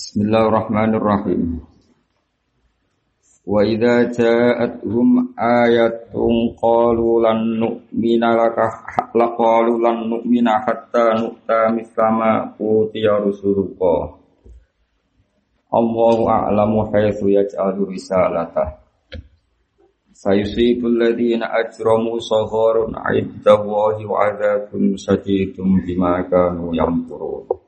Bismillahirrahmanirrahim. Wa idza ja'atuhum ayatun qalu lan nu'mina laka la qalu lan nu'mina hatta nu'ta mislama utiya rusulullah. Allahu a'lamu haitsu yaj'alu risalatah. Sayusibul ladzina ajramu sagharun 'inda Allahi wa 'adzabun sadidun bima kanu yamkurun.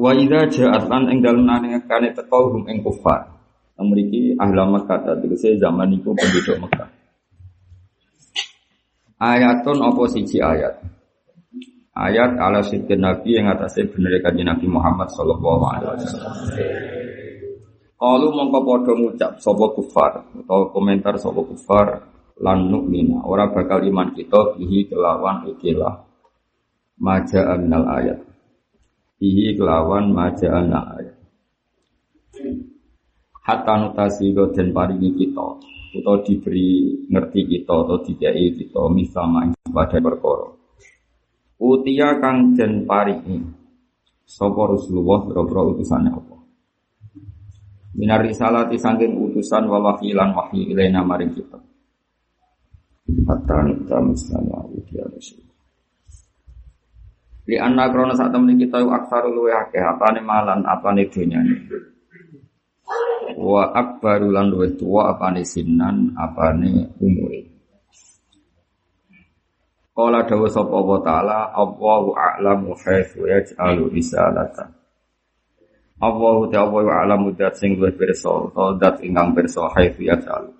Wa idza ja'at lan ing dalem nangekane teko hum ing kufar. Mriki ahli Makkah tegese zaman iku penduduk Mekah. Ayatun apa siji ayat? Ayat ala sidin Nabi yang atasnya bener kanjeng Nabi Muhammad sallallahu alaihi wasallam. Kalau mongko padha ngucap kufar atau komentar sapa kufar lan nukmina ora bakal iman kita bihi kelawan ikilah maja minal ayat bihi kelawan maja'ana. Hatta nutasi dan paringi kita atau diberi ngerti kita atau dikai kita misama pada perkara. Utia kang den paringi sapa Rasulullah boro utusannya apa. Minar risalati sangking utusan wa wahyilan wahyi ilaina maring kita. Hatta nita misalnya utia Rasul. Li anna krona saat temen kita aksaru luwe akeh apane malan apane dunyane. Wa akbaru lan luwe tuwa apane sinan apane umure. Kala dawa sapa wa ta'ala Allahu a'lamu haitsu yaj'alu risalata. Allahu ta'ala a'lamu dat sing pirsa utawa dat ingkang pirsa haitsu yaj'alu.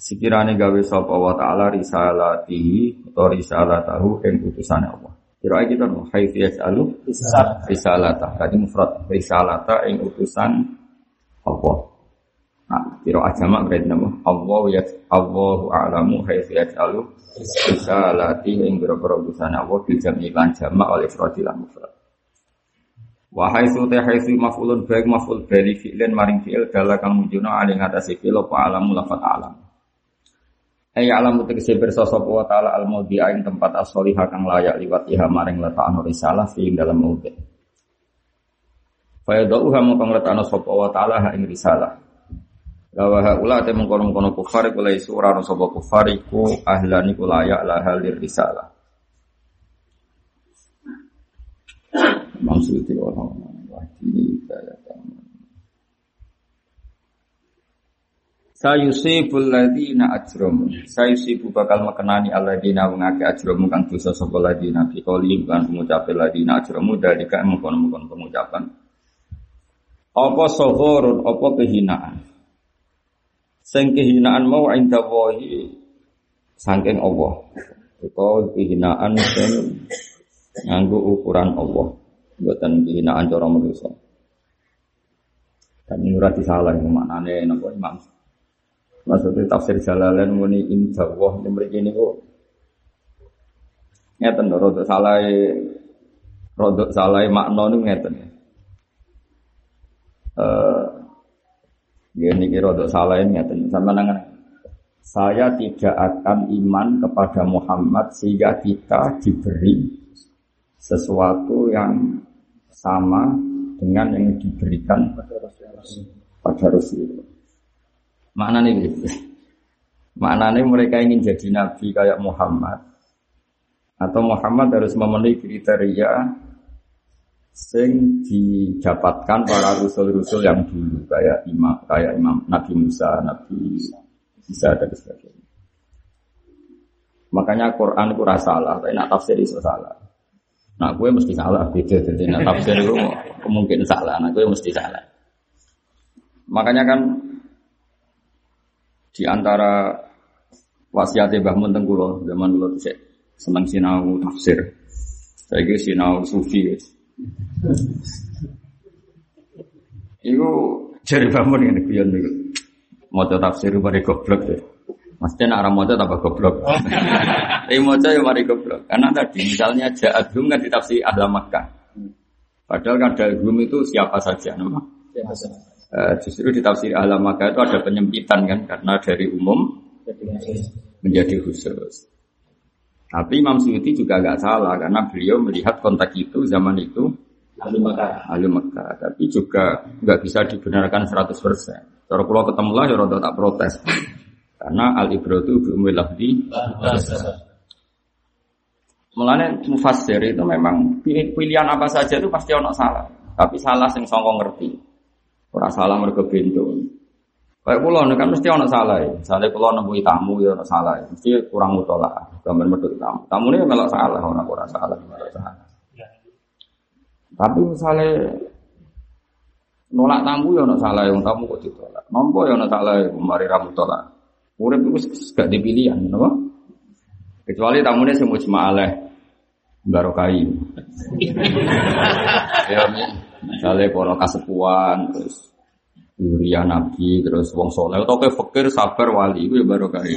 Sekirane gawe sapa wa ta'ala risalatihi utawa risalatahu ing utusane Allah. Kira kita no haitsu yas'alu risalata. Tadi mufrad risalata ing utusan Allah. Nah, kira ajama berarti nama Allah ya Allahu a'lamu haitsu yas'alu risalati ing boro-boro utusan Allah bil jam'i lan jama' oleh ifrad lan mufrad. Wa haitsu ta haitsu maf'ulun baik maf'ul bali fi'lan maring fi'il dala kang mujuna ali ngatasi fi'il apa alamu lafat alam. Ay alam tegese pirsa sapa wa taala al maudhi'a tempat as-shalihah kang layak liwat iha maring letakno risalah fi dalam maudhi'. Fa yadauha mongko ngletakno sapa wa taala ing risalah. Lawa haula te mengkono-kono kufar iku lai surah sapa kufar iku ahlan iku layak risalah. Maksudnya orang-orang wahdi kaya Sayusibul ladina ajramu. Sayusibu bakal mekenani alladzina wongake ajramu kang dosa sapa ladina fi qouli kan pengucapan ladina ajramu dari ka mengkon-mengkon pengucapan. Apa sohorun, apa kehinaan. Sing kehinaan mau inda wahi saking Allah. Itu kehinaan sing nganggo ukuran Allah. Buatan kehinaan cara manusia. Dan ini disalah maknane napa Imam Maksudnya tafsir Jalalain muni indah wah ini mereka ini kok ngeten rodok salah rodok salah makna ini ngeten eh ini kira rodok salah ini ngeten sama nangan saya tidak akan iman kepada Muhammad sehingga kita diberi sesuatu yang sama dengan yang diberikan pada Rasulullah. Maknanya gitu. Maknanya mereka ingin jadi nabi kayak Muhammad. Atau Muhammad harus memenuhi kriteria sing didapatkan para rasul-rasul yang dulu kayak imam kayak imam Nabi Musa, Nabi Isa dan sebagainya. Makanya Quran itu salah, tapi nak tafsir itu salah. Nah, gue mesti salah beda jadi nak tafsir itu mungkin salah, nah gue mesti salah. Makanya kan di antara wasiatnya Mbah Mun kula zaman kula cek seneng sinau tafsir. Saya kira sinau sufi. Iku jari Mbah Mun ngene guyon niku. Maca tafsir mari goblok deh. Maksudnya nak orang moja tambah goblok. Tapi moja yang mari goblok. Karena tadi misalnya jahat kan ditafsir ahla Makkah. Padahal kan dalhum itu siapa saja nama. Siapa saja. Uh, justru di tafsir alam maka itu ada penyempitan kan karena dari umum menjadi khusus. Tapi Imam Suyuti juga nggak salah karena beliau melihat konteks itu zaman itu ahli Mekah. ahli Mekah, tapi juga nggak bisa dibenarkan 100%. Kalau pulau ketemu lah, ya tak protes. Karena al ibratu bi umil lafzi. Mulane mufassir itu memang pilih- pilihan apa saja itu pasti ono salah. Tapi salah sing songkong ngerti. Ora salah mergo bento. Kayak kula kan mesti ono salah ya. Misalnya kula nemui tamu ya ono salah. ya. Mesti kurang mutola. Gambar medhot tamu. Tamune melok salah ora ora salah, ora salah. Tapi misalnya nolak tamu ya ono salah yang tamu kok ditolak. Nompo ya ono salah ya mari ra mutolak. Urip itu gak dipilihan, napa? Kecuali tamunya sing mujma aleh barokai. ya misalnya para kasepuan terus Yuria Nabi terus wong soleh atau kayak fakir sabar wali itu ya barokai.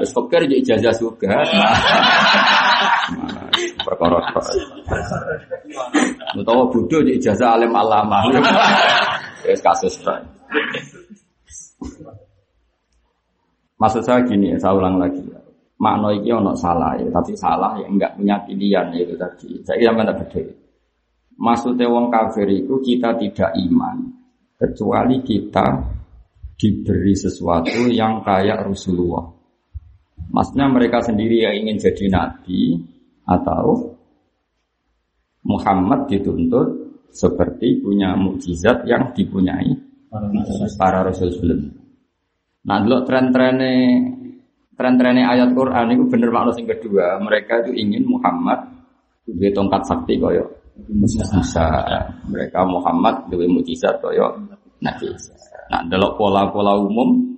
Terus fakir jadi ijazah juga. Perkara Utawa bodoh jadi ijazah alim alama. Wis kasus bae. Maksud saya gini ya, saya ulang lagi ya. Makna iki ono salah ya, tapi salah yang enggak punya pilihan ya itu tadi. Saya yang mana beda. Maksudnya wong kafir itu kita tidak iman kecuali kita diberi sesuatu yang kayak Rasulullah. Maksudnya mereka sendiri yang ingin jadi nabi atau Muhammad dituntut seperti punya mukjizat yang dipunyai para rasul sebelumnya. Nah, dulu tren-trennya tren-trennya ayat Quran itu bener makna yang kedua. Mereka itu ingin Muhammad duwe tongkat sakti koyo Musa. Mereka Muhammad duwe mukjizat koyo Nabi Isa. Nah, dalam pola-pola umum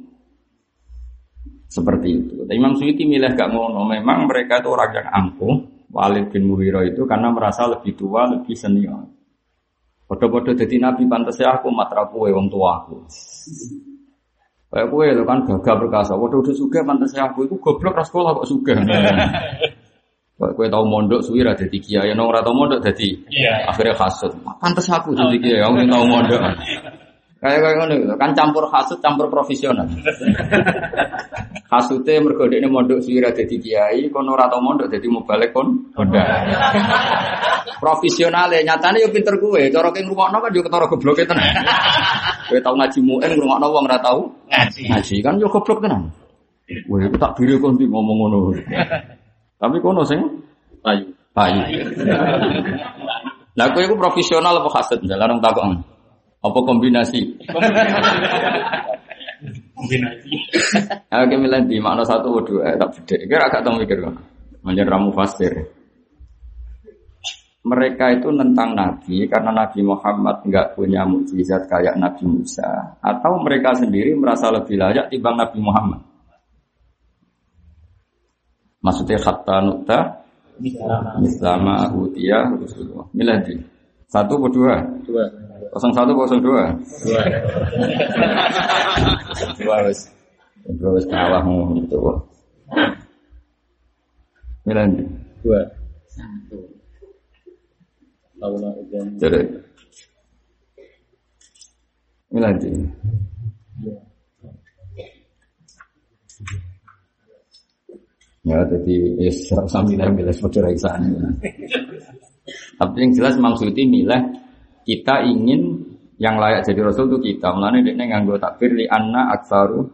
seperti itu. Tapi Imam Suyuti milih gak ngono. Memang mereka itu orang yang angkuh. Walid bin Mughirah itu karena merasa lebih tua, lebih senior. Podo-podo jadi nabi pantasnya aku matra kue wong tua aku. Kayak kue itu kan gagah perkasa. Waduh udah suka pantasnya aku itu goblok ras sekolah kok suka. Kue tahu mondok suwi ra dadi kiai, nong ora tau mondok dadi Iya. akhirnya hasud. Pantes aku jadi kiai, aku tahu mondok. Kayak kayak ngono gitu. Kan campur hasud, campur profesional. Hasute mergo dekne mondok suwi ra dadi kiai, kono ora tau mondok dadi mubalik kon Honda. Profesionale nyatane yo pinter kuwe, cara ki ngrungokno kan yo ketara gobloke tenan. Kowe tau ngaji muin ngrungokno wong ora tau Ngaji. ngaji kan yo goblok tenan. Wah, aku tak biri kon ngomong ngono. Tapi kono sing Ayu. payu. Lah kowe iku profesional apa hasud? Jalan takon. Apa kombinasi? Kombinasi. Aku milih di makna satu atau dua, tak beda. Kira agak tahu mikir kan. Manjan ramu fasir. Mereka itu nentang Nabi karena Nabi Muhammad nggak punya mukjizat kayak Nabi Musa, atau mereka sendiri merasa lebih layak timbang Nabi Muhammad. Maksudnya kata nukta Islama Utia Rasulullah. Milih di satu atau dua? Dua. Kosong satu kosong dua. Dua. Dua wes. Dua wes kalah ngono gitu. Milih di. Dua. Satu. Jadi. Milih di. Dua. Ya, jadi ya serasa milih milih seperti raisan. Tapi yang jelas maksudnya milih kita ingin yang layak jadi rasul itu kita. Mulane dia nganggo takbir li anna aksaru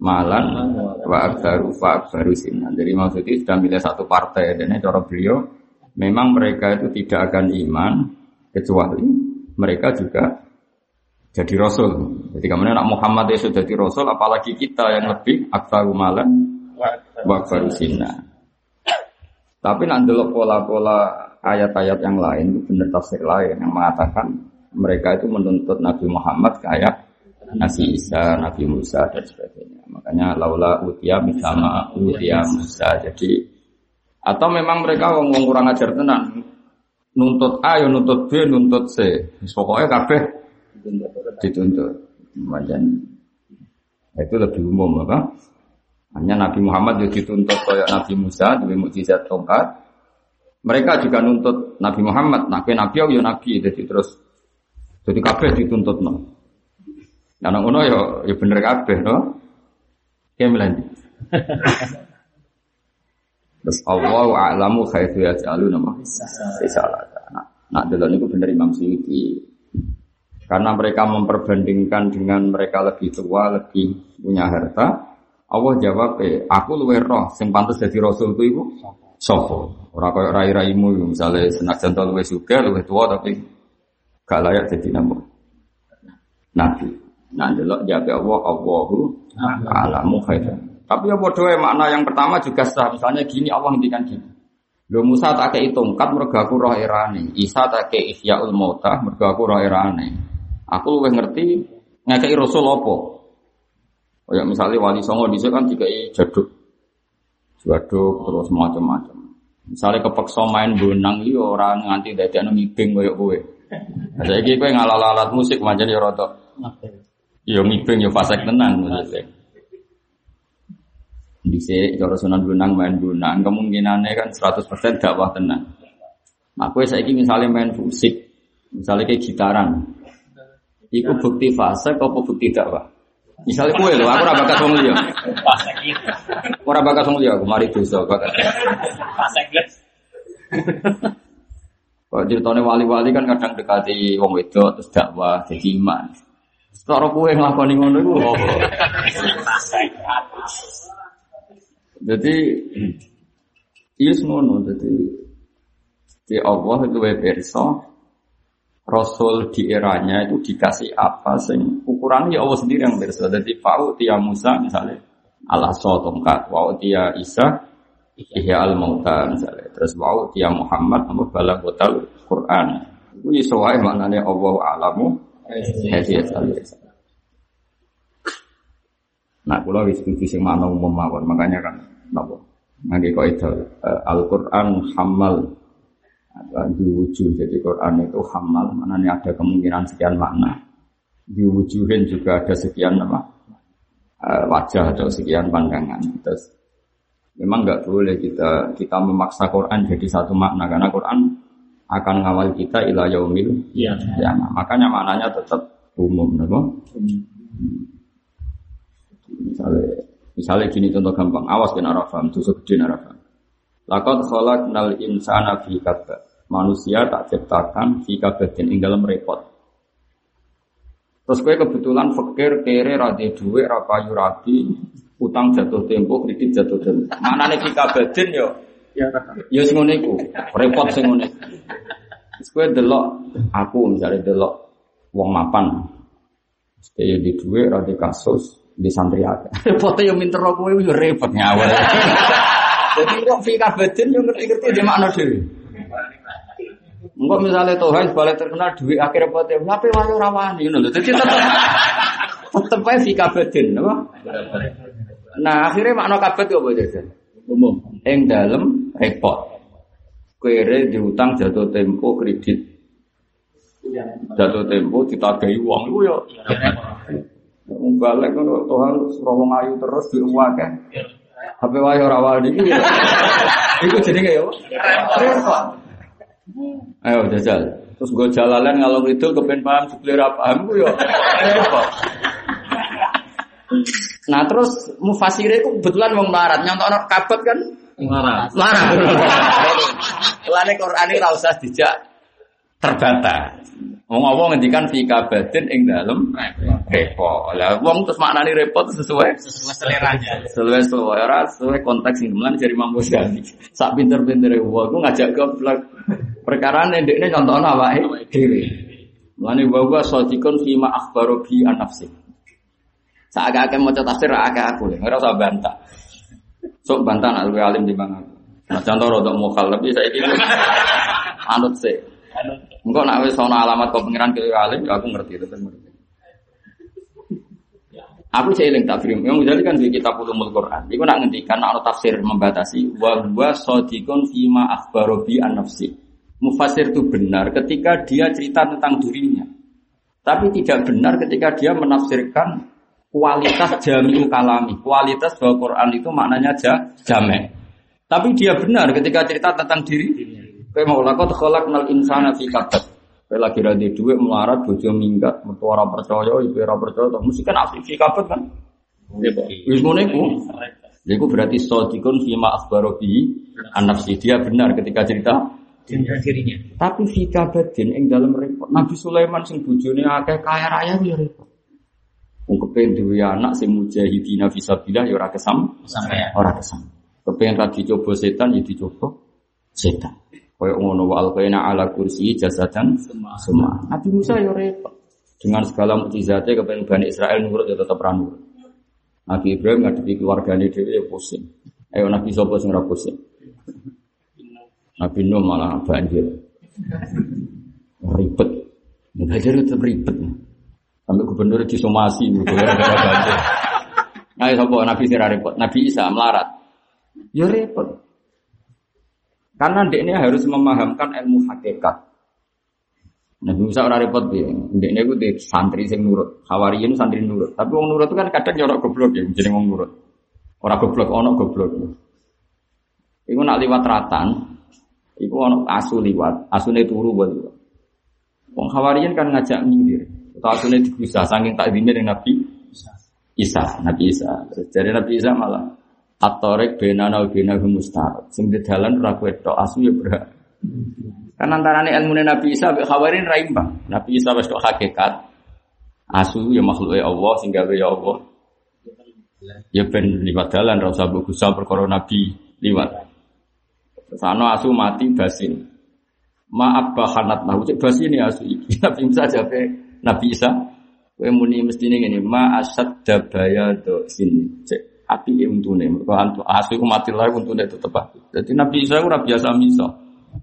malan wa aksaru fa aksaru sinan. Jadi maksudnya sudah milih satu partai dan cara beliau memang mereka itu tidak akan iman kecuali mereka juga jadi rasul. Jadi kemudian anak Muhammad itu jadi rasul, apalagi kita yang lebih aksaru malan wa sinan. Tapi nanti pola-pola ayat-ayat yang lain itu benar tafsir lain yang mengatakan mereka itu menuntut Nabi Muhammad kayak Nabi Isa, Nabi Musa dan sebagainya. Makanya laula utia misalnya utia Musa. Jadi atau memang mereka wong kurang ajar tenan. Nuntut A, ya nuntut B, nuntut C. Pokoknya kabeh dituntut. Macam itu lebih umum apa? Hanya Nabi Muhammad juga dituntut kayak Nabi Musa dengan mukjizat tongkat. Mereka juga nuntut Nabi Muhammad, Nabi Nabi ya Nabi, jadi terus jadi kabeh dituntut no. Nah, nang ngono ya ya bener kabeh no. Kayak melanjut. Terus Allah a'lamu khaitu yaj'alu nama risalah. Nah, Nah, delok niku bener Imam Suyuti. Karena mereka memperbandingkan dengan mereka lebih tua, lebih punya harta. Allah jawab, eh, aku luwe roh, sing pantas jadi rasul itu ibu sopo. Orang kaya rai-raimu, misalnya senajan tau luwe suka, luwe tua, tapi gak layak jadi nabi. Nabi. Nah, delok jawab Allah, Allahu alamu khairan. Tapi ya bodoh makna yang pertama juga sah. Misalnya gini, Allah ngendikan gini. Lo Musa tak kei tongkat mergo aku roh erane. Isa tak kei ihyaul mauta mergo aku roh erane. Aku luwih ngerti ngekei rasul apa. Ya misalnya wali songo dhisik kan dikai jaduk. Jaduk terus macam-macam. Misalnya kepeksa main bonang iki ora nganti dadekno ngibing koyo kowe. Nah, saiki kowe ngalal-alat musik manjen ya rada. Ya ngibing ya fasek tenan maksudnya. Bisa cara sunan gunang main gunang kemungkinannya kan 100% dakwah tenang. Aku saya ini misalnya main musik, misalnya kayak gitaran, itu bukti fase kau bukti dakwah. Misalnya kue loh, aku raba bakat wong liya. Gitu. Ora bakat wong liya, aku mari dosa bakat. Kalau ceritanya wali-wali kan kadang dekati wong wedok terus dakwah jadi iman. Secara kue ngelakoni ngono iku? Fase Jadi iya ngono jadi di Allah itu berso Rasul di eranya itu dikasih apa sing ukurannya ya Allah sendiri yang berso. Jadi fa'u tia Musa misalnya so tongkat, wa'u tia Isa ihya al mauta misalnya. Terus wa'u tia Muhammad nama bala botal Quran. Itu isoai maknanya Allah alamu al Nah, kalau diskusi sing mana umum mawon, makanya kan napa? Ngangge kaidah uh, Al-Qur'an hamal diwujud. Jadi Quran itu hamal, maknanya ada kemungkinan sekian makna. Diwujudin juga ada sekian apa? Uh, wajah atau sekian pandangan. Terus memang nggak boleh kita kita memaksa Quran jadi satu makna karena Quran akan ngawal kita ila yaumil Iya. ya, makanya maknanya tetap umum, napa? Misalnya, misalnya gini contoh gampang, awas kena rafam, tusuk gede narafam. Lakot kholak nal insana fi kabad. Manusia tak ciptakan fi kabadin ing dalam repot. Terus gue kebetulan fakir, kere, rade duwe, rapayu rapi, utang jatuh tempo, kredit jatuh tempo. Mana nih fi kabadin yo? Ya. Ya sing iku, repot sing ngene. Terus gue delok aku misalnya delok wong mapan. Stay di duwe, rade kasus, di santri akeh. Repotnya yo minter kowe yo repot. Jadi kok fi kabadin yo ngerti-ngerti di makna dhewe. Enggak misalnya Tuhan balik terkenal duit akhir repotnya, tapi wae ora wani ngono lho. Dadi tetep tetep ae fi kabadin, apa? Nah, akhirnya makna yo apa jajan? Umum. Ing dalem repot. Kere diutang jatuh tempo kredit. Jatuh tempo ditagahi uang iku yo. Wong balik ngono Tuhan wong ayu terus di uang kan. HP wae ora wani iki. ya. Iku jenenge yo. Repot. Ayo jajal. Terus gue jalalan ngalor itu kepen paham jebule ra paham ku yo. Nah terus mufasire ku kebetulan wong melarat nyontokno kabet kan Marah. Larang. Lane Quran ini usah dijak terbata. Wong apa ngendikan fi kabadin ing dalem repot. Lah wong terus maknani repot sesuai Sesuai seleranya. sesuai ora sesuai konteks sing kemudian dari Imam Ghazali. Sak pinter-pintere wong ku ngajak goblok. Perkara ndekne contohno awake dhewe. Mulane wa wa sadiqun fi ma akhbaru bi an nafsi. Sak akeh maca tafsir akeh aku, ora usah bantah. Sok bantah nak luwe alim di mana. Nah contoh rodok mukal tapi saya ini anut sih. Engkau nak wis ana alamat kau pengiran ke alim, ya aku ngerti itu ngerti. Aku eling takrim. Yang jadi kan di kitab ulumul Quran. Iku nak ngendikan ana tafsir membatasi wa huwa shadiqun fima akhbaro bi an nafsi. Mufasir itu benar ketika dia cerita tentang dirinya. Tapi tidak benar ketika dia menafsirkan kualitas jami'u kalami. Kualitas bahwa Quran itu maknanya ja, jamek. Tapi dia benar ketika cerita tentang diri. Kayak mau lakot kolak nal insana fi kabad. Kayak lagi radi duit melarat, bojo minggat, ora percaya, ibu ora percaya, mesti kan asli fi kabad kan. Wis ngono iku. Iku berarti sodikun fima akhbaro bi an nafsi. Dia benar ketika cerita dirinya. Tapi fika badin ing dalam repot. Nabi Sulaiman sing bojone akeh kaya raya ya repot. Wong kepen duwe anak sing mujahidina fisabilillah ya ora kesam, Sampai ya. ora kesam. Kepen ra dicoba setan ya dicoba setan. Kaya ngono wa alqaina ala kursi jasadan semua. Nabi Musa ya repot. Dengan segala mukjizatnya kepen Bani Israel nurut ya tetap ra nurut. Nabi Ibrahim ngadepi keluargane dhewe ya pusing. Ayo Nabi sapa sing ora pusing? Nabi Nuh malah banjir. Ribet. Banjir itu ribet. Sampai gubernur disomasi. Nah, sapa Nabi sing repot? Nabi Isa melarat. Ya repot. Karena ini harus memahamkan ilmu hakikat. Nabi Musa ora repot dia. Ndekne iku di santri sing nurut. Hawariyin santri nurut. Tapi wong nurut itu kan kadang nyorok goblok ya, jeneng wong nurut. Ora goblok, ono goblok. Iku nak liwat ratan, iku ono asu liwat, asune turu buat liwat. Wong Hawariyin kan ngajak nyindir. Atau asune digusah saking tak dine Nabi Isa, Nabi Isa. Jadi Nabi Isa malah Atorek benana wa benahum mustahab. Sing di dalan ora kowe tok asu ya berat. Kan antarane ilmu Nabi Isa mbek Hawarin ra. Nabi Isa wis tok hakikat. Asu ya makhluke Allah sing gawe ya Allah. Ya ben liwat dalan ra usah gusah perkara Nabi liwat. Terus asu mati basin. Maaf bahanat nahu cek basin ya asu. Nabi Isa jape Nabi Isa kowe muni ngene ma asad dabaya do sini. Cek api untune. Mergo antu asu mati lae untune tetep api. Dadi Nabi Isa ora biasa misa.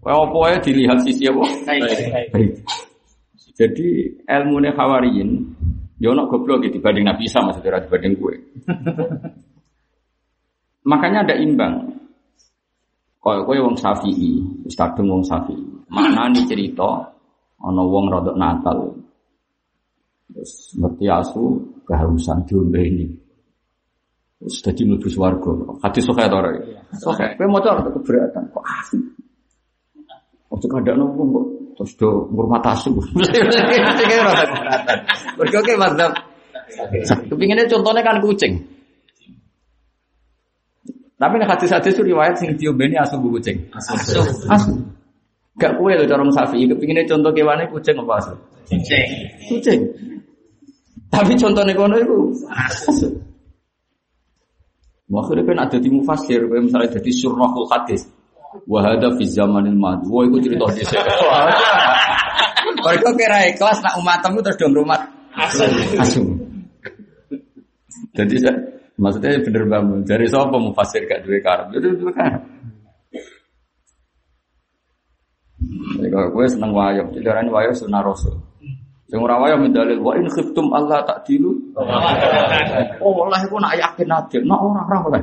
Kowe apa wae dilihat sisi apa? Baik. Jadi ilmu Hawariyin ya ono goblok gitu dibanding Nabi Isa maksudnya ora dibanding gue. Makanya ada imbang. Kaya kowe wong Syafi'i, wis kadung wong Syafi'i. Maknani cerita ana wong rodok Natal. Terus ngerti asu kehausan diombe ini. Terus dadi mlebu swarga. Hadis sahih ta ora? Sahih. Kowe maca ora keberatan kok asu. Ojo kadakno wong kok terus do ngurmat asu. Sing ora keberatan. Mergo ke mazhab Kepinginnya contohnya kan kucing. Tapi nek hadis-hadis itu riwayat sing diombeni asu bu kucing. Asu. Asu. Gak kue lho cara sapi. Kepinginnya contoh kewane kucing apa asu? Cek. Kucing. Tapi contohnya kono itu asu. Makanya kan ada di mufasir, misalnya jadi surahul hadis. Wahada fi zamanil madu. Wah, itu cerita di. Mereka kira ikhlas nak umatmu terus dong rumah Asu. asu. Jadi saya, maksudnya bener bangun. Dari siapa mufasir gak duwe karep? Itu duwe karep. Jadi kalau gue seneng wayang, jadi orang wayang sunah rasul. Yang orang wayang mendalil, wa in khiftum Allah tak dilu. Oh, walah aku nak yakin aja, nak orang orang lah.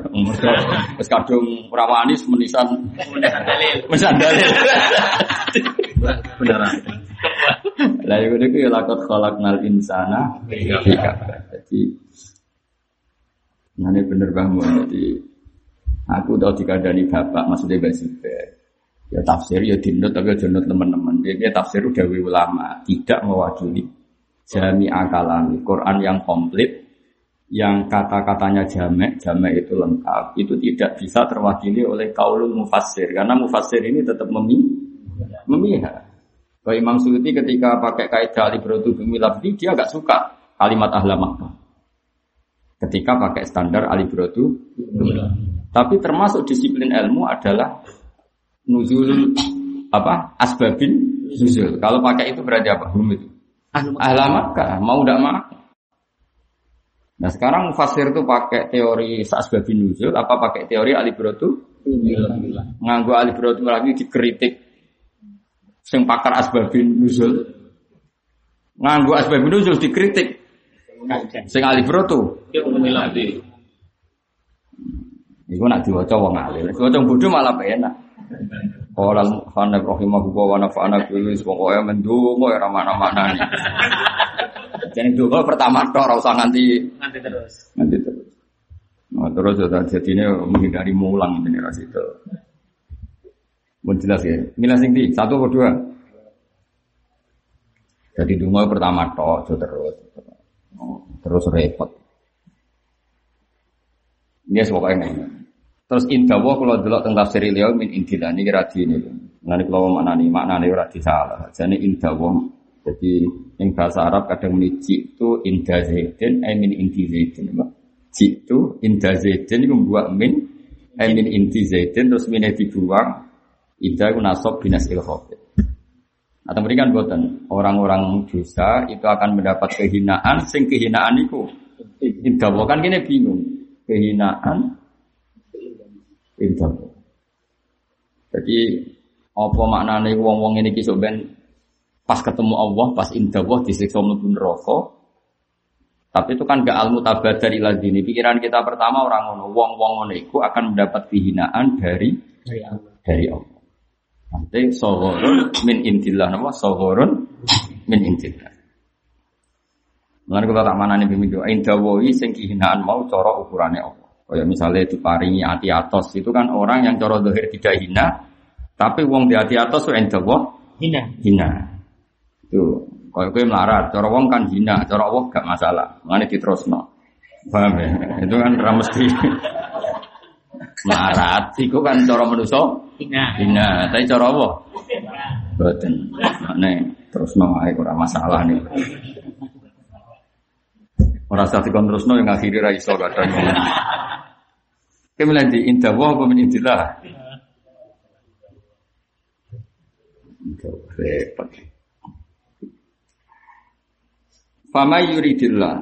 Terus kadung rawanis menisan, Dalil. menisan dalil. Beneran. Lah itu itu ya lakot kolak nal insana. Iya. Jadi, Nah, ini bener banget. Jadi, aku tahu dikadani bapak, maksudnya Mbak Zubair. Ya tafsir ya dinut tapi ya dinut teman-teman. Jadi tafsir udah ulama. Tidak mewakili jami akalami Quran yang komplit yang kata-katanya jamek, jamek itu lengkap, itu tidak bisa terwakili oleh kaulul mufassir. Karena mufassir ini tetap memi memihak. Kalau Imam Suyuti ketika pakai kaidah alibrotu bumi dia agak suka kalimat ahla Makkah. Ketika pakai standar alibrotu tapi termasuk disiplin ilmu adalah nuzul apa asbabin nuzul. Kalau pakai itu berarti apa? Hum itu. Ahla Makkah mau tidak mau. Nah sekarang mufasir itu pakai teori asbabin nuzul apa pakai teori alibrotu? Nganggu alibrotu lagi dikritik. Sing pakar asbabin nuzul. Nganggu asbabin nuzul dikritik. Sing alibrotu. Iku nak diwaca wong alim. Diwaca bodoh malah enak. Qala al-Muhannab rahimahullah wa nafa'ana bihi pokoke mendonga ora mana-manane. Jadi donga pertama tok ora usah nganti Nanti terus. nganti terus. Nah, terus ya jadi ini menghindari mulang ini ras itu. Mau jelas ya. Milah sing di satu atau dua. Jadi donga pertama tok aja terus. Terus repot. Ini yes, pokoknya Terus indah wah kalau delok tentang tafsir beliau min indillah ini kira ini. Nanti kalau maknani maknani ora disalah. Jadi indah wong. Jadi yang bahasa Arab kadang miji itu indah zaidin, I mean inti zaidin. Jitu indah zaidin itu buat min, I mean inti zaidin terus min dibuang. Indah itu nasab binas ilhofid. Atau mereka buatan orang-orang dosa itu akan mendapat kehinaan, sing kehinaan itu indah kan kini bingung kehinaan indah. Jadi apa maknanya wong-wong ini kisah ben pas ketemu Allah, pas indah Allah disiksa mlebu neraka. Tapi itu kan gak almu tabat dari ladini. Pikiran kita pertama orang ngono, wong-wong ngono itu akan mendapat kehinaan dari dari Allah. Dari Allah. Nanti sohorun min intillah nama sohorun min intillah. Mulane kalau tak mana nih pemimpin indah woi sing kehinaan mau coro ukurannya Allah. Kayak misalnya diparingi hati atos itu kan orang yang coro dohir tidak hina, tapi wong di hati atos itu indah hina. Hina. Itu kalau gue melarat, cara wong kan hina, cara wong gak masalah. Mana diterusno. Paham ya? Itu kan ra mesti melarat. Iku kan cara manusia hina. Hina, tapi cara wong boten. Mana terusno ae ora masalah nih. Ora usah dikon terusno yang akhiri ra iso kadang. Kemudian di indah wah apa min indillah? Repot. Fama yuridillah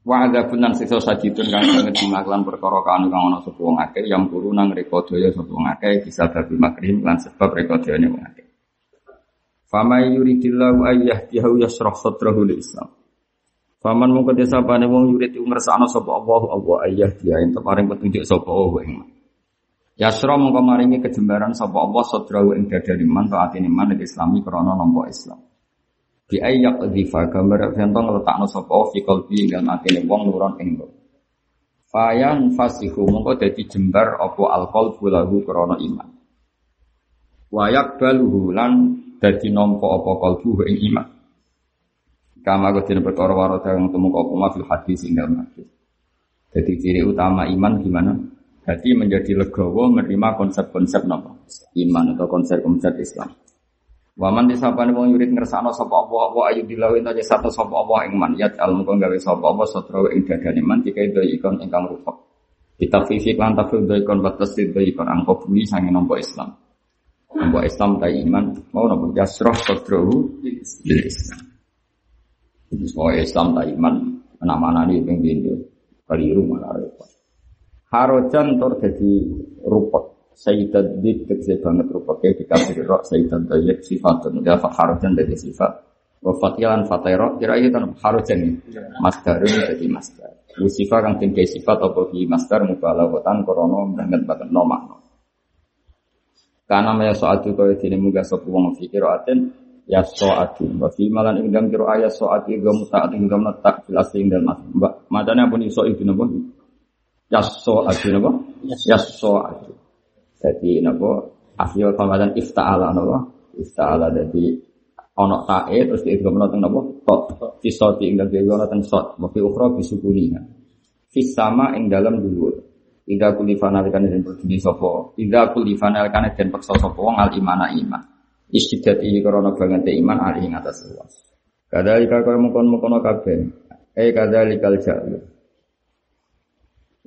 wa adzabun nan siksa sajidun kang sanget dimaklan perkara kang kang ana sapa wong akeh yang turu nang reka daya sapa wong akeh bisa babi makrim lan sebab reka wong akeh. Fama yuridillah wa ayyahdihu yasrah sadrahu lil Islam. Faman mung kete sapane wong yurid ngersakno sapa Allah Allah ayah dia ento paring petunjuk sapa Allah Yasra mongko maringi kejembaran sapa Allah sadrahu ing dadane man taatine man Islami krana nampa Islam bi ayyak dzifa gambar fento ngletakno sapa fi qalbi ing atine wong nuron ing Fayan fasihu mongko dadi jembar apa alqal lahu krana iman. Wayak baluhu lan dadi nampa apa kalbu ing iman. Kama kudine perkara warata yang temu apa hadis ing dalem hadis. Jadi ciri utama iman gimana? Jadi menjadi legowo menerima konsep-konsep napa? Iman atau konsep-konsep Islam. Waman disapane wong yurid ngersakno sapa apa wa ayu dilawin aja satu sapa apa ing man yat al mung gawe sapa apa satra ing man dika itu ikon ingkang rupa. Kita fisik lan tafsir do ikon batas do ikon angko bumi sange nampa Islam. Nampa Islam ta iman mau nampa jasroh lil Islam. Jadi semua Islam ta iman mana nih ping pindho. Keliru malah repot. Harojan tor dadi rupot Sayyidat Did tegese banget rupake dikasih rok Sayyidat Dayyid sifatun. Ya harujan dari sifat. Wa fatilan fataira kira itu kan harujan masdarun jadi masdar. Lucifer kang tinggi sifat apa di masdar? Mubalaghatan korono banget banget no makna. Karena maya soatu kaya dene munggah sapa wong fikir aten ya soatu wa fi malan ing dalam kira ayat soatu ga mutaat ing dalam tak fil asli ing dalam madane pun iso itu napa ya soatu napa ya soatu jadi nopo akhir pamadan ifta'ala nopo ifta'ala jadi ono tae terus diidgham teng nopo tok fisoti ing dalem ono teng sot mafi ukhra bisukuniha fis sama ing dalam dhuwur. Ida kulifana kan den berdiri sapa Ida kulifana kan den paksa sapa wong al imana iman istidati krana banget iman ali ing atas luas kadalika kaya mungkon-mungkon kabeh eh kadalikal jalu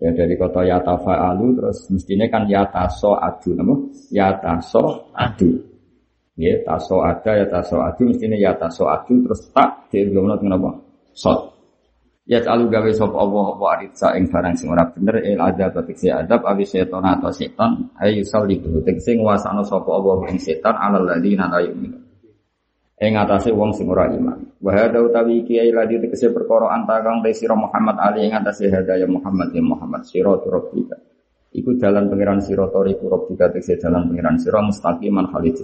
Ya dari kota yatafa alu terus mestinya kan yataso adu nama yataso adu. Ya taso ada yataso adu mestinya yataso adu terus tak diilhamno kenapa? Sot. Ya alu gawe sop Allah apa aritsa ing barang sing ora bener il adab si adab awi setan atau setan ayu salihu tegese nguasano sapa Allah ing setan alal ladina la yu'minu ing atase wong sing ora iman. Wa hada utawi kiai ladi tegese perkara anta kang te sira Muhammad ali ing atase hadaya Muhammad ya Muhammad sira rabbika. Iku jalan pangeran sira toriku rabbika tegese jalan pangeran sira mustaqiman halid.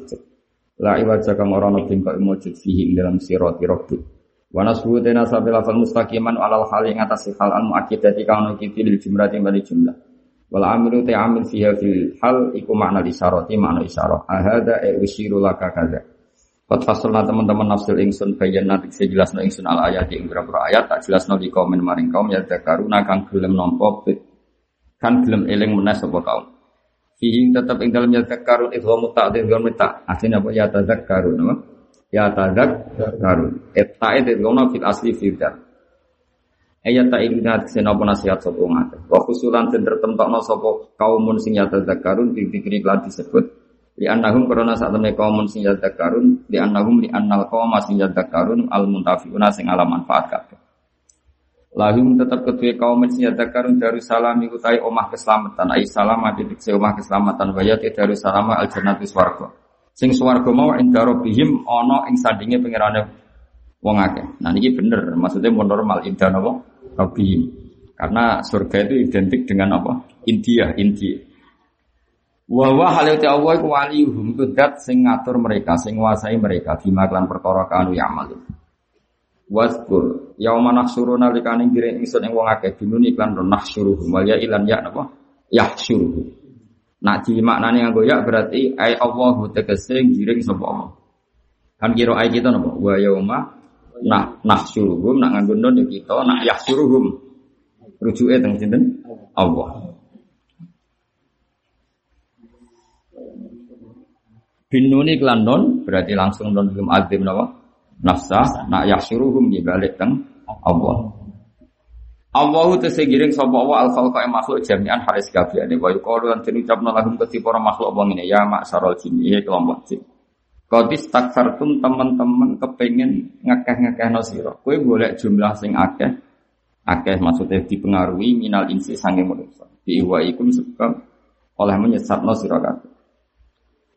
La iwaja kang ora ono bingko fihi ing dalam sira rabbik. Wa nasbu tena sabil lafal mustaqiman alal hal ing atase hal al muakkidati kang ono kiti lil jumlati bali jumlah. Wal amilu ta amil fiha fil hal iku makna isyarati makna isyarah. Ahada e usiru laka kadza. Qad fasalna teman-teman nafsil ingsun saya jelas no ingsun al ayat ing beberapa ayat tak jelas no di komen maring kaum ya karuna kang gelem nompo kan gelem eling menes sapa kaum. Fihi tetap ing dalam yatadzakkarun itu muta'did wa mita. Asline apa yatadzakkarun apa? Yatadzakkarun. Eta itu ngono fil asli fitar. Ayat tak ingat senapa nasihat sapa ngake. Wa khusulan den tertentokno sapa kaumun sing yatadzakkarun dikri lan disebut li annahum karena saat temne kaumun sing yatadzakkarun li annahum li annal qaum sing yatadzakkarun al muntafiuna sing ala manfaat kabeh. Lahum tetap kedua kaum sing yatadzakkarun darussalam iku tai omah keselamatan ai salam titik omah keselamatan wa yati darussalam al jannati swarga. Sing swarga mau inda rabbihim ana ing sandinge pangerane wong akeh. Nah niki bener, maksudnya mau normal inda napa? Rabbihim. Karena surga itu identik dengan apa? India, India. Wa hal itu Allah iku waliyuhum itu dat sing ngatur mereka, sing nguasai mereka bima klan perkara kanu ya'malu. Waskur yauma nahsyuruna likane ngiring ingsun ing wong akeh binun iklan nahsyuruhum wal ya ilan ya napa? Yahsyuruhum. Nak di maknane nganggo ya berarti ai Allahu tegese ngiring sapa Allah. Kan kira ai kita napa? Wa yauma Nah, nah suruhum, nak nganggo nun ya kita, nak yah suruhum. Rujuke teng sinten? Allah. Binuni klan berarti langsung non belum azim nawa nafsa nak yah suruhum di balik teng Allah. Allahu tesegiring sapa wa al khalqa makhluk jami'an haris kabehane wa yuqalu lan ucapna lahum keti para makhluk wong ini ya maksarul jin ya kelompok jin. Kodis takfartum teman-teman kepengen ngekeh-ngekeh no siro. Kue boleh jumlah sing akeh. Akeh maksudnya dipengaruhi minal insi sange manusia. Biwa ikum sebab oleh menyesat no siro kabeh.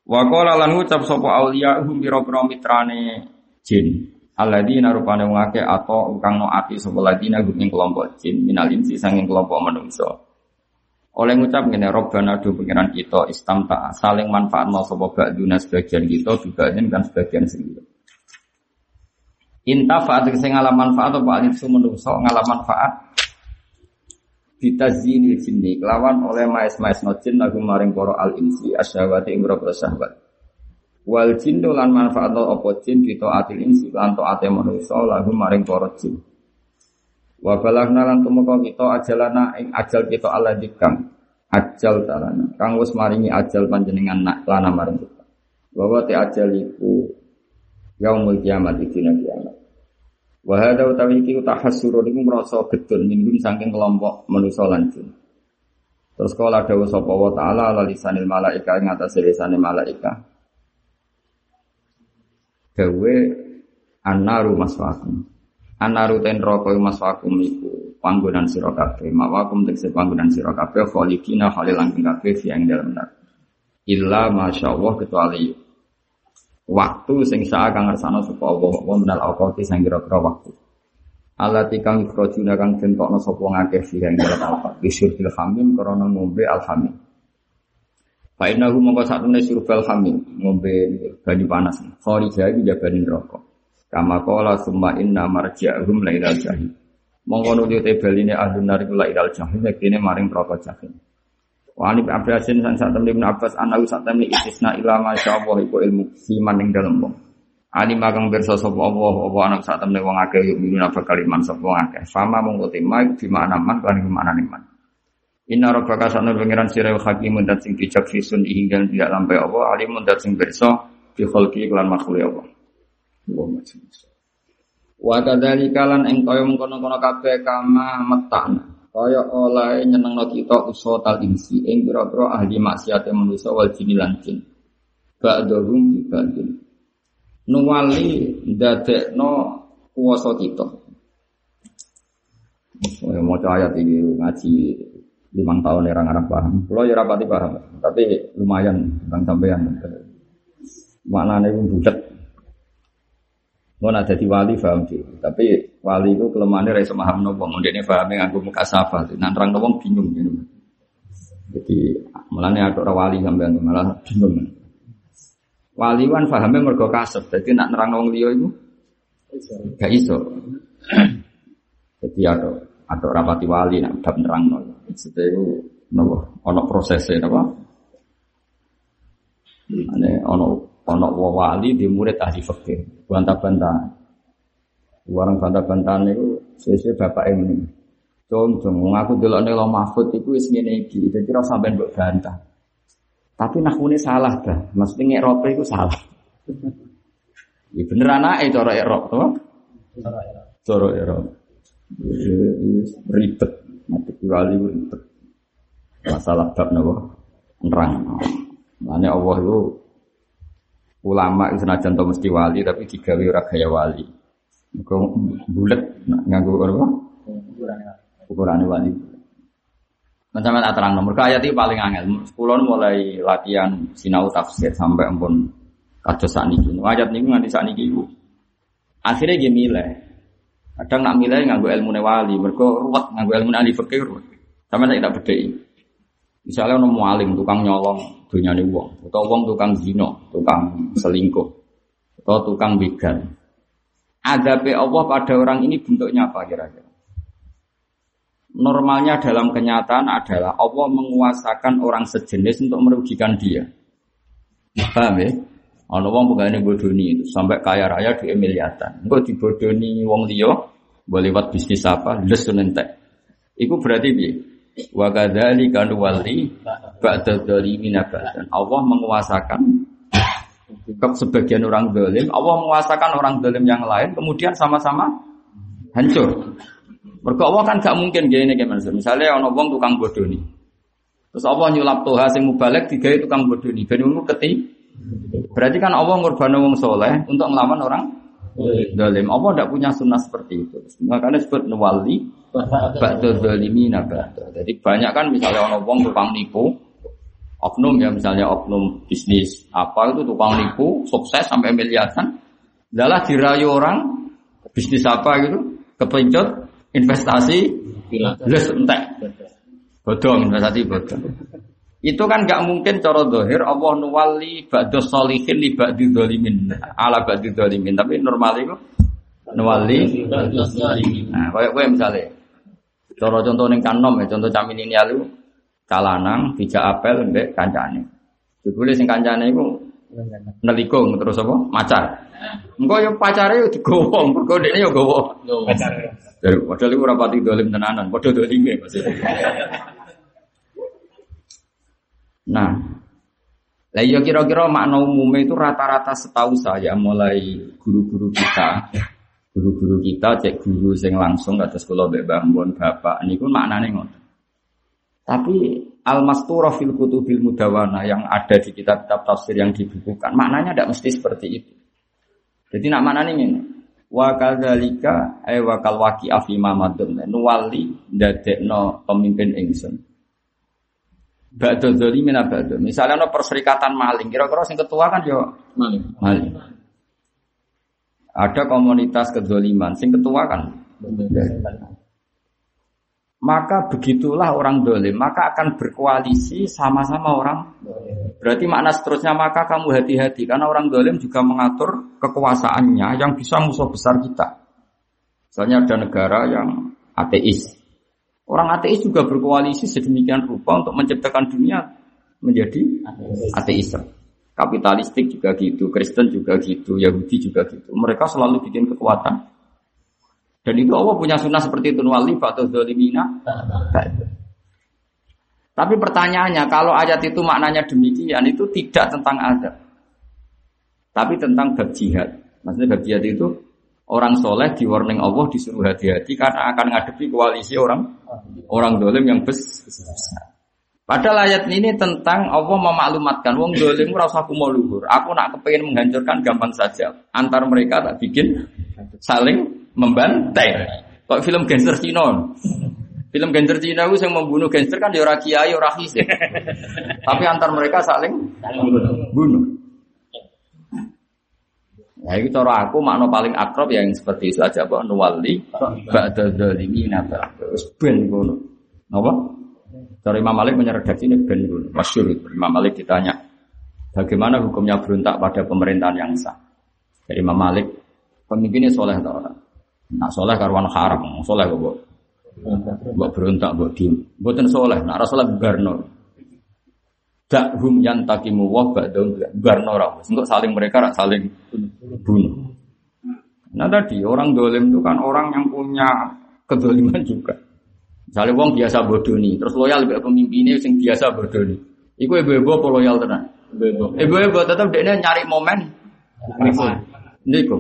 Wakola lan ngucap sopo aulia hum biro-biro mitrane jin. Aladina rupane wong atau ukang no ati sopo ladina hum kelompok jin minal insi sange kelompok manusia. Oleh ngucap ngene Robbana do pengiran kita istamta saling manfaat mau sapa ba'duna sebagian kita juga kan sebagian sendiri. Inta faat sing ngalam manfaat apa alif menungso ngalam manfaat bitazini jinni kelawan oleh maes-maes no jin lagu maring para al insi asyawati. Wal jinnu lan manfaat apa jin kita atil insi lan taate manungsa lagu maring para jin. Wa balagna lan tumeka kita ajalana ing ajal kita Allah dikang ajal talana. Kang wis maringi ajal panjenengan nak lana maring kita. Bahwa te ajal iku yaumul kiamat dina kiamat. Wa hadza utawi iki tahassur niku merasa gedun minggum saking kelompok manusa lan jin. Terus kala dawuh sapa wa taala ala lisanil malaika ing atas lisane malaika. Dawe annaru maswakum. Anaru ten roko mas wakum iku panggonan sira kabeh. Mawakum tegese panggonan sira kabeh khalil langking kabeh yang dalam neraka. Illa masyaallah kecuali waktu sing sak kang ngersano sapa Allah wa minal awqati sing kira-kira waktu. Allah tikang ikrojuna kang tentokno sapa ngakeh sih yang dalam awqat. Bisyurbil hamim krana ngombe alhamim. Fa innahu mongko sakmene surbal hamim ngombe banyu panas. Kharija iki jabane neraka. Kama kola summa inna marji'ahum la ilal jahim. Mongko nuli te beline ahli nar la ilal jahim maring neraka jahim. Wa ani Abbasin san sak temne Ibnu Abbas ana sak temne istisna ila masyaallah iku ilmu siman ning dalem wong. Ali magang bersa sapa Allah apa anak sak temne wong akeh yuk minuna bakal iman sapa akeh. Fama mongko tema di mana man lan. Inna rabbaka sana pengiran sira hakimun dat sing bijak fisun hingga tidak lampai Allah alimun dat sing bersa fi khalqi lan makhluk Allah. Allahumma Wa kadzalika lan ing kaya mengkono-kono kabeh kama metana. Kaya oleh nyenengno kita usaha insi ing pira-pira ahli maksiat manusa wal jin lan jin. Ba'dhum dibanding. Nuwali ndadekno kuwasa kita. Mau ayat ini ngaji limang tahun ya orang Arab paham. Kalau ya rapati paham, tapi lumayan bang sampean. Maknanya itu budak. Mau ada di wali paham sih, tapi wali itu kelemahannya rasa paham nopo, mungkin ini pahamnya nganggo muka safa, nanti orang nopo bingung gitu. Jadi malah ada orang wali sampai malah bingung. Wali kan pahamnya mergo kasep, jadi nak nerang wong liya itu gak iso. Jadi ada ada rapati wali nak udah nerang nol. Jadi itu nopo, ono prosesnya nopo. Ane ono ono wali di murid ahli fikih bantah-bantah warang bantah-bantahan itu sesuai bapak ini cung cung ngaku dulu nih lo mahfud itu is ngene iki jadi rasa sampai buat bantah Tapi nahwune salah dah. Maksudnya ngerope itu salah. Ya bener anake cara erop to. Cara erop. Ribet. Mati wali ribet. Masalah bab napa? Nerang. Makanya Allah itu ulama itu senajan to mesti wali tapi digawe ora gaya wali. Mergo bulet nganggo apa? Ukurane wali. Macam mana terang nomor ayat itu paling angel. Sepuluh mulai latihan sinau tafsir sampai ampun kados sakniki. Ayat niku nganti sakniki iku. Akhirnya dia milih. Kadang nak milih nganggo ilmu wali, mergo ruwet nganggo ilmu ahli fikih ruwet. Sama saya tidak bedheki. Misalnya ono mualim tukang nyolong dunyane wong, atau wong tukang zina, tukang selingkuh, atau tukang begal. Adabe Allah pada orang ini bentuknya apa kira-kira? Normalnya dalam kenyataan adalah Allah menguasakan orang sejenis untuk merugikan dia. Paham ya? Ono wong pegawai bodoni itu sampai kaya raya di miliaran. Engko dibodoni wong liya boleh lewat bisnis apa? Les nentek. Iku berarti piye? Wa kadzalika nuwalli ba'da dzalimin. Allah menguasakan sebagian orang zalim, Allah menguasakan orang zalim yang lain kemudian sama-sama hancur. Mergo Allah kan gak mungkin gini kayak mana. Misalnya ono wong tukang bodoni. Terus Allah nyulap toha sing mubalek digawe tukang bodoni. Ben ngono keti. Berarti kan Allah ngurban wong soleh untuk melawan orang zalim. Allah tidak punya sunnah seperti itu. Makanya disebut nuwali ba'da zalimina ba'da. Jadi banyak kan misalnya ono wong tukang nipu, oknum ya misalnya oknum bisnis apa itu tukang nipu sukses sampai miliaran. Adalah dirayu orang bisnis apa gitu kepencet investasi les entek bodong investasi bodong itu kan gak mungkin cara dohir Allah nuwali ba'da solihin li ba'di dolimin ala ba'di dolimin tapi normal itu nuwali nah kayak gue misalnya. Cara contoh ning kanom ya contoh camin ini lalu calanang dijak apel mbek kancane. Jebule sing kancane iku nelikung terus apa? Macar. Engko yo pacare yo digowo engko dekne yo gowo. Pacar. padahal itu rapati dolim tenanan, padahal dolime maksudnya. Nah, lah iya kira-kira makna umumnya itu rata-rata setahu saya mulai guru-guru kita, guru-guru kita cek guru sing langsung atas sekolah mbek bangun bapak niku maknane ngoten. Tapi al-masturah fil kutubil mudawana yang ada di kitab-kitab tafsir yang dibukukan, maknanya tidak mesti seperti itu. Jadi nak maknanya ini, wa kadzalika ay wa kal waqi afi mamadun nuwali pemimpin ingsun Ba'da dzalimin abadu. Misalnya ono perserikatan maling, kira-kira sing ketua kan yo Maling. maling. Ada komunitas kedzaliman, sing ketua kan. Maka begitulah orang dolim, maka akan berkoalisi sama-sama orang. Berarti makna seterusnya maka kamu hati-hati karena orang dolim juga mengatur kekuasaannya yang bisa musuh besar kita. Misalnya ada negara yang ateis, Orang ateis juga berkoalisi sedemikian rupa untuk menciptakan dunia menjadi ateisme. Kapitalistik juga gitu, Kristen juga gitu, Yahudi juga gitu. Mereka selalu bikin kekuatan. Dan itu Allah punya sunnah seperti itu atau zalimina. Tapi pertanyaannya, kalau ayat itu maknanya demikian, itu tidak tentang azab. Tapi tentang bab jihad. Maksudnya bab jihad itu orang soleh di warning Allah disuruh hati-hati karena akan ngadepi koalisi orang orang dolim yang besar. Padahal ayat ini tentang Allah memaklumatkan wong dolim rasa aku mau luhur. Aku nak kepengen menghancurkan gampang saja. Antar mereka tak bikin saling membantai. Kok film gangster Cina? Film gangster Cina itu yang membunuh gangster kan ya ora kiai ora. Tapi antar mereka saling bunuh. Nah, itu cara aku makna paling akrab yang seperti itu aja Pak nuwali ba'da dzalimin terus ben ngono. Napa? Cara Imam Malik menyeredaksi ini ben ngono. Masyhur. Imam Malik ditanya, bagaimana hukumnya berontak pada pemerintahan yang sah? Dari Imam Malik, pemimpinnya soleh atau orang? Nah soleh karuan haram, soleh kok mbok. Berontak, mbok diem. Mboten soleh, nah Rasulullah barno. Dakhum yang takimu wah ba'dahum barno ra. Untuk saling mereka rak saling bunuh. Nah tadi orang dolim itu kan orang yang punya kedoliman juga. Misalnya wong biasa bodoni, terus loyal ke pemimpinnya yang biasa bodoni. Iku ibu-ibu apa loyal tenan? Ibu-ibu tetap dia nyari momen niku. Niku.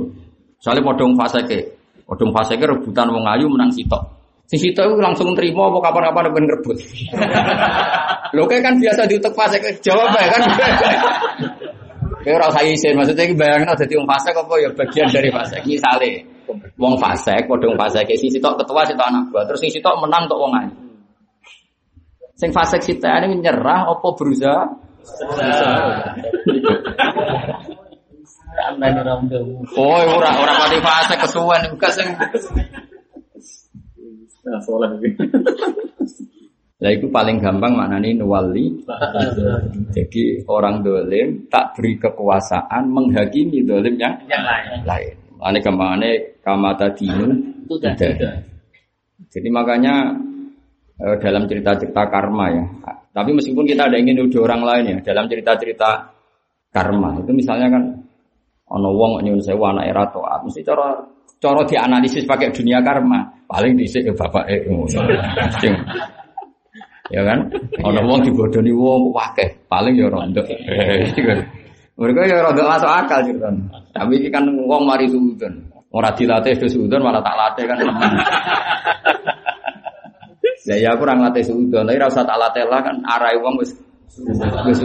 Soalnya podong fase ke, podong fase ke rebutan wong ayu menang sitok. Si sitok itu langsung terima apa kapan-kapan ben rebut. Lho kayak kan biasa diutek fase jawab ya kan. Kayak ora usah isin, maksudnya iki bayangno dadi wong fasik apa ya bagian dari fasik. Misale wong fasik padha wong fasik si sitok ketua sitok anak buah, terus si sitok menang tok wong ayu. Sing fasik sitane nyerah apa berusaha? Oh, ora ora pati fasik kesuwen juga sing Nah, soleh Lah itu paling gampang maknane nuwali. Jadi orang dolim tak beri kekuasaan menghakimi dolim yang Yang lain. lain. Ane ke mana kamata dinu tidak. Jadi makanya eh, dalam cerita-cerita karma ya. Tapi meskipun kita ada ingin nuduh orang lain ya, dalam cerita-cerita karma itu misalnya kan ono wong nyuwun sewu anak era taat, mesti cara cara dianalisis pakai dunia karma, paling dhisik ya bapak eh. Ya kan? Ono wong dibodoni wong akeh, paling ya rondo. Mereka ya rondo masuk akal cerita. Tapi ini kan wong mari sudon. Ora dilatih ke sudon malah tak latih kan. Ya ya aku ora nglatih sudon, tapi ora usah tak latih lah kan arai wong wis wis.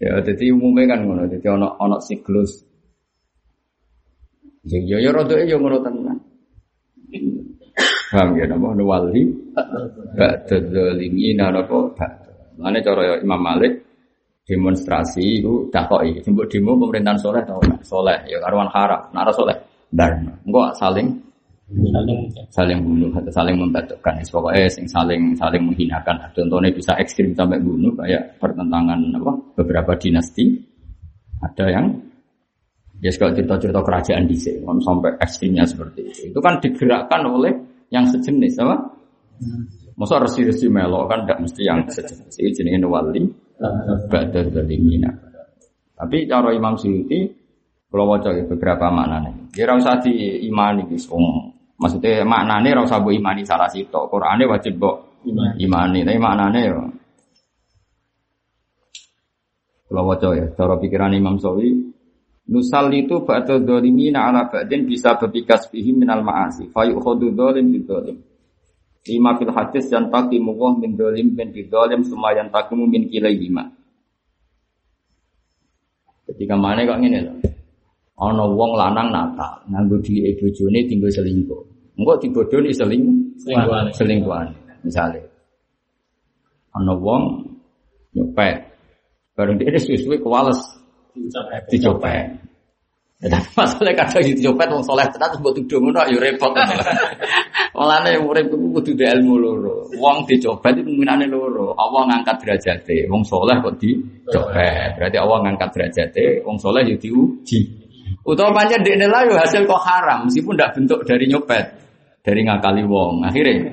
Ya jadi umumnya kan ngono, jadi ono ono siklus. Ya ya ya rondo ya ngono tenan. Paham ya napa nuwali ba'da zalimina napa ba'da. Mane cara Imam Malik demonstrasi itu takoki. Jembuk demo pemerintahan soleh tau ora? Soleh ya karuan harap. Ora soleh barno. Engko saling saling bunuh atau saling membatukkan. Pokoknya sing saling saling menghinakan. Contohnya bisa ekstrim sampai bunuh kayak pertentangan apa beberapa dinasti. Ada yang ya kalau cerita-cerita kerajaan di sini sampai ekstrimnya seperti itu. Itu kan digerakkan oleh yang sejenis apa? Masa resi-resi melo kan tidak mesti yang sejenis. Ini jenis wali badar zalimina. Tapi cara Imam Suyuti kalau waca beberapa maknanya. Dia ora usah diimani wis wong. Maksudnya maknanya ora usah mbok imani salah sito. Qur'ane wajib mbok imani. Tapi maknanya ya kalau waca ya cara pikiran Imam Sawi Nusal itu ba'da dhalimina ala ba'din bisa berbikas bihi minal ma'asi fa yukhadu dhalim bi dhalim. Lima fil hadis yang takimu wah min dhalim bin bi dhalim summa yang takimu min kilayhima. Ketika mana kok ngene lho. Ana wong lanang nakal, nganggo dhuwit bojone tinggal selingkuh. Engko dibodoni seling Selingkuhan. selingkuhan. Misale. Ana wong nyopet. Bareng dia suwe-suwe kewales dicopet. Ya, tapi masalah kadang dicopet wong soleh tenan mbok tuduh ngono ya repot. Mulane urip iku kudu duwe ilmu loro. Wong dicopet itu minane loro. Allah ngangkat derajate. Wong soleh kok dicopet. Berarti Allah ngangkat derajate, wong soleh ya diuji. Utawa pancen dekne lah yo hasil kok haram meskipun ndak bentuk dari nyopet. Dari ngakali wong. Akhirnya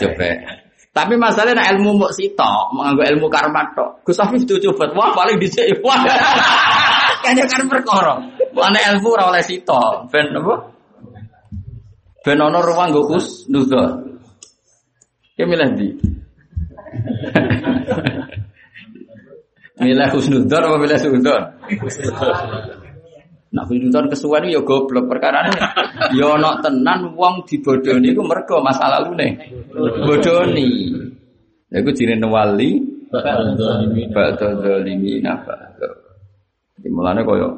copet. Tapi masalahnya nak ilmu mbok sitok, menganggo ilmu karma tok. Gus Afif itu coba, wah paling dicek. Wah. Kayaknya kan perkara. Mana ilmu ora oleh sitok. Ben apa? Ben ruang nggo Gus Nuzul. Ki ndi? milih Husnudon apa milih Sudon? Nak Husnudon kesuwen ya goblok perkara ini. Ya ono tenan wong dibodoni iku mergo masa lalune. Bodoni. Ya iku jenenge wali ba'da zalimina ba'da. Jadi mulane kaya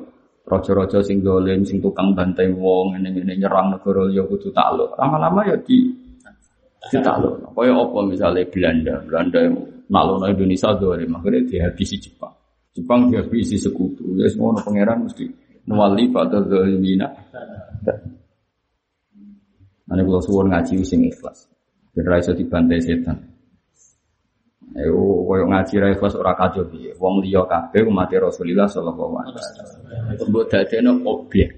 raja-raja sing dolim, sing tukang bantai wong, ngene-ngene nyerang negara ya kudu takluk. Lama-lama ya di ditakluk. Kaya apa misalnya Belanda, Belanda yang naklukno Indonesia dolim, akhirnya dihabisi Jepang. Jepang dihabisi sekutu. Ya semua pangeran mesti nuwali pada zalimina. Nanti kalau suwon ngaji sing ikhlas. Ben ra iso dibantai setan. Ayo koyo ngaji ra ikhlas ora kacau piye. Wong liya kabeh umat Rasulullah sallallahu alaihi wasallam. Mbok dadekno objek.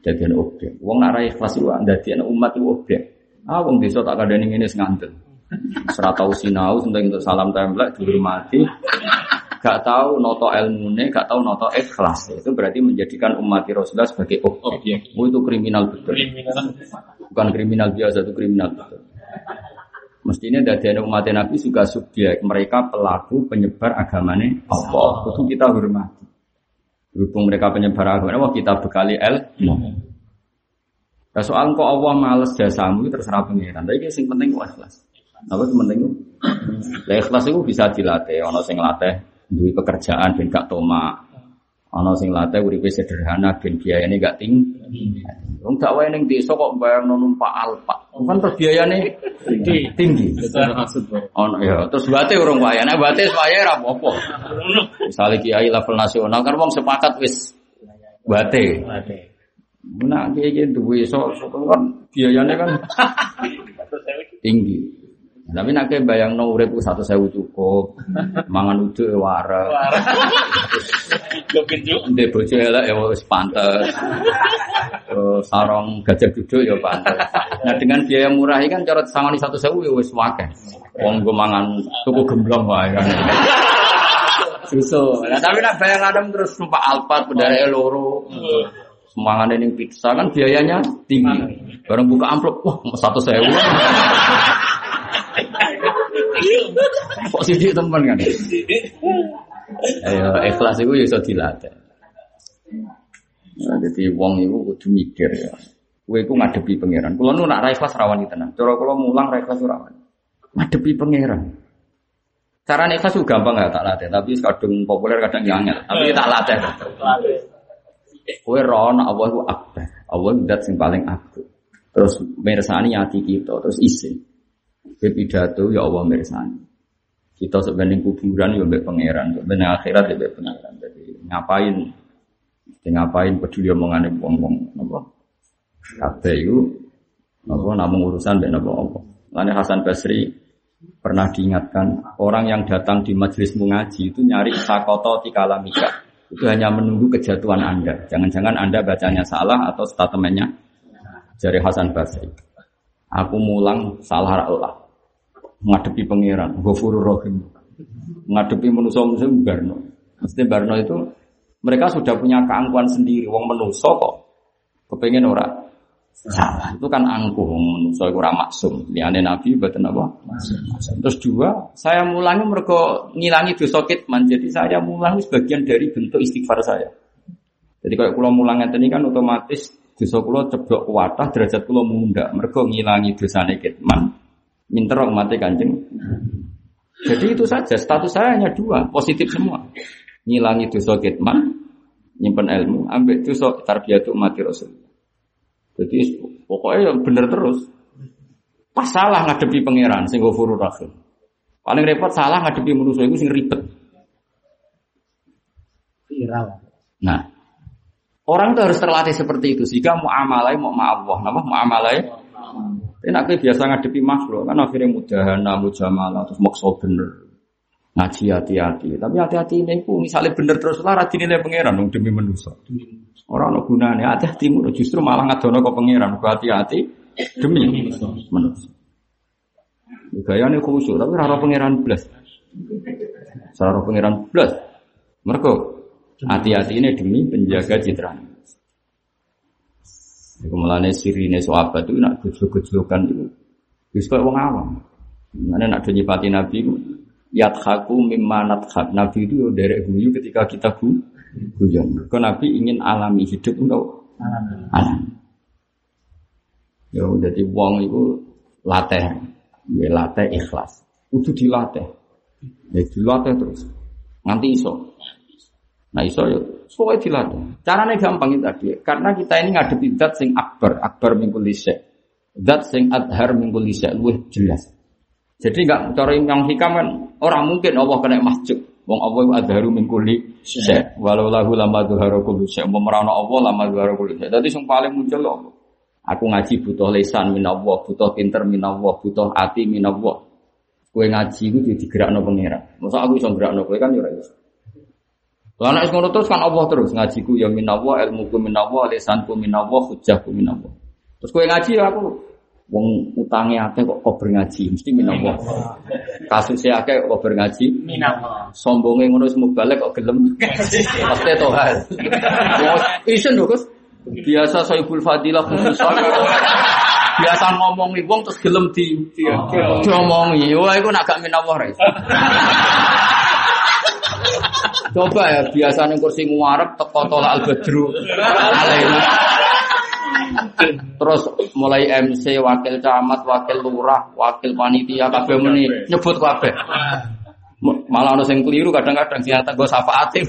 Dadekno objek. Wong nek ra ikhlas iku dadekno umat iku objek. Ah wong desa tak kadani ngene sing ngandel. Ora tau sinau untuk salam templek dihormati. Gak tahu noto ilmune, gak tahu noto ikhlas. Itu berarti menjadikan umat Rasulullah sebagai objek. Oh, itu kriminal betul. Bukan kriminal biasa, itu kriminal betul. Mestinya dari umat Nabi juga subjek mereka pelaku penyebar agamanya Allah. Itu kita hormati. Berhubung mereka penyebar agama, wah kita bekali el. Nah, soal kok Allah males jasamu itu terserah pengiran. Tapi yang penting ikhlas. Apa yang penting itu? Lah ikhlas itu bisa dilatih. Ono sing latih duit pekerjaan ben gak toma. Ono sing latih uripe sederhana ben biayane gak tinggi. Wong gak wae ning desa kok bayang numpak alpa. Kan terus biayane tinggi. tinggi. Ono ya, terus bate urung wae. Nek bate wae ra apa-apa. Misale kiai level nasional kan wong sepakat wis bate. Nah, kiai kiai duwe iso kan biayane kan tinggi. Tapi nak bayang no urip satu sewu cukup, mangan uduk ya wareng, ndek bojo elek ya wis pantes, Terus sarong gajah duduk ya pantes. Nah dengan biaya murah ini kan cara sangoni satu sewu ya wis wakeh. Wong gue mangan tuku gemblong wae kan. Susu. Nah tapi nak bayang adam terus numpak alpat bedare loro. Semangan ini pizza kan biayanya tinggi. Bareng buka amplop, wah satu sewu. Kok teman kan? Ayo ikhlas itu ya iso dilatih. Nah, jadi wong itu kudu mikir ya. Kowe iku ngadepi pangeran. Kulo nu nak ra ikhlas rawani tenan. Cara mulang ra ikhlas ora. Ngadepi pangeran. Cara ikhlas itu gampang gak tak latih, tapi kadang populer kadang yang angel. Tapi tak latih. Kowe rono Allah itu akbar. Allah dat sing paling akbar. Terus mirsani hati kita, terus isin. Kowe pidato ya Allah mirsani. Kita sebenarnya kuburan ya mbek pangeran, sebenarnya akhirat ya mbek pangeran. Jadi ngapain? Jadi ngapain peduli omongane wong-wong napa? Kabeh iku napa namung urusan mbek napa apa. Lane Hasan Basri pernah diingatkan orang yang datang di majelis mengaji itu nyari sakoto tikalamika itu hanya menunggu kejatuhan Anda. Jangan-jangan Anda bacanya salah atau statementnya dari Hasan Basri. Aku mulang salah Allah. Ngadepi pangeran, Ghafurur Rahim. Ngadepi manusia-manusia Barno. Mesti Barno itu mereka sudah punya keangkuhan sendiri. Wong manusia kok kepengen ora salah. Itu kan angkuh manusia ora maksum. Liane Nabi betul apa? Terus dua, saya mulangi mereka ngilangi dosa kitman. Jadi saya mulangi sebagian dari bentuk istighfar saya. Jadi kalau kulo mulang ini kan otomatis dosa kulo ceblok kuatah derajat kulo munda. Mereka ngilangi dosane kitman. Minter mati kanjeng. Jadi itu saja. Status saya hanya dua, positif semua. Ngilangi dosa kitman, nyimpen ilmu, ambil dosa tarbiyatu mati rasul. Jadi pokoknya yang bener terus. Pas salah ngadepi pangeran sing ghafurur rahim. Paling repot salah ngadepi manusia itu sing ribet. Viral. Nah, orang itu harus terlatih seperti itu sehingga muamalai mau Allah, nama muamalai. Tapi nak biasa ngadepi makhluk kan akhirnya mudahana, mujamalah, terus maksa bener. Ngaji hati-hati. Tapi hati-hati ini ku misalnya bener terus lah dinilai pangeran dong demi manusia. Orang no gunanya hati-hati justru malah ngadono ke pangeran. Hati-hati demi manusia. Gaya ini khusyuk, tapi rara pangeran belas. Rara pangeran belas. Mereka hati-hati ini demi penjaga citra. Kemudian sirine sahabat itu nak gejluk-gejlukan itu. Wis koyo wong awam. Mana nak nyipati Nabi itu yadhaku mimma nadhak. Nabi itu yo derek guyu ketika kita gu guyon. Kau Nabi ingin alami hidup untuk alam. Yo jadi wong itu latih, ya latih ikhlas. Itu dilatih. Ya dilatih terus. Nanti iso. Nah iso yo pokoknya dilatih. Caranya gampang itu tadi. Karena kita ini ngadepi dat sing akbar, akbar minggu lisek. Dat sing adhar minggu lisek luwih jelas. Jadi enggak cara yang hikam kan orang mungkin Allah kena masjid. Wong Allah itu adharu minggu lisek. Walau lahu lama dhuharu kulli syek. Memerana Allah lama dhuharu kulli syek. Jadi yang paling muncul Allah. Aku ngaji butuh lesan minallah, butuh pinter minallah, butuh hati minallah. Kue ngaji itu digerakno pangeran. Masa aku bisa gerakno kue kan ya. Lah nek ngono terus kan Allah terus ngajiku ya minallah, ilmuku minallah, lisanku minallah, hujahku minallah. Terus kowe ngaji ya aku wong utange akeh kok kober ngaji, mesti minallah. Kasusnya akeh kok kober ngaji, Minallah. sombonge ngono semua balik kok gelem. Pasti to hal. Isen lho Gus. Biasa Saibul Fadilah khusus biasa ngomongi wong terus gelem di diomongi. Wah, iku nak gak minawah ra. Coba ya biasa ning kursi nguarep teko tolak al-badru. Alaina. Terus mulai MC, wakil camat, wakil lurah, wakil panitia kabeh muni nyebut kabeh. Malah ono sing keliru kadang-kadang sing ngata gue sapaatin.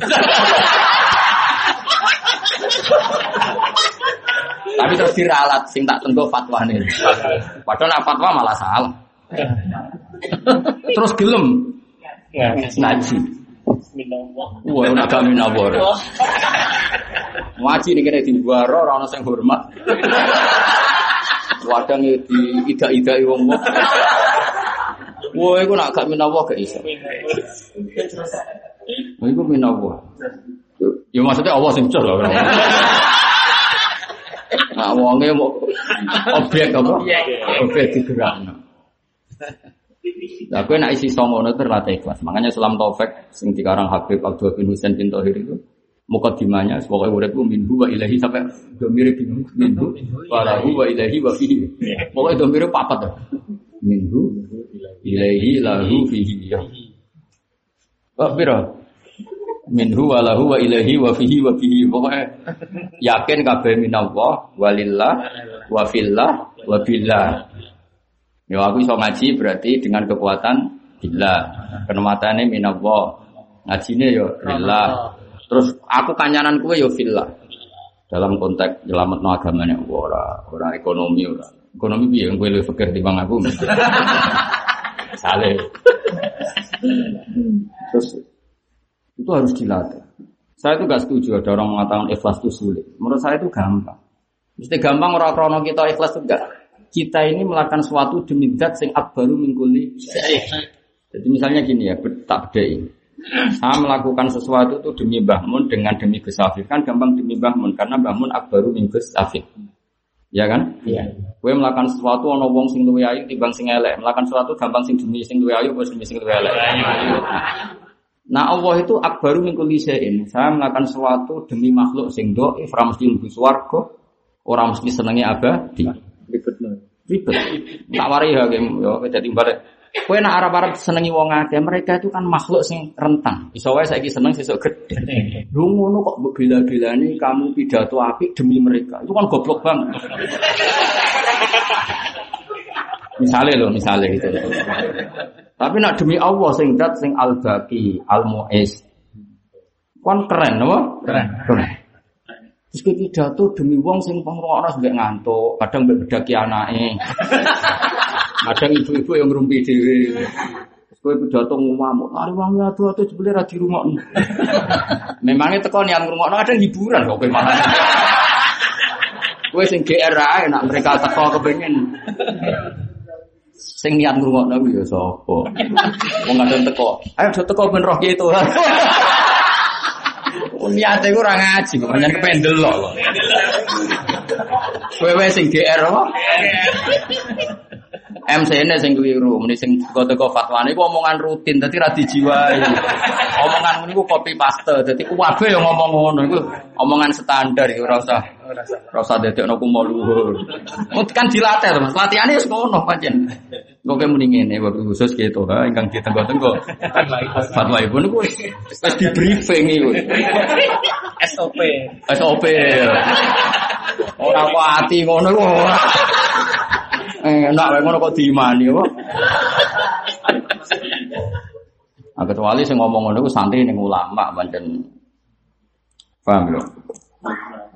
Tapi terus diralat sing tak tenggo fatwane. Padahal nak fatwa malah salah. terus gelem ngaji. Wah, ora gak minawar. Ngaji ning kene diwaro ora ono sing hormat. Wadang di ida-idai wong wong. Wah, iku nak gak minawar gak iso. Wah, iku minawar. Ya maksudnya Allah sing lho. Nah, wonge objek apa? Objek digerakno. Nah, gue nak isi songono itu terlatih ikhlas. Makanya Sulam Taufik sing dikarang Habib Abdul bin Husain bin Tohir itu mukadimahnya pokoknya uripku minhu wa ilahi sampai domire bingung minhu wa lahu wa ilahi wa fihi. Pokoknya domire papat tuh. Minhu ilahi lahu fihi. Oh, biro. Minhu wa lahu wa ilahi wa fihi wa fihi. Pokoknya yakin kabeh minallah walillah wa fillah wa billah. Ya aku iso ngaji berarti dengan kekuatan billah. Kenematane minallah. Ngajine ya billah. Terus aku kanyanan kue ya fillah. Dalam konteks nyelametno agamane ora ora ekonomi ora. Ekonomi piye kowe luwih fikir timbang aku. Saleh. Terus itu harus dilatih. Saya itu gak setuju ada orang mengatakan ikhlas itu sulit. Menurut saya itu gampang. Mesti gampang orang krono kita ikhlas itu enggak. Kita ini melakukan sesuatu demi zat sing akbaru mingkuli. Jadi misalnya gini ya, tak bedai. Saya melakukan sesuatu itu demi Mbah Mun dengan demi Gus Afif. Kan gampang demi Mbah Mun karena Mbah Mun akbaru min Gus. Ya kan? Iya. Kue melakukan sesuatu ono wong sing luwe ayu timbang sing elek. Melakukan sesuatu gampang sing demi sing luwe ayu apa demi sing luwe elek. Nah Allah itu akbaru min kulli syai'in. Saya melakukan sesuatu demi makhluk sing dhaif, ora mesti mlebu swarga, ora mesti senenge abadi. Ribetno. Ribet. Tak wari ya game yo dadi balik. Kowe nak arep-arep senengi wong akeh, mereka itu kan makhluk sing rentang. Iso wae saiki seneng sesuk gede. Lu ngono kok bela-belani kamu pidato apik demi mereka. Itu kan goblok banget. misalnya loh, misalnya gitu. Tapi nak demi Allah sing dat sing al-baqi, al-mu'is. Kon keren apa? Keren. Keren. Terus kowe pidato demi wong sing pengrungokno sampe ngantuk, kadang mbek bedaki anake. Kadang ibu-ibu yang ngrumpi dhewe. Terus kowe pidato ngamuk, "Ari wong adu-adu jebule ra dirungokno." Memangnya teko niat ngrungokno kadang hiburan kok kowe malah. Kowe sing GR ae nak mereka teko kepengin. Sing niat ngrungokno ya sapa? Wong kadang teko. Ayo teko ben roh itu. Niate ku ora ngaji, kok pancen kependel lho. Wewe sing GR apa? MC ini sing keliru, muni sing teko-teko fatwane iku omongan rutin, dadi ra dijiwai. Omongan niku copy paste, dadi kuwabe yang ngomong ngono iku omongan standar iku ora usah ora usah dadekno kumo luhur. Kan dilatih to, Mas. Latihane wis ngono pancen. Kok muni ngene wabil khusus gitu, ha ingkang ditenggo-tenggo. Fatwa ibu niku wis di briefing iku. SOP. SOP. Ora kok ati ngono iku ora. Enak wae ngono kok diimani apa? Nah, kecuali sing ngomong ngono iku santri ning ulama pancen paham lho.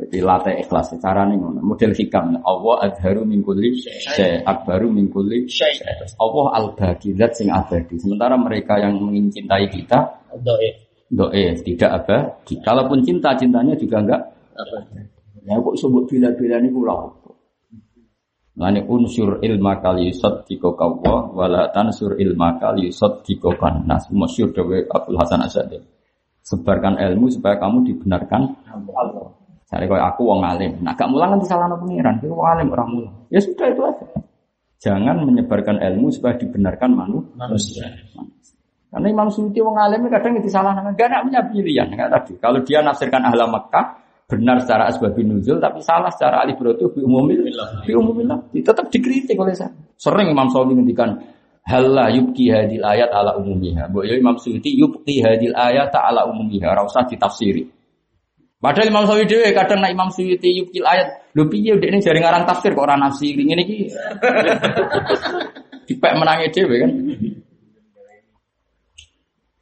Jadi latih ikhlas carane ngono. Model hikam Allah adharu min kulli syai akbaru min kulli syai. Allah al-baqi sing abadi. Sementara mereka yang mencintai kita Doif. doe tidak abadi. Kalaupun cinta cintanya juga enggak Apa? Ya kok sebut bila-bila ini apa? Lani unsur ilma kali yusad tiko kawwa wala tansur ilma kali yusad tiko nas. Masyur dawe Abdul Hasan Asyadi. Sebarkan ilmu supaya kamu dibenarkan Allah. Cari kau aku wong alim. Nah gak mulang nanti salah pengiran. Kau wong alim orang mulang. Ya sudah itu aja. Jangan menyebarkan ilmu supaya dibenarkan manu. Manusia. Karena Imam Suyuti wong alim kadang itu salah Gak nak punya pilihan. Tadi. Kalau dia nafsirkan ahla Mekah, benar secara asbabun nuzul tapi salah secara alibratu bi umumil bi umumil tetap dikritik oleh saya. Sering Imam Syafi'i ngendikan Halla yubki hadil ayat ala umumiha. Mbok ya Imam Suyuti yubki hadil ayat ala umumiha, ora usah ditafsiri. Padahal Imam Syafi'i dhewe kadang nak Imam Suyuti yubki ayat, lho piye ini jari ngarang tafsir kok ora nafsiri ngene iki. Dipek menangi dhewe kan.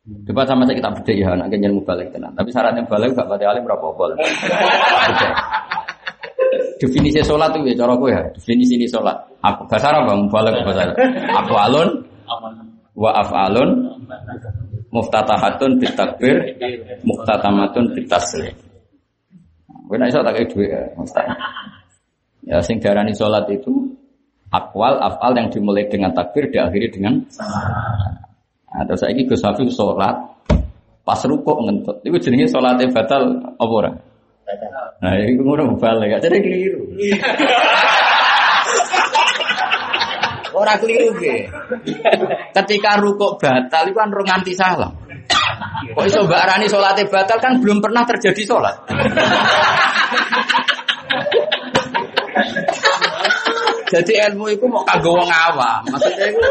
Coba sama saya kita beda ya, anak kenyan mubalik tenan. Tapi syaratnya balik gak pada alim berapa bol. Definisi sholat itu ya, cara gue ya. Definisi ini sholat. Apa bahasa Arab bang? Balik bahasa Arab. Apa alun? Wa af'alun muftatahatun bitakbir muftatamatun bitaslim. Gue nak iso tak kayak dua ya, Ya, sing darani sholat itu akwal, afal yang dimulai dengan takbir, diakhiri dengan Nah, terus saya Gus Hafiz sholat pas rukuk ngentut. Itu jenenge sholatnya batal apa ora? Nah, itu ngono balik. Jadi keliru. Ora keliru ge. Ketika rukuk batal itu kan nganti salam. Kok iso mbak Arani sholatnya batal kan belum pernah terjadi sholat. Jadi ilmu itu mau kagak wong awam. Maksudnya itu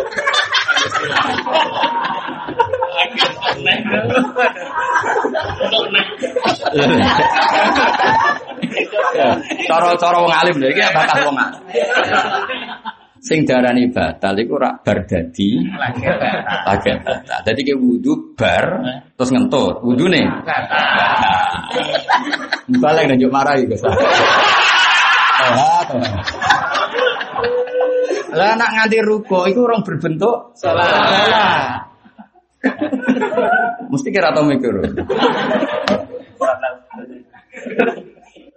Cara-cara wong alim lho iki bakas wong alim. Sing darani batal iku rak bar dadi lagi batal. Dadi ke wudu bar terus ngentut. Wudune Balik nang yo marahi Gus. Lah nak nganti ruko itu orang berbentuk salah. Mesti kira tau mikir.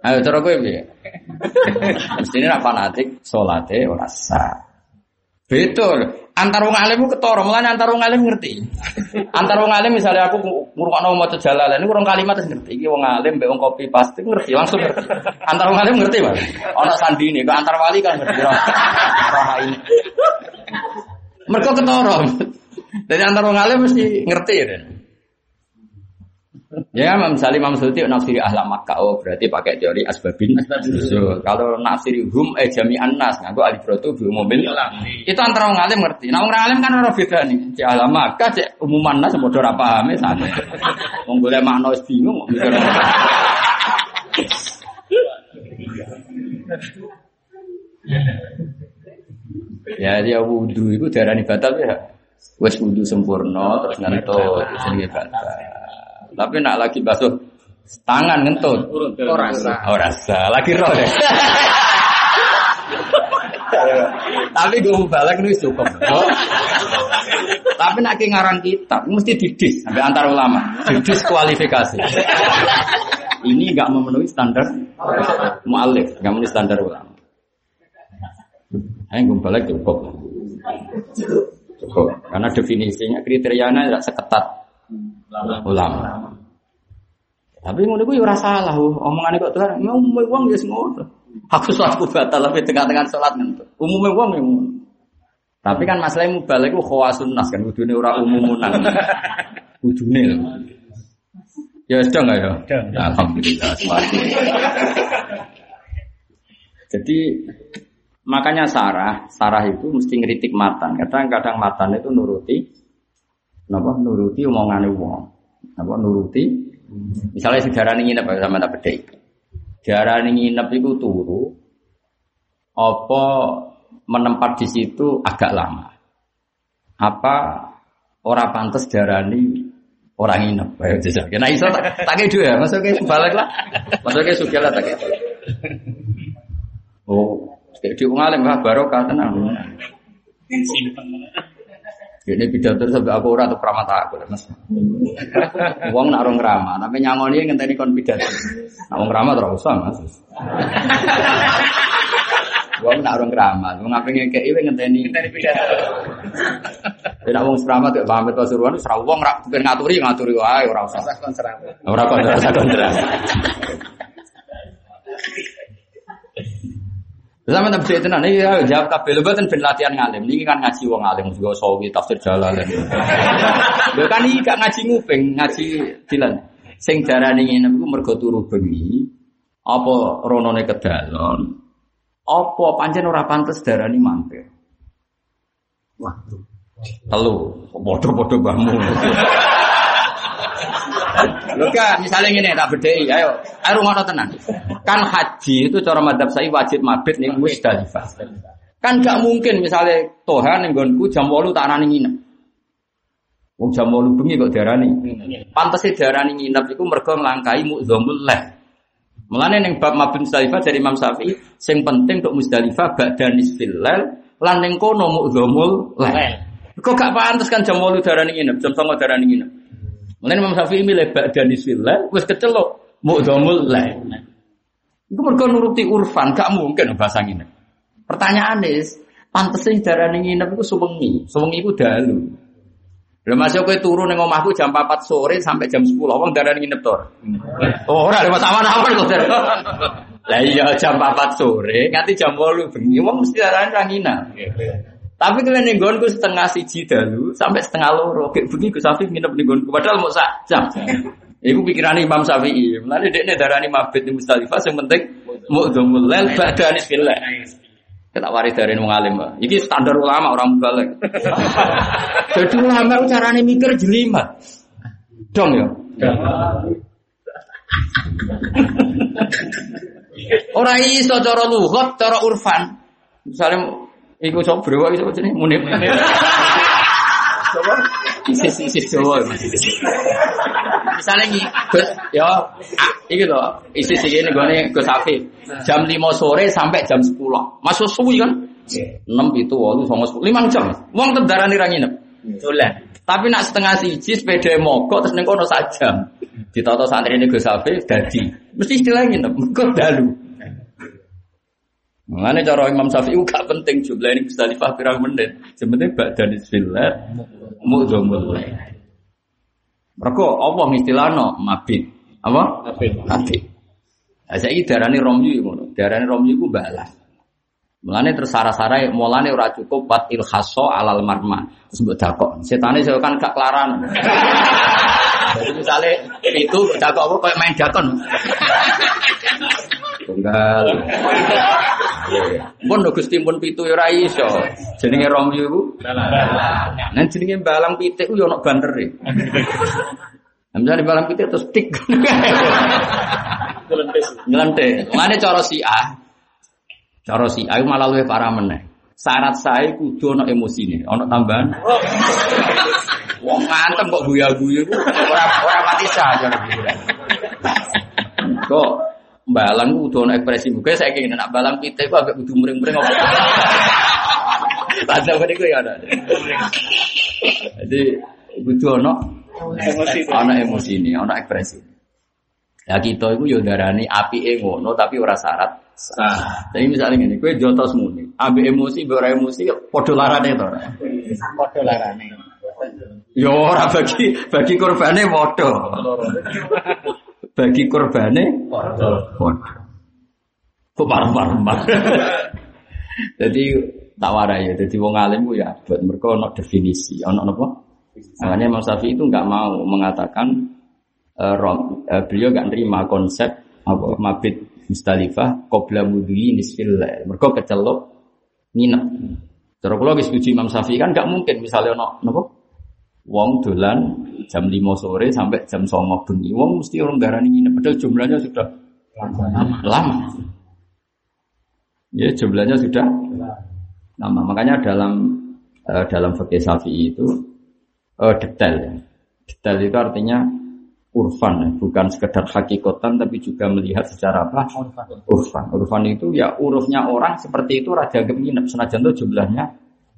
Ayo cara gue piye? Mesti ini fanatik salate ora sah. Betul. Antar wong alim ketara, mulane antar wong alim ngerti. Antar wong alim misalnya aku ngurungokno maca jalalan ini kurang kalimat terus ngerti. Iki wong alim mbek wong kopi pasti ngerti, langsung ngerti. Antar wong alim ngerti, Mas. Ana sandine, kok antar wali kan ngerti. Roh ini. Mereka ketara. Jadi antar wong alim mesti ngerti ya. Ya, misalnya Imam Suyuti nafsiri ahla Makkah, oh berarti pakai teori asbabin. So, kalau nafsiri hum eh jami'an nas, ngaku alifrotu bi umumin. Itu antara orang alim ngerti. Nah orang alim kan orang beda nih. Cek ahla Makkah, cek umuman nas, bodoh ora paham sama. Wong boleh makna wis bingung. Ya dia wudhu itu darah batal ya. Wes wudhu sempurna terus ngentut jenenge batal. Tapi nak lagi basuh tangan ngentut. Ora sah. Ora sah. Lagi roh deh. Tapi gue mau balik nulis cukup. Oh. Tapi nak ngarang kitab mesti didis sampai antar ulama. Didis kualifikasi. Ini nggak memenuhi standar mualif, nggak memenuhi standar ulama. Ayo gue balik cukup. Cukup. Karena definisinya kriterianya tidak seketat ulama. Tapi ngono iku ya ora salah, omongane kok Tuhan, ya umume wong ya ngono. Aku salatku batal tapi tengah-tengah salat ngentut. Umume wong ya ngono. Tapi kan masalahnya mubalik itu khawasun nas kan kudune ora umumunan. Kudune. Ya sedang enggak ya? Alhamdulillah. Jadi makanya Sarah, Sarah itu mesti ngeritik matan. Kadang-kadang matan itu nuruti napa nuruti omongane wong. Napa nuruti Misalnya sejarah ini nginep sama tak bedai. Sejarah ini nginep itu turu, apa menempat di situ agak lama. Apa orang pantas sejarah ini orang nginep. Ayo jajal. Kena iso tak tak kedu ya, masuk ke balik lah. Masuk ke sugilah tak kedu. Oh, kayak di ngalim lah barokah tenang. Ini pidato sampai aku ora tuh pramata aku mas. Uang nak orang ramah, tapi nyangoni yang ngenteni kon pidato. Nak orang ramah terus usah mas. Uang nak orang ramah, uang apa yang kayak ini ngenteni ngenteni pidato. Tidak uang serama tuh pamit pasuruan, serah uang rak ben ngaturi ngaturi wae ora usah. Ora kok ora usah kontra. Sama tak bisa tenan ini ya jawab kabel betul ben latihan ngalim. Ini kan ngaji wong alim juga sawi tafsir jalan. Lho kan iki gak ngaji nguping, ngaji dilan. Sing darane ngene iku mergo turu bengi. Apa ronone kedalon? Apa pancen ora pantes darani mampir? Waduh. Telu, bodoh-bodoh bangun. Kan, misalnya ngene tak bedhei, ayo. Ayo ngono tenan. Kan haji itu cara madhab saya wajib mabit ning Musdalifah. Kan gak mungkin misalnya Tuhan ning nggonku jam 8 tak arani nginep. Wong jam 8 bengi kok diarani. Pantese diarani nginep iku mergo nglangkai mudzamul leh. Mulane ning bab mabit Musdalifah dari Imam Syafi'i sing penting untuk Musdalifah ba'da nisfil lail lan ning kono mudzamul leh. Kok gak pantes kan jam 8 darani nginep, jam 9 darani nginep. Mulane Imam Syafi'i milih ba'da nisfil lail wis kecelok mudzamul lail. Iku mergo nuruti urfan, gak mungkin bahasa nginep. Pertanyaan is, pantesin darah nginep itu suwengi, suwengi itu dalu. Lha masuk kowe omahku jam 4 sore sampai jam 10. Wong darah nginep. Oh, ora ada masalah kok. Lah iya jam 4 sore nganti jam 8 bengi wong mesti darah ra nginep. Tapi kalian ning nggonku setengah siji dalu sampai setengah loro. Kayak bengi Gus Safi nginep ning nggonku padahal mau sak jam. Iku pikiran Imam Syafi'i. Mulane dekne darani mabit di Mustalifah sing penting mu'dzamul lail ba'da nisfillah. Kita waris dari wong alim. Iki standar ulama orang balik. Jadi ulama itu caranya mikir jelimet. Dong ya. Orang iso cara lugat, cara urfan. Misalnya iku sok brewa iso jenenge munib. Coba isis-isis Jawa. Misalnya nih, Gus, ya, ah, iki loh, isis iki nih gue Gus Afif. Jam 5 sore sampai jam 10. Masuk suwi kan? 6 itu, 8, 9, 10, 5 jam. Wong tedarani ra nginep. Dolan. Tapi nak setengah siji sepeda mogok terus ning kono sak jam. Ditata santri ini Gus Afif dadi. Mesti istilah nginep, mergo dalu. Mengenai cara Imam Syafi'i gak penting jumlah ini bisa pirang menit. Sebenarnya badan istillah mu'dzamul Mereka Allah istilahno mabit. Apa? Mabit. Mabit. Nah, saya ini darani romyu ngono. Darani romyu ku balas. Mulane tersara-sara mulane ora cukup pat ilhaso alal marma. Terus mbok dakok. Setane saya kan gak kelaran. Jadi misalnya itu dakok apa kayak main dakon. Tunggal. Pun Gusti pun pitu ya ora iso. Jenenge romyu iku Nah jenenge balang pitik ku yo ono bandere. Misalnya balang pitik terus tik. Nyelentik. Mana cara si A? Cara si A malah luwih parah meneh. Syarat saya kudu ono emosine, ono tambahan. Wong ngantem kok guya-guyu ku ora ora mati saja. Kok balang kudu ono ekspresi muka saya ingin nak balang pitik ku agak kudu muring-muring apa. Tanda beriku ya ada. Jadi kudu ono Emosi. emosi ini, ana ekspresi. Ya kita itu yo darani api ngono tapi ora syarat. Sah. Jadi misalnya gini, kue jotos muni, api emosi, ora emosi, podo larane to. ora? Padha larane. Yo ora bagi bagi korbane podo. Bagi korbane Padha. Kok. Jadi tak warai ya. Jadi wong alim ku ya buat mereka ono definisi, ono apa? Makanya Imam Syafi'i itu nggak mau mengatakan eh, rom, eh, beliau nggak nerima konsep apa mabit Mustalifah qabla mudhi nisfil. Mergo kecelok nginep. Kula wis setuju Imam Syafi'i kan nggak mungkin misalnya ono napa? Wong dolan jam 5 sore sampai jam 09 bengi. Wong mesti orang darani nginep padahal jumlahnya sudah lama. Ya jumlahnya sudah lama. Makanya dalam eh, dalam fikih Syafi'i itu eh, detail. Detail itu artinya urfan, bukan sekedar hakikotan tapi juga melihat secara apa? Urfan. Urfan itu ya urufnya orang seperti itu raja nginep senajan itu jumlahnya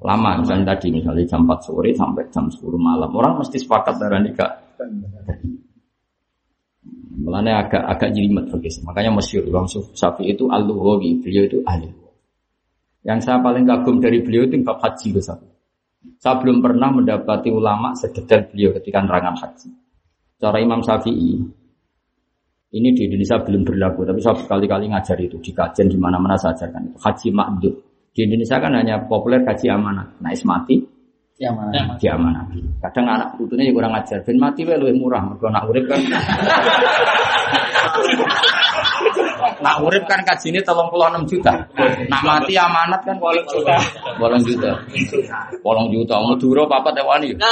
lama. Misalnya tadi misalnya jam 4 sore sampai jam 10 malam. Orang mesti sepakat darah nikah. Mulanya agak agak jelimet begitu. Makanya masyhur Imam Syafi'i itu al-Lughawi, beliau itu ahli. Yang saya paling kagum dari beliau itu bab haji Gus. Saya belum pernah mendapati ulama sedetail beliau ketika nerangan haji. Cara Imam Syafi'i ini di Indonesia belum berlaku, tapi saya berkali-kali ngajar itu di kajian di mana-mana saya ajarkan itu. Haji makdud. Di Indonesia kan hanya populer haji amanah. Nah, mati Yang mana? di amanah. Kadang anak putune yang kurang ajar, ben mati wae luwih murah, mergo anak urip kan. Nak urip kan kajine 36 juta. Nak mati amanat kan 8 juta. 8 juta. 8 juta. Madura papat ewani.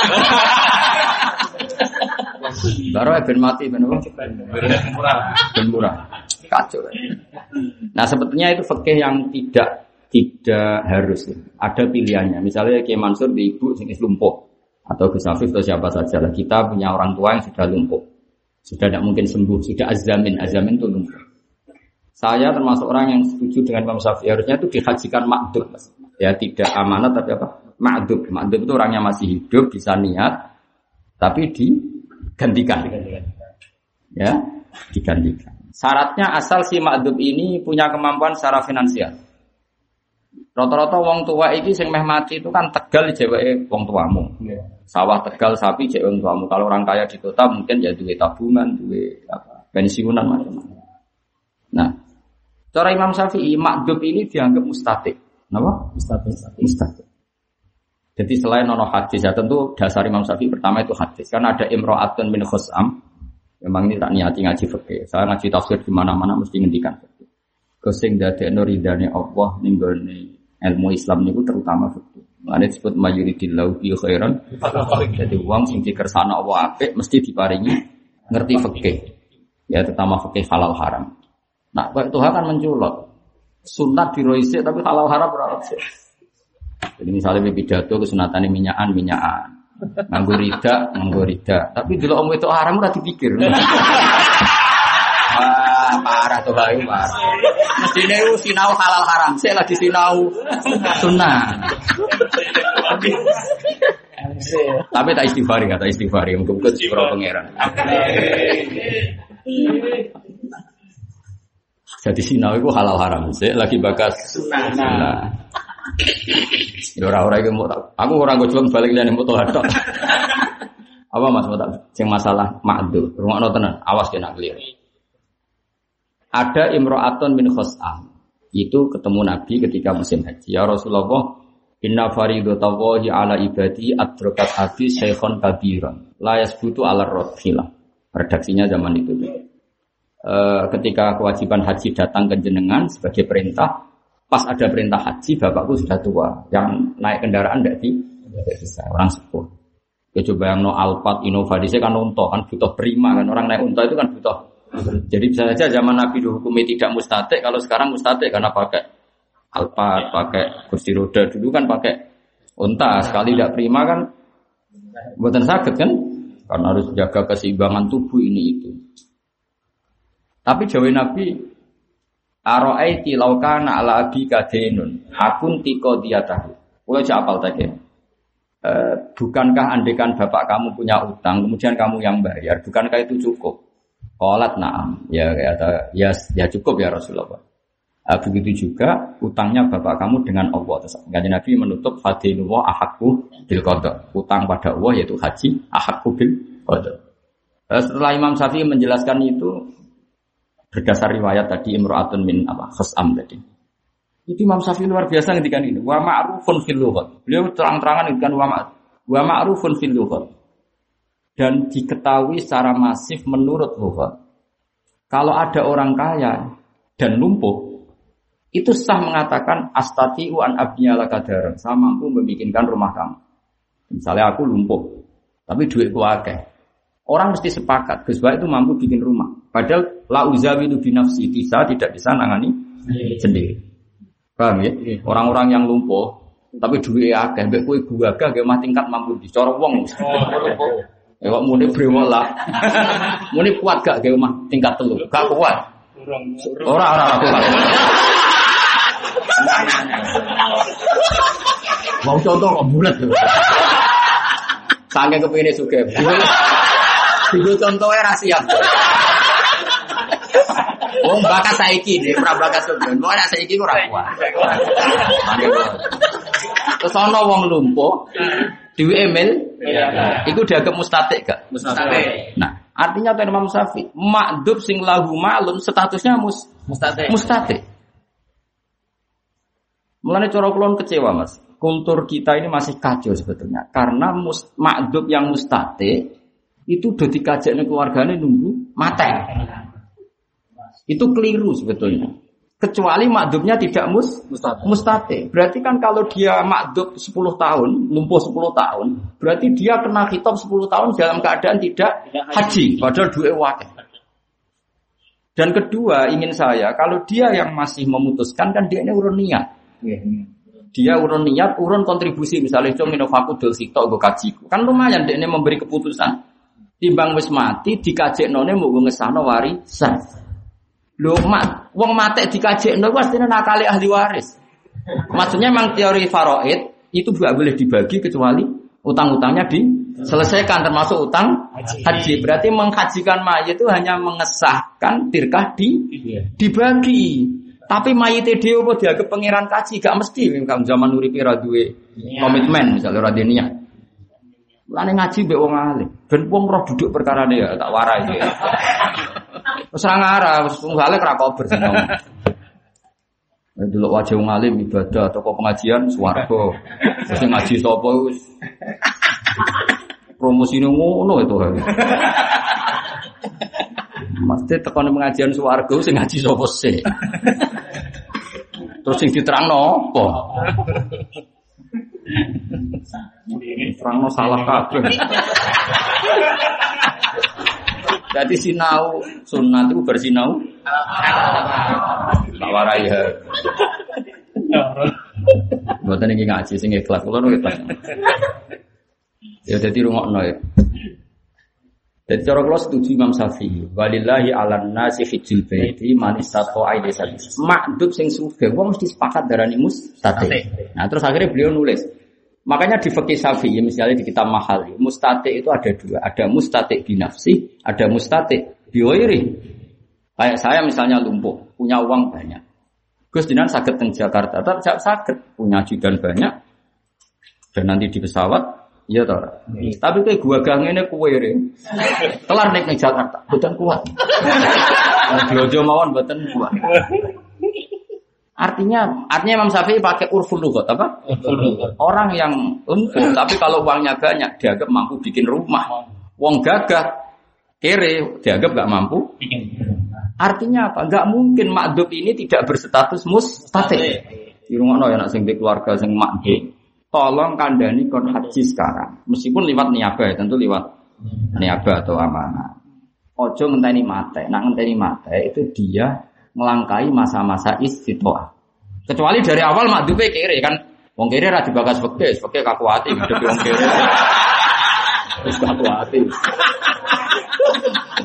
Baru ben mati ben apa? Ben murah. Kacau. Nah sebetulnya itu fikih yang tidak tidak harus. Ada pilihannya. Misalnya Kiai Mansur di ibu sing lumpuh atau Gus Afif atau siapa saja lah. Kita punya orang tua yang sudah lumpuh. Sudah tidak mungkin sembuh, sudah azamin, azamin itu lumpuh. Saya termasuk orang yang setuju dengan Imam Syafi'i harusnya itu dihajikan makdub. Ya tidak amanat tapi apa? Makdub. Makdub itu orangnya masih hidup, bisa niat, tapi digantikan. Ya, digantikan. Syaratnya asal si makdub ini punya kemampuan secara finansial. Rata-rata wong tua iki sing meh mati itu kan tegal jeweke wong tuamu. Sawah tegal sapi cewek wong tuamu. Kalau orang kaya di kota mungkin ya duit tabungan, duit apa, pensiunan macam-macam. Nah, cara Imam Syafi'i makdub ini dianggap mustatik. Kenapa? Mustatik. Mustatik. Jadi selain nono hadis ya tentu dasar Imam Syafi'i pertama itu hadis. Karena ada imro'atun min khusam. Memang ini tak niati ngaji fikih. Saya ngaji tafsir di mana-mana mesti ngendikan fikih. Kesing dadekno ridane Allah ning ilmu Islam niku terutama fikih. Mane disebut majuridillahu bi khairan. Jadi uang sing dikersana Allah apik mesti diparingi ngerti fikih. Ya terutama fikih halal haram. Nah, Pak Tuhan kan menculot. Sunat diroise tapi halal haram sih? Jadi misalnya pidato kesunatan minyakan minyakan. Nganggo rida, nganggo rida. Tapi dulu om itu haram udah dipikir. Parah tuh bayu parah. Mestinya itu sinau halal haram. Saya lagi sinau sunnah. Tapi tak istighfar kata istighfar. Mungkin ke pro pangeran. Jadi sinau itu halal haram. Saya lagi bakas sunnah. Ya ora-ora iki mau aku ora go jeleng balik liyane moto hadok. Apa Mas mau tak sing masalah makdur. Rungokno tenan, awas kena clear. Ada imro'atun min khos'am. Itu ketemu Nabi ketika musim haji. Ya Rasulullah, Inna faridatallahi ala ibadi adrokat hati syekhon kabiran. La yasbutu ala rodhilah. Redaksinya zaman itu. E, ketika kewajiban haji datang ke jenengan sebagai perintah, pas ada perintah haji, bapakku sudah tua. Yang naik kendaraan tidak di. Orang sepuh. Ya coba yang no Alphard, inovasi kan unta, kan butuh prima kan. Orang naik unta itu kan butuh jadi bisa saja zaman Nabi dihukumi tidak mustatik, kalau sekarang mustatik karena pakai alpat, pakai kursi roda dulu kan pakai unta, sekali tidak prima kan buatan sakit kan, karena harus jaga keseimbangan tubuh ini itu. Tapi jawab Nabi, Aro'aiti laukana ala abi kadenun, akun tiko diatahu. Boleh apal tadi. E, bukankah andekan bapak kamu punya utang, kemudian kamu yang bayar, bukankah itu cukup? Kolat naam. Ya kata ya ya cukup ya Rasulullah. Nah, begitu juga utangnya bapak kamu dengan Allah. Terus Nabi menutup hadinullah ahakku bil qada. Utang pada Allah yaitu haji ahakku bil qada. Setelah Imam Syafi'i menjelaskan itu berdasar riwayat tadi imro'atun min apa khasam tadi. Itu Imam Syafi'i luar biasa ketika ini. Wa ma'rufun fil lughat. Beliau terang-terangan ngendikan wa ma'ruf. Wa ma'rufun fil dan diketahui secara masif menurut lughat. Kalau ada orang kaya dan lumpuh, itu sah mengatakan astati an abniyala kadar. Saya mampu membikinkan rumah kamu. Misalnya aku lumpuh, tapi duit akeh. Orang mesti sepakat, Gus itu mampu bikin rumah. Padahal la uzawilu binafsi bisa tidak bisa nangani sendiri. Paham ya? Iya. Orang-orang yang lumpuh tapi duit akeh, mbek kowe gua agak mah tingkat mampu dicorong wong. Oh, Ya kok muni brewol lah. muni kuat gak ge omah tingkat telu? Gak kuat. Ora ora ora kuat. Mau contoh kok bulat. Sange kepingin suge. Dulu contohnya rahasia. Oh, bakat saiki deh, ora bakat. Mau ada saiki ora kuat. Terus ana wong lumpuh, Dewi Emil, iya. itu dianggap mustatik gak? Mustatik. Nah, artinya apa Imam Syafi'i? Makdub sing lahu malum statusnya mus mustatik. Mustatik. Mulanya cara kulon kecewa mas. Kultur kita ini masih kacau sebetulnya. Karena mus, makdub yang mustatik itu udah dikajaknya keluarganya nunggu mati. Itu keliru sebetulnya. Kecuali makdubnya tidak mus Mustahil. mustate. Berarti kan kalau dia makdub 10 tahun, lumpuh 10 tahun, berarti dia kena khitab 10 tahun dalam keadaan tidak Tidak haji, padahal duwe wakil. Dan kedua, ingin saya, kalau dia yang masih memutuskan kan dia ini urun niat. Iya, iya. Dia urun niat, urun kontribusi misalnya cung inovaku dul sikto gue kajiku. Kan lumayan dia ini memberi keputusan. Timbang wis mati dikajekno ne mau ngesano warisan. Lho mak wong mati dikajekno ku artinya nakali ahli waris. Maksudnya memang teori faraid itu juga boleh dibagi kecuali utang-utangnya diselesaikan termasuk utang haji. Berarti menghajikan mayit itu hanya mengesahkan tirkah di Iya. dibagi. Tapi mayit dhewe apa dianggap pangeran kaji gak mesti kan zaman uripe ra duwe komitmen misalnya ra niat. Mulane ngaji mbek wong alim. Ben wong roh duduk perkara ya tak warai ya. Wis ra ngarah, wis seneng. Dulu wajah wong alim ibadah toko pengajian swarga. Sing ngaji sapa wis promosine ngono itu. Mesti tekan pengajian swarga sing ngaji sapa sih. Terus sing diterangno Terangno salah kabeh. Jadi sinau sunat itu bersinau tak warai ya. Buatan ini ngaji sing ikhlas, kalau ikhlas. Ya jadi rungokno ya. Jadi cara kalau setuju Imam Syafi'i, walillahi ala nasi hijjul baiti man istata'a ilaihi sabila. Makdub sing sugih wong mesti sepakat darani mustati. Nah, terus akhirnya beliau nulis. Makanya di fikih Syafi'i misalnya di kitab Mahali, mustati itu ada dua, ada mustati binafsi, ada mustati biwairi. Kayak saya misalnya lumpuh, punya uang banyak. Gus Dinan sakit teng Jakarta, tetap sakit, punya ajudan banyak, dan nanti di pesawat, iya toh. Tapi kayak gua gang ini kue kelar naik ning Jakarta, bukan kuat. Jojo mawon buatan kuat. Artinya, artinya Imam Syafi'i pakai urful lugat apa? Orang yang lumpuh, tapi kalau uangnya banyak, dianggap mampu bikin rumah. Wong gagah, kere, dianggap gak mampu. Artinya apa? Gak mungkin makdub ini tidak berstatus mustati. Di rumah ya nak sing di keluarga sing makdub. Tolong kandani kon haji sekarang. Meskipun lewat niaga ya, tentu lewat niaga atau amanah. Ojo ngenteni mate. Nak ngenteni mate itu dia melangkai masa-masa istitoah. Kecuali dari awal makdube kere kan. Wong kere ra dibakas fikih, fikih kakuati hidup wong kere. Wis kakuati.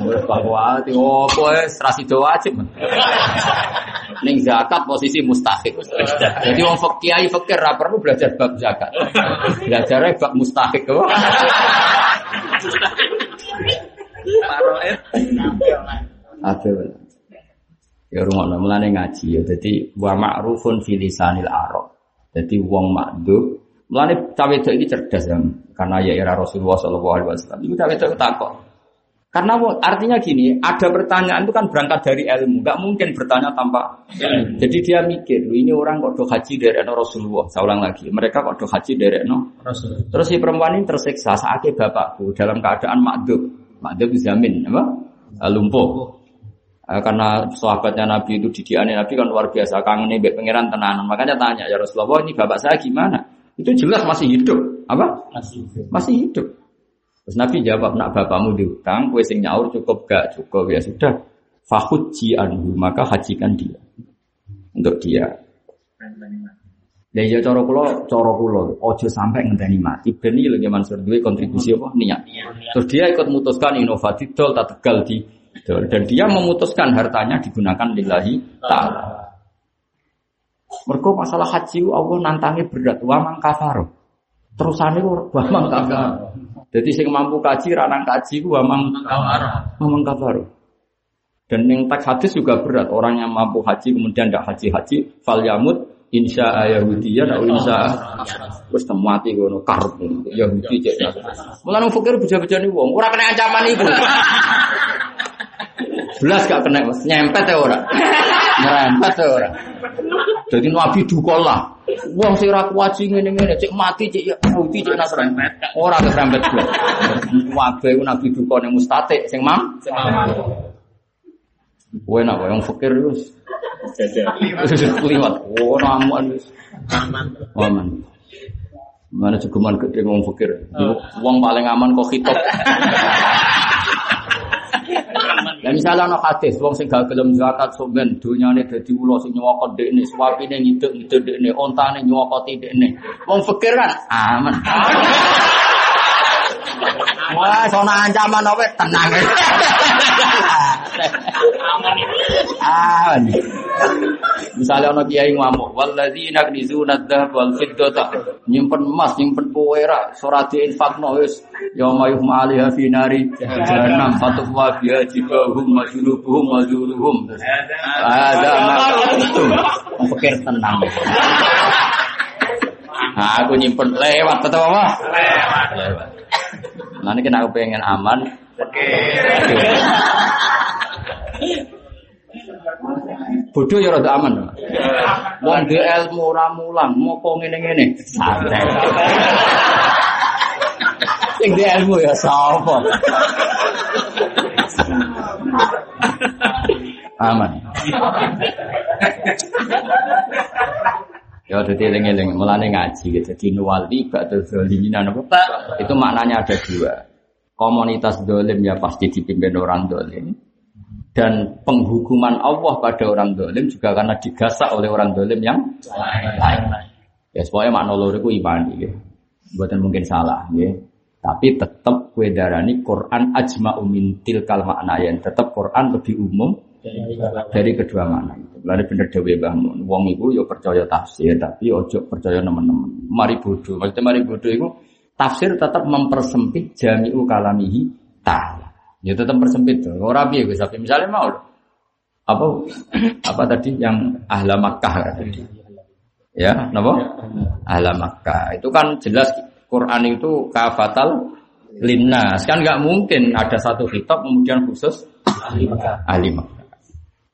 Wis kakuati. Oh, kowe rasido wajib. Ning zakat posisi mustahik. Jadi wong kiai fikih ra perlu belajar bab zakat. Belajarnya bab mustahik. Paroet. Ada. Ya rumah mulane ngaji ya. Jadi wa ma'rufun fi lisanil arab. Jadi wong makdub. Mulane cawe itu ini cerdas ya. Karena ya era Rasulullah Shallallahu Alaihi Wasallam. Itu cawe itu takut. Karena artinya gini, ada pertanyaan itu kan berangkat dari ilmu, nggak mungkin bertanya tanpa. Jadi dia mikir, "Loh, ini orang kok do haji dari no Rasulullah. Saya ulang lagi, mereka kok do haji dari no. Terus si perempuan ini tersiksa saat bapakku dalam keadaan makdub, makdub dijamin, apa? Eh, lumpuh. Eh, karena sahabatnya Nabi itu didiane Nabi kan luar biasa kangen nih pangeran tenanan. Makanya tanya ya Rasulullah ini bapak saya gimana? Itu jelas masih hidup, apa? Masih hidup. Terus Nabi jawab, nak bapakmu diutang, kue sing nyaur cukup gak cukup ya sudah. Fahuji anhu, maka hajikan dia untuk dia. Ya ya cara kula, cara kula ojo sampai ngenteni mati. Ben iki lho Ki Mansur duwe kontribusi apa niat. Terus dia ikut memutuskan inovatif dol tak tegal di dol. dan dia memutuskan hartanya digunakan lillahi taala. Mergo masalah haji Allah nantangi berat wa mang kafaro. Terusane wa mang kafaro. Jadi sing mampu kaji ranang kaji ku wa mang Memang kafaru. Dan yang teks hadis juga berat. Orang yang mampu haji kemudian tidak haji-haji. Fal yamut insya Yahudiyah atau insya Terus mati kono karep Yahudi cek. Mulane fakir beja-beja nih wong. Ora kena ancaman iku. Belas gak kena Mas. nyempet ya ora. Nyerempet ya ora. Jadi Nabi duka lah. Wong sing ora kuwaji ngene-ngene cek mati cek Yahudi cek Nasrani. Ora kesrempet blas. Wabe ku Nabi duka ning mustatik sing mam. Kowe nak yang fakir wis kliwat. Oh, aman wis. Aman. Aman. Mana cukuman gede wong fakir. Wong paling aman kok hitop. Lah misalnya ana hadis wong sing gak gelem zakat sampean donyane dadi ula sing nyewokot dekne, suapine ngiduk-ngiduk dekne, ontane nyewokoti dekne. Wong fakir kan aman. Wah, sono ancaman apa tenang. Aman. Misalnya ono kiai ngamuk, walladzina yaknizuna dzahab wal fiddata, nyimpen emas, nyimpen perak, ora diinfakno wis yauma yuhma 'alaiha fi nari jahannam fatwa biha jibahum majlubuhum majluhum. Ada itu. Pikir tenang. Nah, aku nyimpen lewat tetap apa? Lewat. Nanti kena aku pengen aman. Bodoh ya rada aman. Wong dhe ilmu ora mulang, mopo ngene-ngene. Santai. Sing dhe ilmu ya sapa? Aman. Ya dadi eling-eling, mulane ngaji gitu. Dadi nuwali ba'da zalimin apa? Itu maknanya ada dua. Komunitas dolim ya pasti dipimpin orang dolim. Dan penghukuman Allah pada orang dolim juga karena digasak oleh orang dolim yang lain. Ya semuanya makna loro itu iman ya. Buatan mungkin salah ya. Tapi tetap kue darani Quran ajma'u min tilkal makna tetap Quran lebih umum dari kedua makna itu. Lalu bener dewe bangun. Wong iku yo percaya tafsir tapi ojo percaya teman-teman. Mari bodoh. Maksudnya mari bodoh itu tafsir tetap mempersempit jami'u kalamihi ta'ala. Ya tetap persempit. Ora piye Gus Tapi misalnya mau apa apa tadi yang ahla Makkah tadi. Ya, napa? Ahla Makkah. Itu kan jelas Quran itu kafatal linnas. Kan nggak mungkin ada satu kitab kemudian khusus ahli Makkah.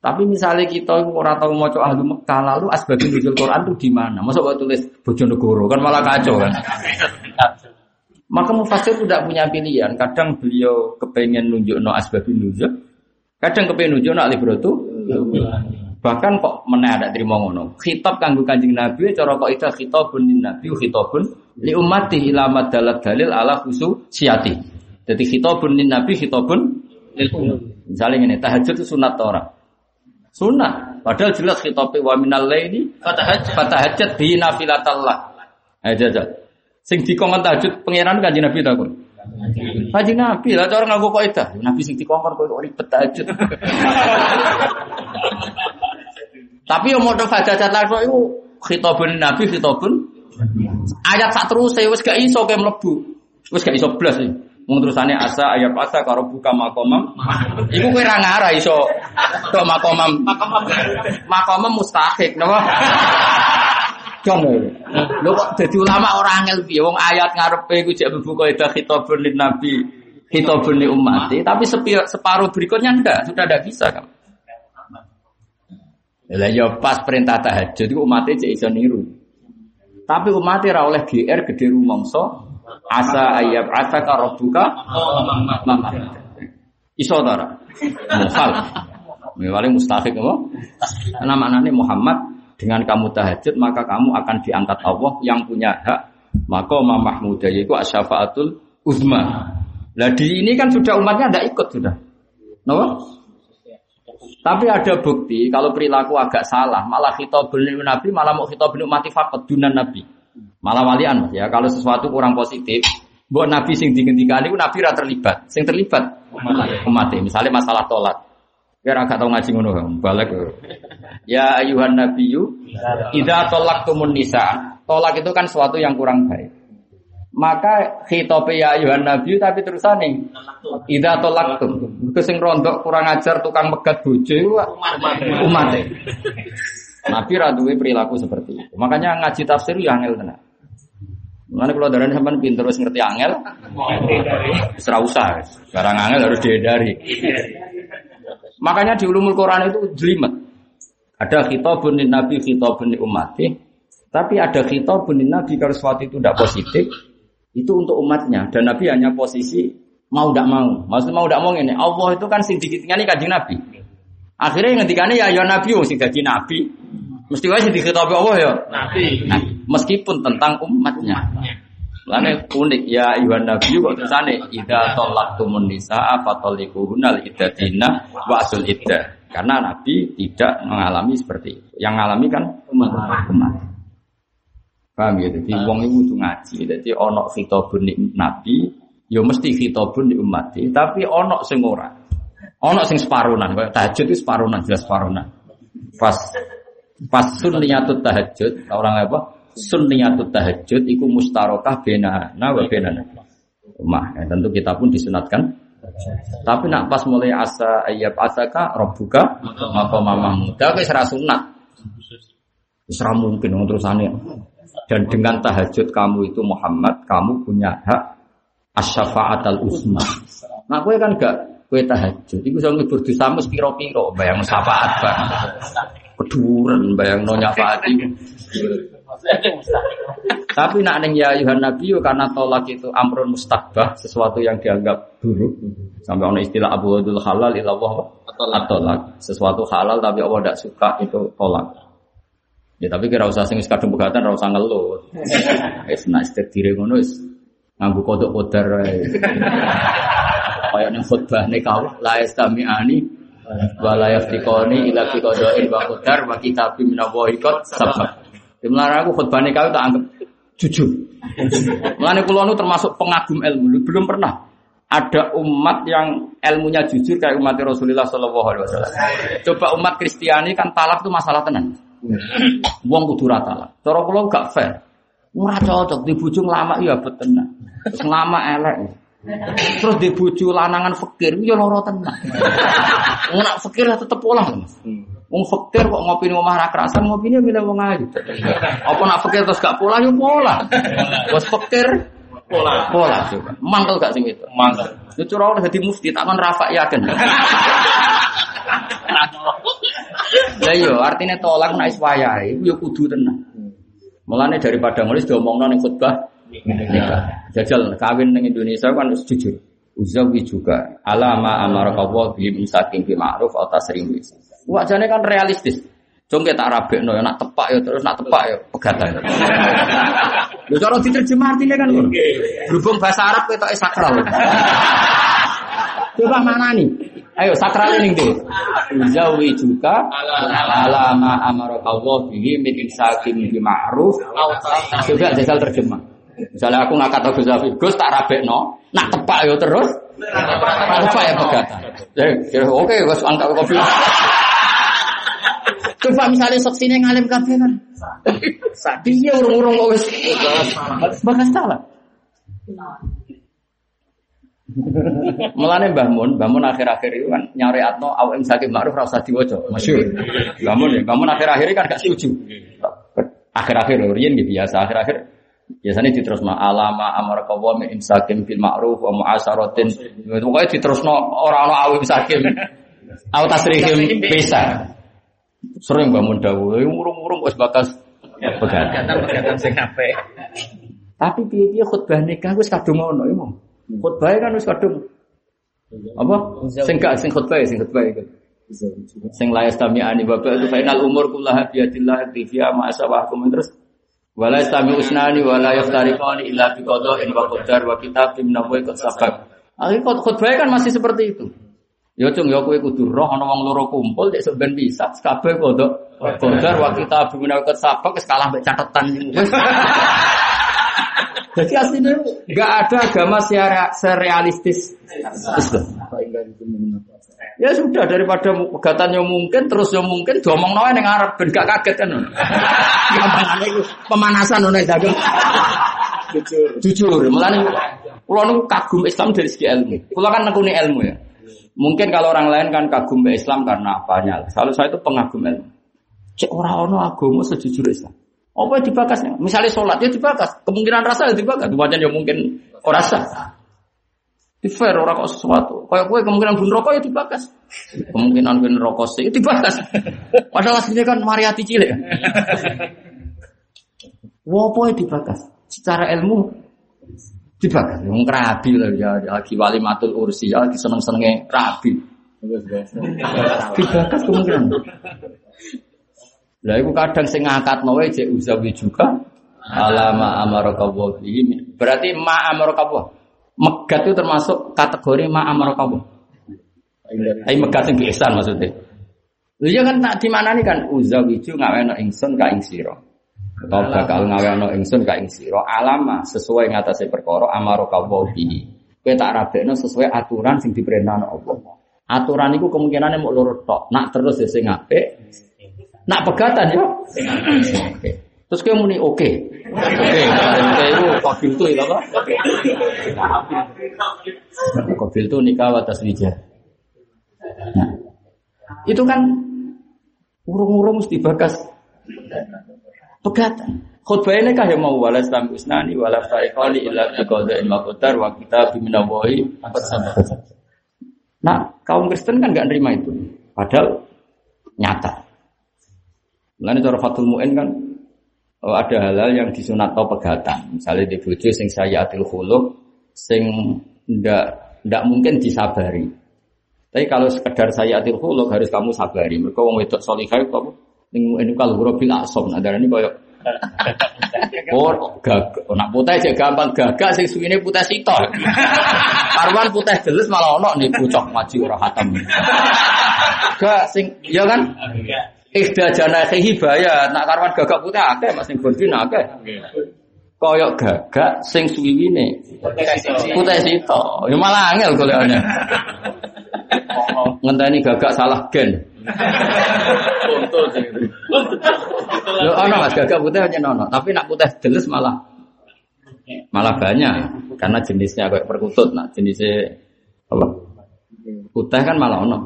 Tapi misalnya kita orang tahu mau ahli Mekah lalu asbabun nuzul Quran itu di mana? Masa buat tulis Bojonegoro kan malah kacau kan? Maka mufasir tidak punya pilihan. Kadang beliau kepengen nunjuk no asbabun nuzul, kadang kepengen nunjuk no alibrotu. Bahkan kok mana ada terima ngono. Kanggo kanjeng Nabi cara kok itu khitabun lin Nabi khitabun li ummati ila madalat dalil ala khusu siati. Jadi khitabun lin Nabi khitabun lil Misalnya ini tahajud itu sunat orang. Sunnah. Padahal jelas khitabnya wa minal laili fatahajjat bi nafilatallah. Aja aja. Sing dikongkon tahajud pangeran kanjeng Nabi takon. Kanjeng Nabi lah cara nganggo kaidah. Nabi sing dikongkon kok ribet tahajud. Tapi yang mau fatahajat langsung itu khitabun Nabi khitabun ayat sak terus wis gak iso ke mlebu. Wis gak iso blas iki. Mung terusane asa ayat asa karo buka makomam. Iku kowe ra ngarah iso to makomam. Makomam. Makomam mustahik napa? Dong. Lho kok dadi ulama ora angel piye wong ayat ngarepe iku jek mlebu kaidah khitabun lin nabi khitabun li ummati tapi separuh berikutnya enggak, sudah enggak bisa kan. Lah ya pas perintah tahajud itu umatnya cek iso niru. Tapi umatnya ra oleh GR gede rumangsa asa ayab asa karobuka mama. Iso ta ora? Mukhal. Mewale mustahik apa? Nama-namanya Muhammad dengan kamu tahajud maka kamu akan diangkat Allah yang punya hak maka Mahmudah yaitu asyafaatul uzma. Lah di ini kan sudah umatnya tidak ikut sudah. Kenapa? Tapi ada bukti kalau perilaku agak salah, malah khitabul nabi malah mau khitabul mati fakot dunan nabi. Malah walian ya kalau sesuatu kurang positif, buat nabi sing digendikani itu nabi ra terlibat. Sing terlibat umat Misalnya masalah tolak. Biar agak tahu ngaji ngono balik. Ya ayuhan nabiyyu idza talaqtumun nisa. Tolak itu kan sesuatu yang kurang baik. Maka khitope ya ayuhan nabi tapi terusane idza talaqtum. Iku sing rondok kurang ajar tukang megat bojo iku umat. Nabi ra duwe perilaku seperti itu. Makanya ngaji tafsir ya angel tenan. Mana kalau darah sampean pinter terus ngerti angel, serah usah, barang angel harus dihindari. Makanya di ulumul Quran itu jelimet. Ada khitabun lin nabi, khitabun li ummati. Tapi ada khitabun lin nabi kalau sesuatu itu tidak positif, itu untuk umatnya. Dan nabi hanya posisi mau tidak mau. Maksudnya mau tidak mau ini. Allah itu kan sing dikitingani kanjeng nabi. Akhirnya ngendikane ya ya nabi wong sing dadi nabi. Mesti wae sing dikhitabi Allah ya. Nabi. Nah, meskipun tentang umatnya. Lane unik ya Iwan Nabi kok tersane idza talaqtumun nisaa fatalliquhunal iddatina wa asul iddah. Karena Nabi tidak mengalami seperti itu. Yang mengalami kan umat. Paham ya? Jadi wong itu kudu ngaji. Jadi ono khitabun Nabi, ya mesti khitabun di umat. Tapi ono sing ora. Ono sing separunan, kayak tahajud itu separunan, jelas separunan. Pas pas sunniyatut tahajud, orang apa? Sunniyatut tahajud iku mustarokah benana wa benana. Umah, ya, tentu kita pun disunatkan. Tapi nak pas mulai asa ayat asaka robuka maka mama muda wis ra sunat. Ra mungkin terusane. Dan dengan tahajud kamu itu Muhammad, kamu punya hak asyafaatal usma. Nah, kowe kan gak kowe tahajud, iku iso ngibur dosamu piro-piro, bayang syafaat bareng. Keduren bayang no. Tapi nak neng ya Yuhan Nabi yo karena tolak itu amrun mustakbah, sesuatu yang dianggap buruk. Sampai ono istilah Abu Wadul halal ilallah atolak. Sesuatu halal tapi Allah tidak suka itu tolak. Ya tapi kira usah sing kadung pegatan ora usah ngeluh. Wis nak istek diri ngono wis nganggo kodok kodar ae. Kaya ning khutbah nikah la yastami'ani wa la yaftiqani ila fi qada'in wa qadar wa kitabim minallahi qad sabaq. Di mana aku khutbah nikah tak anggap jujur. Mulane kula nu termasuk pengagum ilmu, belum pernah ada umat yang ilmunya jujur kayak umat Rasulullah Shallallahu Alaihi Wasallam. Coba umat Kristiani kan talak itu masalah tenan. Wong kudu ra talak. Cara kula gak fair. Ora cocok di bojo lama ya betenan. Terus lama elek. Terus di bojo lanangan fakir ya loro tenan. Nek fakir ya tetep pola. Wong fakir kok ngopi di omah ra kerasan ngopine milih wong ayu. Apa nak fakir terus gak pola yo pola. Bos fakir Pola. pola coba. Mangkel gak sing itu? Mangkel. Itu curang udah jadi mufti, tak kan rafa yakin. Lah iya, artinya tolak wayahe, iku ya kudu tenan. Mulane daripada nulis diomongno ning khutbah nikah. Jajal kawin ning Indonesia kan harus jujur. Uzawi juga alama amara Allah bi misakin bi ma'ruf atau tasrim Wajane kan realistis. Jong tak rabekno ya nak tepak ya terus nak tepak ya pegatan. Lho cara diterjemah artinya kan ngono. Berhubung bahasa Arab ketoke sakral. Coba mana nih? Ayo sakral ini deh. Uzawi juga alama amara Allah bihi min insakin bi ma'ruf Coba jajal terjemah. Misalnya aku ngangkat Abu Zafi, Gus tak rabekno, nak tepak yo terus. Tepak ya pegatan. Ya, oke, Gus angkat kopi. Coba misalnya saksinya ngalim kabeh kan. Dia urung-urung kok wis bakas salah. Mulane Mbah Mun, Mbah Mun akhir-akhir itu kan nyari atno awak ing sakit ma'ruf ra usah diwaca. Masyhur. Mbah Mun ya, Mbah Mun akhir-akhir kan gak setuju. Akhir-akhir lho riyen nggih biasa akhir-akhir biasanya diterusno alama amar qawa min imsakim bil ma'ruf wa mu'asaratin. Pokoke diterusno ora ana awim sakim. Au tasrihim bisa. Sering bangun dawuh, urung-urung wis bakas pegatan. Pegatan sing apik. Tapi piye-piye khutbah nikah wis kadung ngono ya, Mong. Khutbah kan wis kadung apa? Sing gak sing khutbah sing khutbah iku. Sing la yastami'ani wa ba'du fainal umur kullaha bi yadillah tifiya ma asawahkum terus wala yastami usnani wala yaftariqani illa bi qada'in wa qadar wa kitabim nawawi qad sabaq. Akhirnya khutbah kan masih seperti itu. Ya cung ya kowe kudu roh ana wong loro kumpul nek sampean bisa kabeh kodok kodar wa kitabim nawawi qad sabaq wis kalah mek catetan wis. Jadi aslinya nggak ada agama secara serealistis Islam. Ya sudah daripada pegatan yang mungkin terus yang mungkin diomong nawa yang Arab ben gak kaget kan. Gampangane iku pemanasan ono dagang. Jujur. Jujur, mulane kula kagum Islam dari segi ilmu. Kula kan nekuni ilmu ya. Mungkin kalau orang lain kan kagum ke Islam karena apanya. Kalau saya itu pengagum ilmu. Cek orang ono agama sejujur Islam. Apa yang dibakasnya? Misalnya sholat ya dibakas, kemungkinan rasa ya dibakas, wajan ya mungkin orang rasa. Di fair orang kok sesuatu. Kayak gue kemungkinan bun rokok ya dibakas, kemungkinan bun rokok sih ya dibakas. Padahal aslinya kan mariati cilik. Apa yang dibakas? Secara ilmu dibakas. Yang kerabi lah ya, lagi wali matul ursi, ya lagi seneng senengnya kerabi. Dibakas kemungkinan. Lah iku kadang sing ngangkat wae jek uzawi juga alama bihi. Berarti ma amaraka wa. Megat itu termasuk kategori ma amaraka wa. Megat sing ihsan maksudnya. Lha iya kan tak dimanani kan uzawiju ngaweno ingsun ka ing sira. Atau bakal ngaweno ingsun ka ing sira alama sesuai ngatasé perkara amaraka wa bihi. Kowe tak rabekno sesuai aturan sing diperintahno Allah. Aturan itu kemungkinannya mau lurut tok. Nak terus ya sing apik, Nak pegatan ya. Oke. Terus kayak muni oke. Oke, oke itu itu itu apa? Kafil itu nikah atas wija. Nah, itu kan urung-urung mesti bakas pegatan. Khutbah ini kah yang mau walas tam usnani walas taikali illa biqada ilma qadar wa kita biminawahi Nah, kaum Kristen kan nggak nerima itu. Padahal nyata. Lain cara Fatul Mu'in kan oh, ada hal-hal yang disunat atau pegatan. Misalnya di bojo sing saya atil khuluk sing ndak ndak mungkin disabari. Tapi kalau sekedar saya atil khuluk harus kamu sabari. Mereka wong wedok salihah kamu ning ini kalau bil asom nah darani koyo Oh, gag, nak putih aja gampang gagak sing suwine putih sitok. Karwan putih jelas malah ono nih pucok maju ora hatam. Gak sing ya kan? Ikhda janahihi hibaya, nak karwan gagak putih akeh Mas ning bondi akeh. Koyok gagak sing suwiwine putih sito. Ya malah angel golekane. Ngenteni gagak salah gen. Yo ono Mas gagak putih hanya nono, tapi nak putih jelas malah malah banyak karena jenisnya kayak perkutut, nah jenisnya apa? Putih kan malah ono.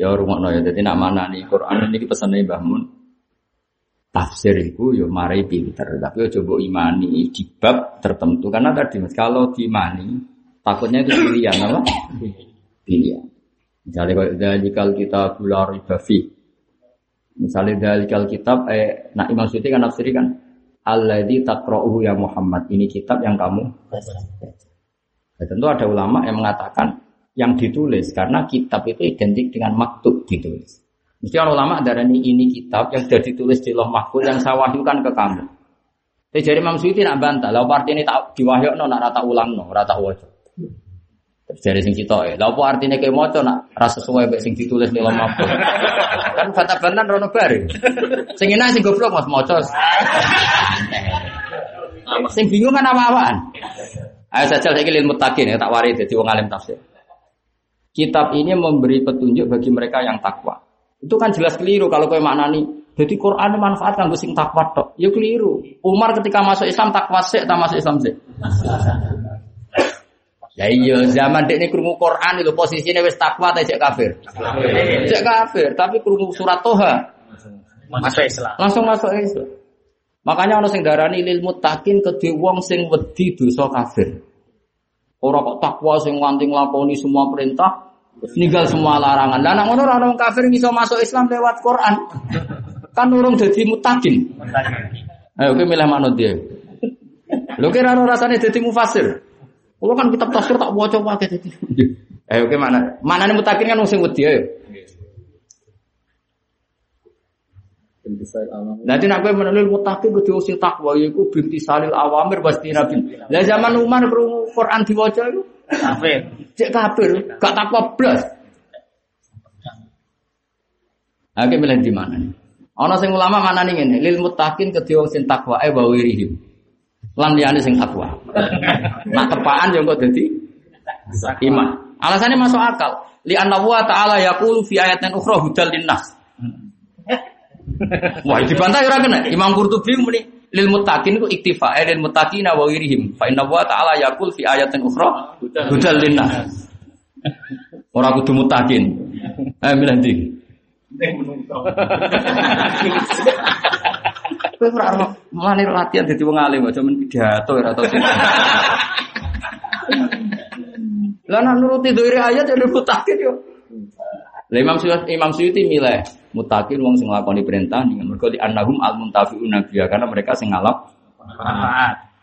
Ya rumah ya. Jadi nak mana nih Quran ini pesannya bangun tafsir itu yo ya mari pinter tapi yo coba imani di bab tertentu karena tadi mas kalau diimani takutnya itu pilihan apa pilihan misalnya kalau dalikal kita gula ribafi misalnya dalikal kitab eh nak imam suti kan nafsiri kan di takrohu ya Muhammad ini kitab yang kamu ya, tentu ada ulama yang mengatakan yang ditulis karena kitab itu identik dengan maktub ditulis. Mesti orang ulama darah ini, ini kitab yang sudah ditulis di loh mahfud yang saya wahyukan ke kamu. Tapi jadi Imam Suyuti nak bantah, lalu arti ini tak diwahyuk no, nak rata ulang no, rata wajah. Terus dari sing kita ya, lalu artinya kayak mau nak rasa sesuai sing ditulis di loh mahfud. kan bantah rono bari. Sing ini sing goblok mas mau Sing bingung kan apa-apaan. Ayo saja saya ilmu takin ya tak waris jadi wong alim tafsir. Kitab ini memberi petunjuk bagi mereka yang takwa. Itu kan jelas keliru kalau kau maknani. Jadi Quran manfaat kan sing takwa tok. Ya keliru. Umar ketika masuk Islam takwa sih, tak masuk Islam sih. Ya iya zaman dek ini kerungu Quran itu posisinya wis takwa tak cek kafir. Cek kafir, tapi kerungu surat Toha masuk Islam. Langsung masuk Islam. Makanya orang sing darani lil muttaqin kedhe wong sing wedi dosa kafir. Orang kok takwa sing nganti nglakoni semua perintah, ninggal semua larangan. Lah nek ngono orang kafir bisa masuk Islam lewat Quran. Kan urung dadi mutakin. Ayo kowe milih manut dia. Lho kira ora rasane dadi mufasir. Kulo kan kitab tafsir tak waca wae dadi. Ayo kowe mana? Manane mutakin kan wong sing wedi ayo. Nanti nak kowe menelil mutaqin kudu sing takwa yaiku binti salil awamir pasti nabi. Lah zaman Umar krungu Quran diwaca iku kafir. Cek kafir, gak takwa blas. Oke milih di mana nih? Ana sing ulama mana nih ngene, lil muttaqin kedhe wong sing takwa e wa wirihim. Lan liyane sing takwa. Nak tepaan yo kok dadi iman. Alasannya masuk akal. Li anna wa ta'ala yaqulu fi ayatin ukhra hudal linnas. Wah, dibantah ora kena. Imam Qurtubi muni lil muttaqin ku iktifa eh, lil muttaqina wa wirihim. Fa inna wa ta'ala yaqul fi ayatin ukhra hudal linnas. Ora kudu muttaqin. Eh milih ndi? Kowe ora mulane latihan dadi wong alim aja men pidato ora tau. Lah nak nuruti dhewe ayat ya mutakin yo. Lah Imam Suyuti Imam Suyuti milih mutakin wong sing nglakoni perintah dengan mergo di annahum al muntafiun nabiya karena mereka sing ngalap.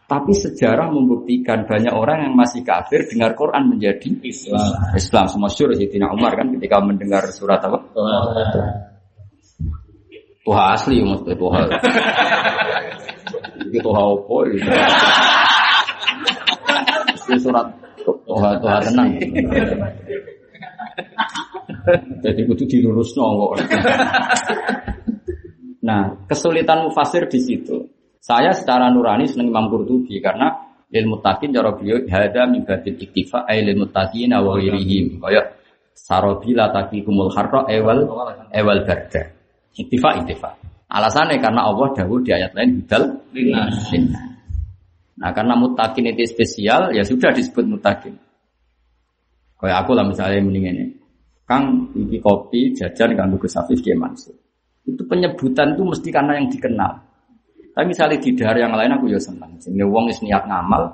Tapi sejarah membuktikan banyak orang yang masih kafir dengar Quran menjadi Islam. Islam. Semua syur Sayyidina Umar kan ketika mendengar surat apa? Tuha asli maksudnya Tuha. Itu Tuha apa gitu. Itu surat Tuha Tuha tenang. Jadi kudu dilurus kok. Nah, kesulitan mufasir di situ. Saya secara nurani senang Imam Qurtubi karena ilmu takin cara beliau hada min batil iktifa ay lil muttaqin wa ghairihim. Kaya sarabila taqikumul harra ewal ewal barda. Iktifa iktifa. Alasannya karena Allah dawuh di ayat lain hudal linnas. Nah, karena mutakin itu spesial, ya sudah disebut mutakin. Kayak aku lah misalnya mending ini. Kang iki kopi jajan kanggo Gus Afif. Itu penyebutan itu mesti karena yang dikenal. Tapi misalnya di daerah yang lain aku ya senang. Sehingga wong is niat ngamal,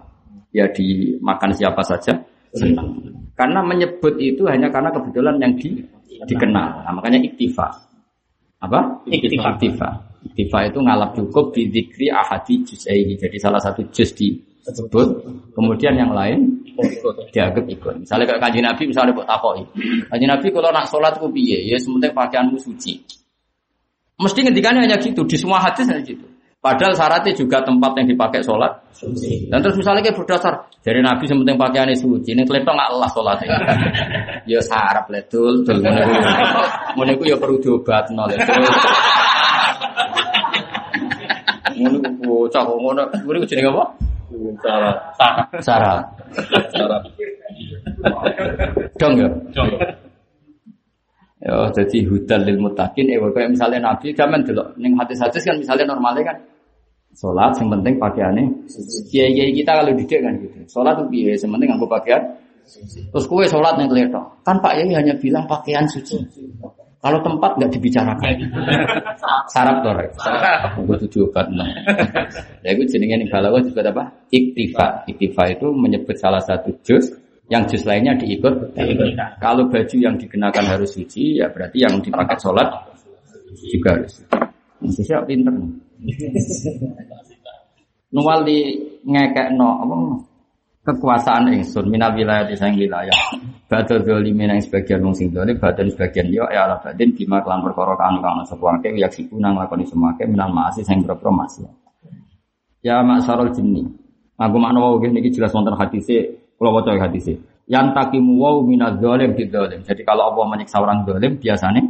ya dimakan siapa saja senang. Karena menyebut itu hanya karena kebetulan yang di, dikenal. Nah, makanya iktifa. Apa? Iktifa. Iktifa. Iktifa itu ngalap cukup di dikri ahadi juz'aihi. Jadi salah satu juz disebut. Kemudian yang lain dianggap ikut. Misalnya kayak kanji Nabi, misalnya buat takoi. Kanji Nabi kalau nak sholat ku piye? Ya sementing pakaianmu suci. Mesti ngendikannya hanya gitu. Di semua hadis hanya gitu. Padahal syaratnya juga tempat yang dipakai sholat. Dan terus misalnya kayak berdasar dari Nabi sementing pakaiannya suci, ini kletok nggak Allah sholatnya. ya sarap ledul, dul ngono ya perlu diobat nol Ngono ku bocah kok ngono. Ngono ku jenenge apa? Salah. Sarap. Salah. Dong ya. Contoh. Ya, jadi hudal lil mutakin, eh, kayak misalnya Nabi zaman dulu, neng hadis-hadis kan misalnya normalnya kan, sholat yang penting pakaiannya, kiai kiai kita kalau didik kan gitu, sholat tuh kiai, yang penting aku pakaian, terus kue sholat yang kelihatan, kan Pak Yai hanya bilang pakaian suci, kalau tempat nggak dibicarakan, sarap tuh, aku tujuh obat nah. Ya itu jenenge ning balawa juga apa? Iktifa. Iktifa itu menyebut salah satu juz. Yang juz lainnya diikut. Kalau baju yang dikenakan harus suci, ya berarti yang dipakai sholat juga harus Masih siap pinter. Nuwal di ngekek no apa kekuasaan ingsun minal wilayah di sang wilayah. Badal zalimin yang sebagian wong sing dolim, badan sebagian yo ya ala badin bima kelan perkara kang kang sapa akeh yak siku nang lakoni semua akeh minal maasi sing boro masih. Ya maksarul jinni. Aku makna wau niki jelas wonten hadise kula waca. Yang takimu wau minaz zalim di zalim. Jadi kalau Allah menyiksa orang zalim biasanya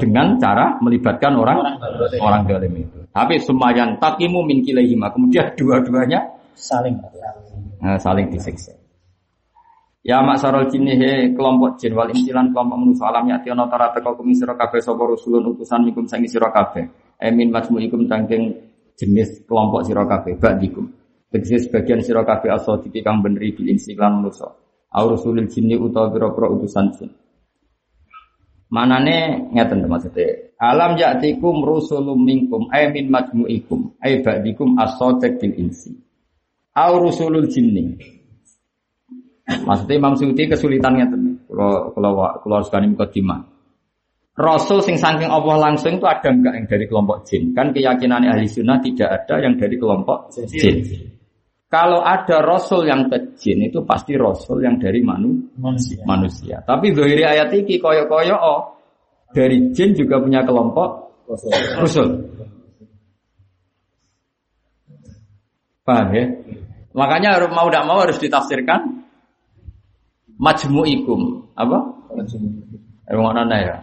dengan cara melibatkan orang orang zalim itu. Tapi semayan takimu min kilaihima. Kemudian dua-duanya saling nah, saling disiksa. Ya maksarul jinni he kelompok jin wal intilan kelompok manusia alam yati ana tara teka kumi sira kabeh sapa rusulun utusan mikum sangi sira kabeh. Emin majmu'ikum tangking jenis kelompok sira kabeh ba'dikum. Tegese sebagian sira kabeh asodiki kang beneri bil insi lan manusa. Au rusulil jinni utawa pira-pira utusan jin. Manane ngeten to maksudnya. Alam ya'tikum rusulum minkum ay min majmu'ikum ay ba'dikum as-sadiq bil insi. Au rusulul jinni. Maksudnya Imam Suyuti kesulitan ngeten. Kalau kalau kalau sekali mukadimah. Rasul sing saking Allah langsung itu ada enggak yang dari kelompok jin? Kan keyakinan ahli sunnah tidak ada yang dari kelompok jin. Kalau ada Rasul yang ke jin itu pasti Rasul yang dari manu, manusia. manusia. Tapi dari ayat ini koyo-koyo oh, dari jin juga punya kelompok Rasul. Paham ya? Makanya harus mau tidak mau harus ditafsirkan majmu'ikum apa? Emang mana ya?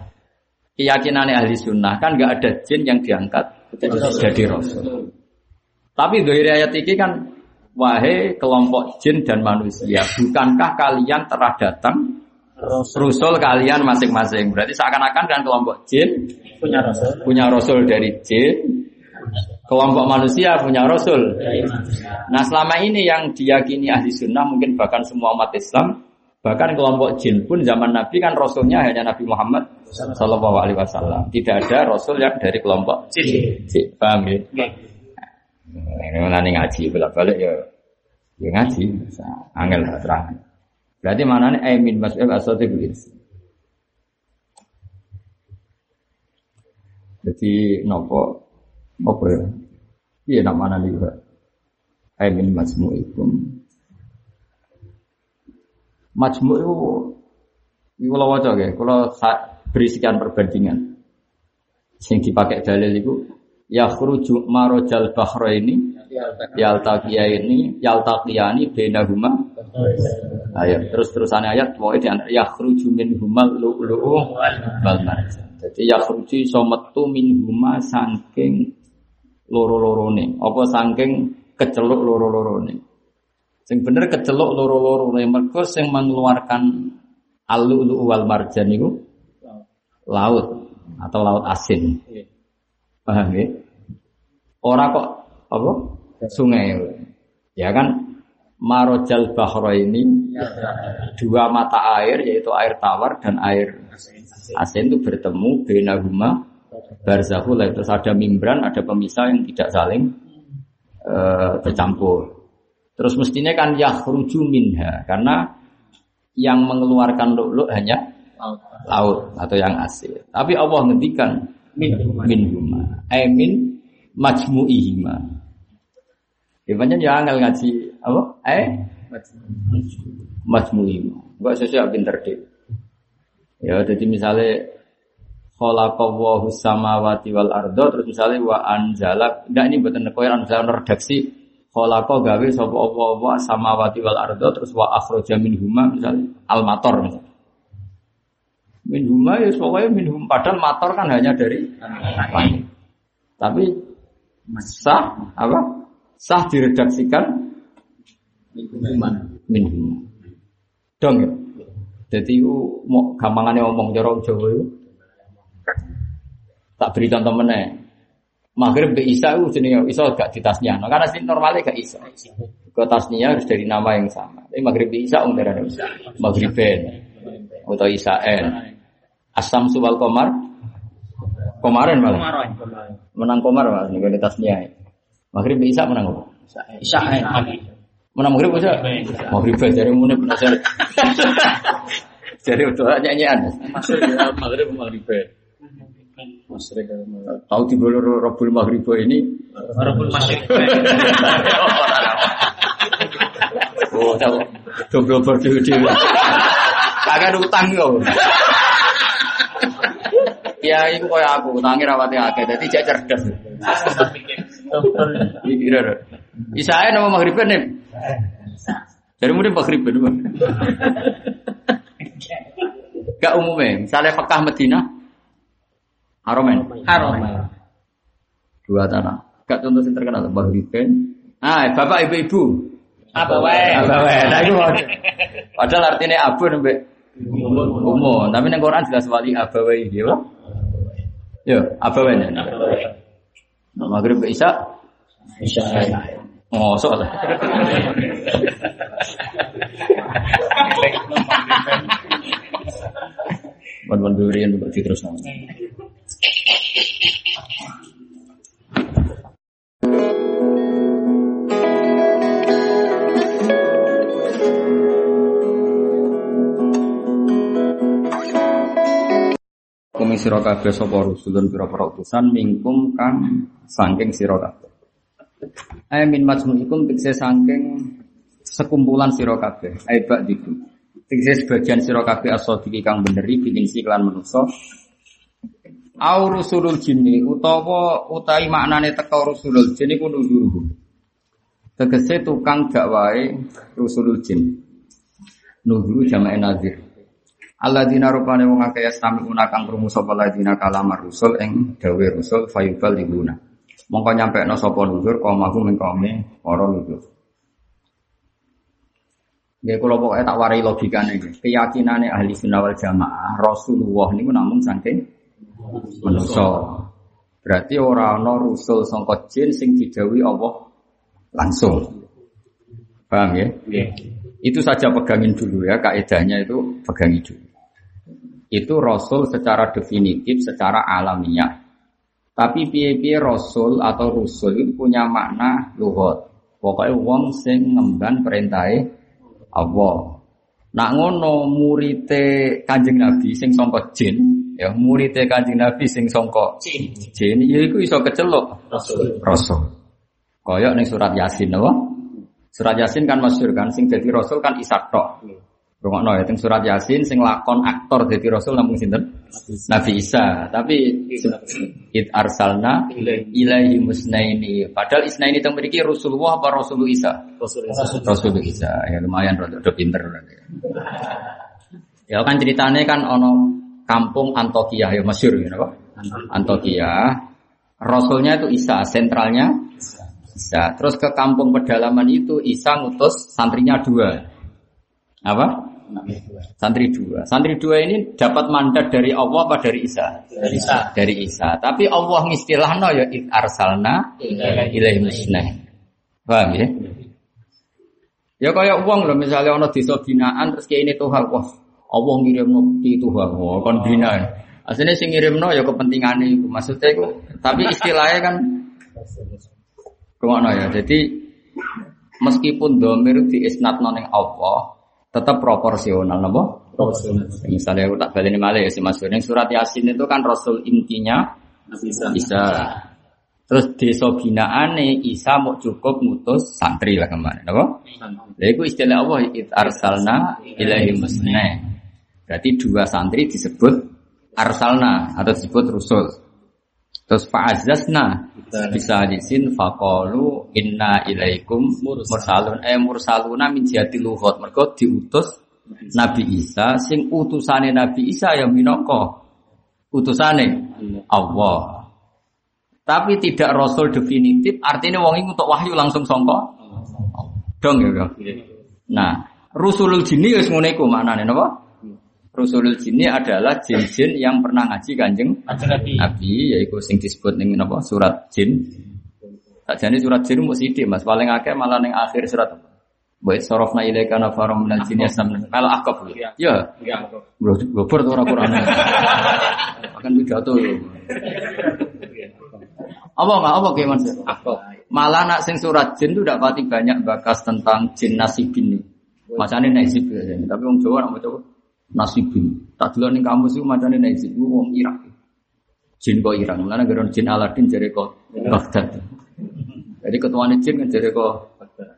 Keyakinan ahli sunnah kan nggak ada jin yang diangkat jadi rasul. Tapi dari ayat ini kan wahai kelompok jin dan manusia, bukankah kalian telah datang rasul kalian masing-masing? Berarti seakan-akan kan kelompok jin punya rasul punya rasul dari jin, kelompok manusia punya rasul. Nah selama ini yang diyakini ahli sunnah mungkin bahkan semua umat Islam bahkan kelompok jin pun zaman Nabi kan rasulnya hanya Nabi Muhammad Sallallahu Alaihi Wasallam. Tidak ada rasul yang dari kelompok Jin. jin. Paham ya? Ini nanti ngaji bolak balik ya, ya ngaji. Angel terang. Berarti mana nih? Amin masuk asal Jadi nopo apa ya? Iya nak mana nih? Ai min majmu'ikum. Majmu' itu Iku kalau wajah ya, kalau beri sekian perbandingan. Sing dipakai dalil itu ya khruju marojal bahro ini yaltaqiya ini yaltaqiyani bainahuma. Ayat terus terusan ayat pokoknya di ya khruju min humal lu'lu'u wal marjan jadi ya khruju iso metu min huma saking loro-lorone. Apa saking keceluk loro-lorone? Sing bener keceluk loro-lorone mergo sing mengeluarkan Al-lu'lu wal marjan itu laut. Atau laut asin. Paham ya? Orang kok apa? Sungai. Ya kan? Marojal bahro ini dua mata air yaitu air tawar dan air asin itu bertemu benaguma barzahul terus ada membran ada pemisah yang tidak saling uh, bercampur terus mestinya kan yakhruju minha karena yang mengeluarkan lu'lu' hanya laut. atau yang asin. Tapi Allah ngendikan min huma. Eh min majmu'ihima. Ya ya angel ngaji apa? Eh majmu'ihima. Enggak sesuai pinter deh. Ya jadi misalnya khalaqallahu samawati wal ardo terus misalnya wa anzala enggak ini buatan koyo anzala redaksi Khalaqa gawe sapa apa wa samawati wal ardo terus wa akhraja minhuma misalnya al mator misalnya. Minhuma ya pokoknya minhum padahal mator kan hanya dari. Tapi sah apa? Sah diredaksikan minhuma. Minhuma. Dong ya. Jadi itu mau gampangannya ngomong jorong Jawa itu. Tak beri contoh meneh. Maghrib be Isa itu jenis Isa gak di tasnya. Nah, karena sih normalnya gak Isa. Ke tasnya harus dari nama yang sama. Tapi Maghrib be Isa umur ada Isa. Maghrib ben atau N. Asam subal komar. Komarin malah. Menang komar mas nih di tasnya. Maghrib be Isa menang apa? Isa N. Menang Maghrib bisa? Maghrib ben jadi mulai penasaran. Jadi untuk nyanyian. Maghrib Maghrib ben. Tahu di bulu Robul Maghrib ini? Robul Maghrib. Oh, tahu. Dobro berdiri. Kagak utang kau. Ya, itu kayak aku, utangnya rawati akeh, jadi cek cerdas. Kira Isa nama maghrib nih. Jadi mungkin maghrib Gak umumnya, misalnya Mekah Medina, Haromen. Haromen. Dua tanah. Gak contoh yang terkenal Bahriben. Ah, bapak ibu-ibu. Apa wae? Apa wae? Nah itu Padahal artinya abu nembe umum. Tapi neng Quran jelas wali abawae iki, ya. Yo, abawae. Nah, maghrib ke Isya. Isya. Oh, soal. Buat-buat durian untuk terus nanti. Kumi sira kabeh sapa rusulun pira-pira utusan mingkum kang saking sira kabeh. Ay min majmu'ikum tikse saking sekumpulan sira kabeh. Bak diku. Tikse sebagian sira kabeh asodiki kang beneri bikin si kelan manusa au rusulul jinni utawa utai maknane teka rusulul jin iku nuzuru. Tegese tukang dakwae rusulul jin. Nuzuru jamae nazir. Alladzina rupane wong akeh yastami'una kang krungu sapa ladina kalamar rusul ing dawe rusul fayubal libuna. Mongko nyampekno sapa nuzur komahu mengkome para nuzur. Nggih kula pokoke tak warai logikane iki. Keyakinane ahli sunnah wal jamaah Rasulullah niku namun saking manusa. Berarti ora ana rusul sangka jin sing didawi Allah langsung. Paham ya? Yeah. Itu saja pegangin dulu ya, kaidahnya itu pegangi dulu. Itu rasul secara definitif, secara alamiah. Tapi piye-piye rasul atau rusul itu punya makna luhut. Pokoknya wong sing ngemban perintahe Allah. Nak ngono murite Kanjeng Nabi sing sangka jin Ya muridnya kanjeng Nabi sing songko jin ya iku iso kecelok Rasul. Rasul. Koyok ning surat Yasin apa? Surat Yasin kan masyhur kan sing dadi rasul kan Isa tok. Rungokno ya surat Yasin sing lakon aktor dadi rasul namung sinten? Nabi Isa. Tapi it arsalna ilaihi musnaini. Padahal isnaini teng mriki Rasulullah apa Rasul Isa? Rasul Isa. Ya lumayan rada pinter. Ya kan ceritanya kan ono kampung Antokia ya masyhur ya napa? Antokia. Rasulnya itu Isa, sentralnya Isa. Terus ke kampung pedalaman itu Isa ngutus santrinya dua. Apa? Santri dua. Santri dua ini dapat mandat dari Allah apa dari Isa? Dari Isa. Dari Isa. Tapi Allah ngistilahno ya id arsalna ilaihi musnah. Paham ya? Ya kayak uang loh misalnya ono desa binaan terus kayak ini Tuhan wah Allah ngirim di Tuhan wah kon binaan. Aslinya sing ngirimno ya kepentingan itu maksudnya itu. Tapi istilahnya kan Ke mana ya? Jadi meskipun domir di isnat noning Allah tetap proporsional, napa? Misalnya aku tak balik malah ya si Mas Yang surat Yasin itu kan Rasul intinya bisa. Terus desa binaane Isa mau cukup mutus santri lah kemarin, apa? Lha iku istilah Allah it arsalna ilahi musna. Berarti dua santri disebut arsalna atau disebut rusul. Terus fa'azzasna bisa disin faqalu inna ilaikum mursalun eh mursaluna min jihati luhut. Mergo diutus Nabi Isa sing utusane Nabi Isa yang minangka utusane Allah. Tapi tidak rasul definitif, artinya wong ini untuk wahyu langsung songko. Dong ya. Bro. Nah, rusulul jinni wis ngene iku maknane napa? Rusulul jinni adalah jin-jin yang pernah ngaji Kanjeng Nabi. Yaitu sing disebut ning napa surat jin. Sakjane surat jin mung sithik Mas, paling akeh malah ning akhir surat. Wa sarafna ilaika nafarum minal jinni yastamna. Mal akaf. Ya. Enggak. Bro, gober tuh ora Quran. Akan pidato. Apa enggak apa kayak Mas? Malah nak sing surat jin itu pati banyak bakas tentang jin nasibin nih. Macane nasib biasanya. Tapi wong Jawa nak maca nasibin. Tak dulu ning kampus itu macane nasib itu wong Irak. Jin kok Irak. Mulane gara jin Aladin jare kok Baghdad. Jadi ketuane jin kan jare kok Baghdad.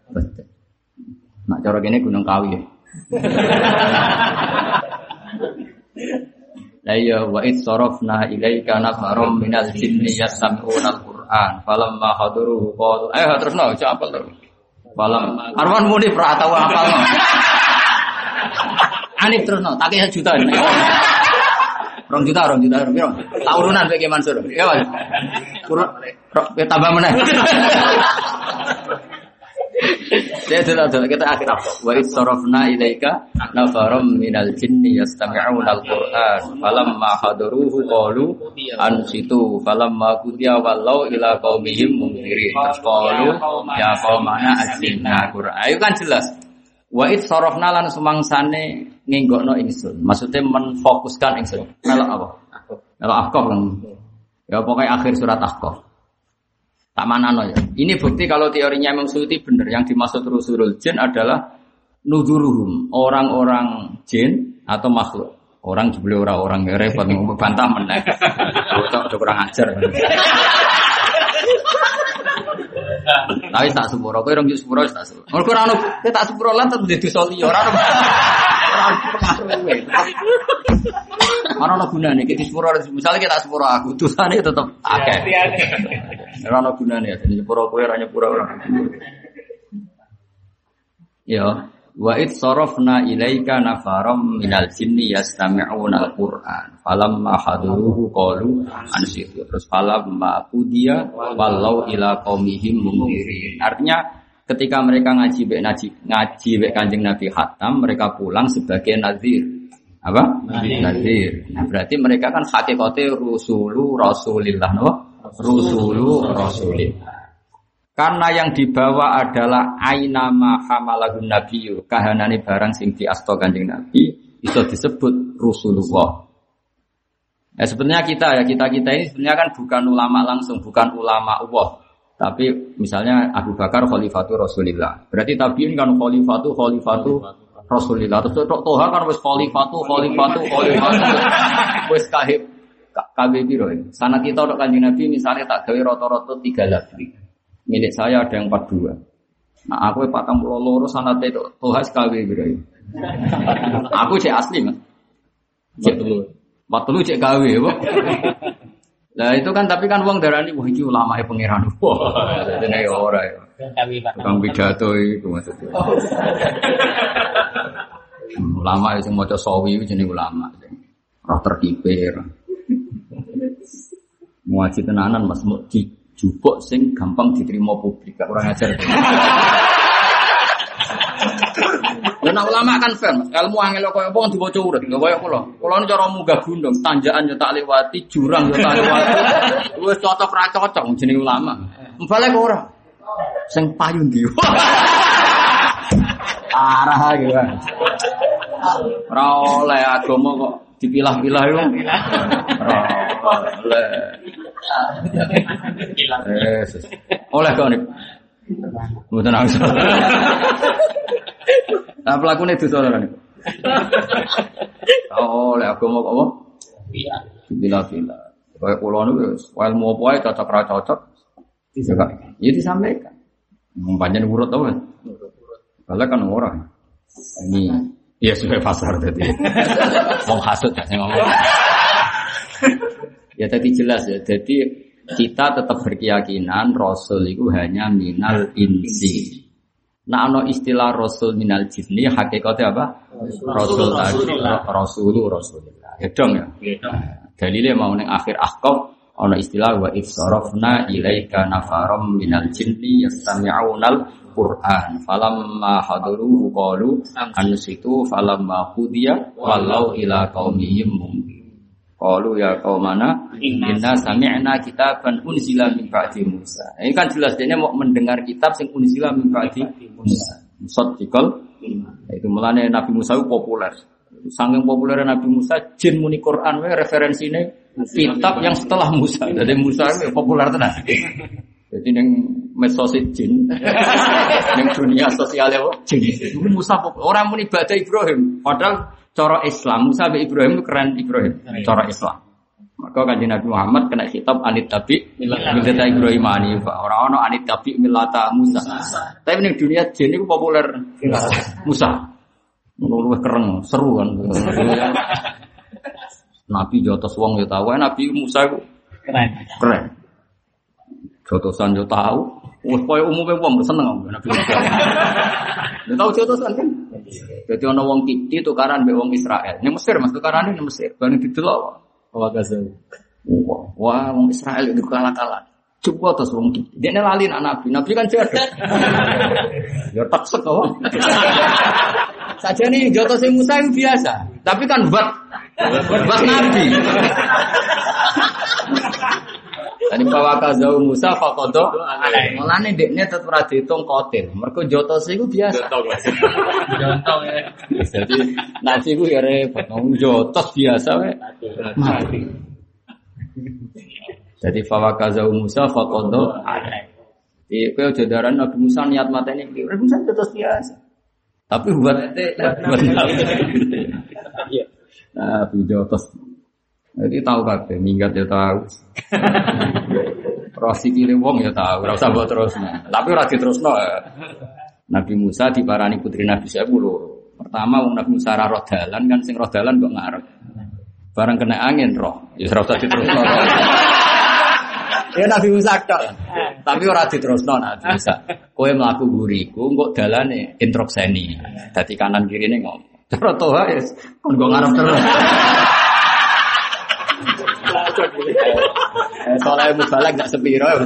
Nak cara kene Gunung Kawi ya. La ya wa id sarafna ilaika nafarum minal jinni yasma'una al-Qur'an falamma hadaruhu qalu eh terus no cak apal terus. Falam Arwan muni pra tau apal. Anif terus no tak juta. Rong juta, rong juta, rong juta. Tak urunan bagi Mansur. Ya, Mas. Kurang, ya tambah mana? Saya sudah sudah kita akhir apa? Wa istarafna ilaika nafaram minal jinni yastami'una al-Qur'an falamma hadaruhu qalu ansitu falamma qudiya wallau ila qaumihim munzirin qalu ya qaumana ajinna Qur'an ayo kan jelas Wa id sarafna lan sumangsane ngenggokno ingsun maksudnya menfokuskan ingsun melok apa melok ahqaf kan ya pokoknya akhir surat ahqaf Tak mana ya. Ini bukti kalau teorinya Imam Suyuti benar. Yang dimaksud rusulul jin adalah nuduruhum orang-orang jin atau makhluk. Orang jebule orang-orang ya repot bantah meneh. Cocok kurang ajar. Tapi tak sepuro, kowe rong sepuro wis tak sepuro. Mergo ora ono kowe tak sepuro lan tetep dadi soli ora ono. Ora ono ono gunane iki sepuro misalnya kita sepuro aku dosane tetep akeh. Ora ono gunane ya sepuro kowe ora nyepuro ora. Ya, wa id sarafna ilaika nafaram minal jinni yastami'una al-Qur'an. Falamma haduruhu qalu ansitu. Terus falamma qudiya wallau ila qaumihim mundirin. Artinya ketika mereka ngaji bek ngaji ngaji bek Kanjeng Nabi Hatam, mereka pulang sebagai nazir. Apa? Nazir. Nah, berarti mereka kan hakikate rusulu rasulillah, no? Rusulu rasulillah. Karena yang dibawa adalah ainama hamalahun nabiyyu, kahanane barang sing diasto Kanjeng Nabi bisa disebut Rasulullah. Ya sebenarnya kita ya kita kita ini sebenarnya kan bukan ulama langsung, bukan ulama Allah. Tapi misalnya Abu Bakar khalifatu Rasulillah. Berarti tabiin kan khalifatu khalifatu Rasulillah. Terus tok toha kan wis khalifatu khalifatu khalifatu wis kahib kabeh piro. Sana kita tok Kanjeng Nabi misalnya tak gawe rata-rata tiga lafzi. Milik saya ada yang 42. Nah aku patang pulau loro sanat itu Tuhan sekali gitu. Aku cek asli mas. Cek dulu. Waktu lu cek gawe, apa? Nah itu kan tapi kan uang darah ini wah itu ulama ya pangeran. Wah, jadi ora ya. Kami Pak. Tukang pidato itu maksudnya. Hmm, ulama itu mau sawi itu jenis ulama. Roh terkipir. Muaji tenanan mas mau dijupuk sing gampang diterima publik. Gak kurang ajar. Dan ulama kan fair, mas. Ilmu angel kaya apa dibaca urut, nggak kaya kula. Kula ini cara munggah gunung, tanjakan yo tak lewati, jurang yo tak lewati. Wis cocok ra cocok jeneng ulama. Mbale kok ora. Sing payu ndi? Arah gitu. Ora oleh agama kok dipilah-pilah yo. Ora oleh. Oleh kok nih. Mboten nangis. Nah pelakunya itu saudara nih. Oh, oleh agama kok apa? Iya. Bila-bila. Kayak pulau itu, ilmu apa aja cocok ra cocok. Ya disampaikan. Mempanjang urut tau kan? Kalau kan orang. Ini ya sudah pasar tadi. Mau hasut ya saya ngomong. ya tadi jelas ya. Jadi kita tetap berkeyakinan Rasul itu hanya minal insi. Nah, ano istilah Rasul minal jinni hakikatnya apa? Rasul tadi, Rasulu Rasulullah. Ya dong ya. Dalilnya mau neng akhir ahkam ono istilah wa ifsarafna ilaika nafaram minal jinni yastami'unal Qur'an falamma hadaruhu qalu ansitu falamma qudiya wallau ila qaumihim mundir qalu ya qaumana inna sami'na kitaban unzila min ba'di Musa. Ini kan jelas dia mau mendengar kitab sing unzila min ba'di Musa. Musaddiqal. Itu melane Nabi Musa itu populer. Sangking populer Nabi Musa, jin muni Quran, we referensinya kitab yang setelah Musa. Jadi Musa itu populer tenan. Jadi neng medsos jin, neng dunia sosial ya, jin. Musa populer. Orang muni ibadah Ibrahim, padahal cara Islam Musa be Ibrahim itu keren Ibrahim, cara Islam. Maka kanjeng Nabi Muhammad kena kitab anit tabi milata Ibrahim Hanifa. Orang ono anit tabi milata Musa. Tapi neng dunia jin itu populer Musa. Luwih keren, seru kan. Nabi jotos wong ya tahu, Nabi Musa itu Keren. keren. Jotosan yo tahu. Wes koyo umume wong seneng Nabi Musa. Ya tahu jotosan kan. Jadi ana wong Kipti tukaran mbek wong Israel. Ning Mesir Mas tukarane ning Mesir. Bani didelok. Wa gaza. Wah, wong Israel itu kalah-kalah. Coba terus wong Kipti. Dia lali anak Nabi. Nabi kan jago. ya tak kok. Saja nih jotos Musa itu biasa. Tapi kan buat buat Nabi. Tadi bawa kazau Musa fakodo. Mulane dekne tetep ora diitung kotil. Mergo jotos iku biasa. Contoh ya. Jadi nasi ku ya repot. Wong jotos biasa we. Mati. Jadi fawa kazau Musa fakodo. Iya, kau jodaran Nabi Musa niat matanya Nabi Musa jotos biasa. Tapi buat buat Iya. Nabi jotos. Jadi tahu kabeh, minggat ya tahu. Roh sikile wong ya tahu, ora usah mbok terusno. Tapi ora diterusno. ya. Nabi Musa diparani putri Nabi saya loro. Pertama wong Nabi Musa ra roh dalan kan sing roh dalan kok ngarep. Barang kena angin roh, ya ora usah diterusno. Ya Nabi Musa tok. Tapi ora diterusno Nabi Musa. Kowe mlaku guriku engko dalane introkseni. Dadi kanan kirine ngomong. Cara toha ya kon go ngarep terus. Eh, Soalnya mubalak gak sepiro ya.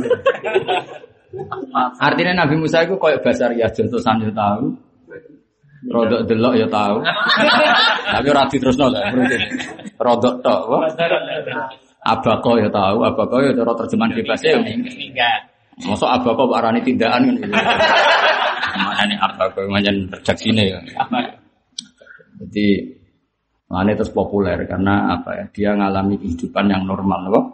Artinya Nabi Musa itu kayak basar ya jontosan ya tahu. Rodok delok ya tahu. Tapi ora lah berarti. Rodok tok. Abako ya tahu, abako ya cara terjemahan bebasnya ya minggat. Masuk abako arani tindakan kan. Mana nih abako macam redaksine ya. Jadi Makanya terus populer karena apa ya? Dia ngalami kehidupan yang normal, loh.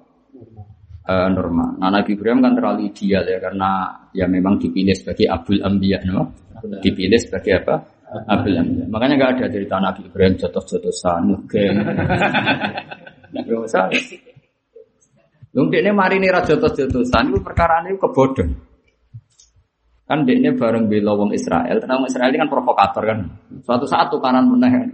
Eh, normal. Nah, Nabi Ibrahim kan terlalu ideal ya karena ya memang dipilih sebagai Abul Ambiya, no? Dipilih sebagai apa? Abul Ambiya. Makanya nggak ada cerita Nabi Ibrahim jotos-jotosan, mungkin. Nggak usah. Lung ini mari nih jotos-jotosan itu perkara ini kebodohan. Kan dekne bareng bela wong Israel, karena wong Israel ini kan provokator kan. Suatu saat tukaran meneh kan.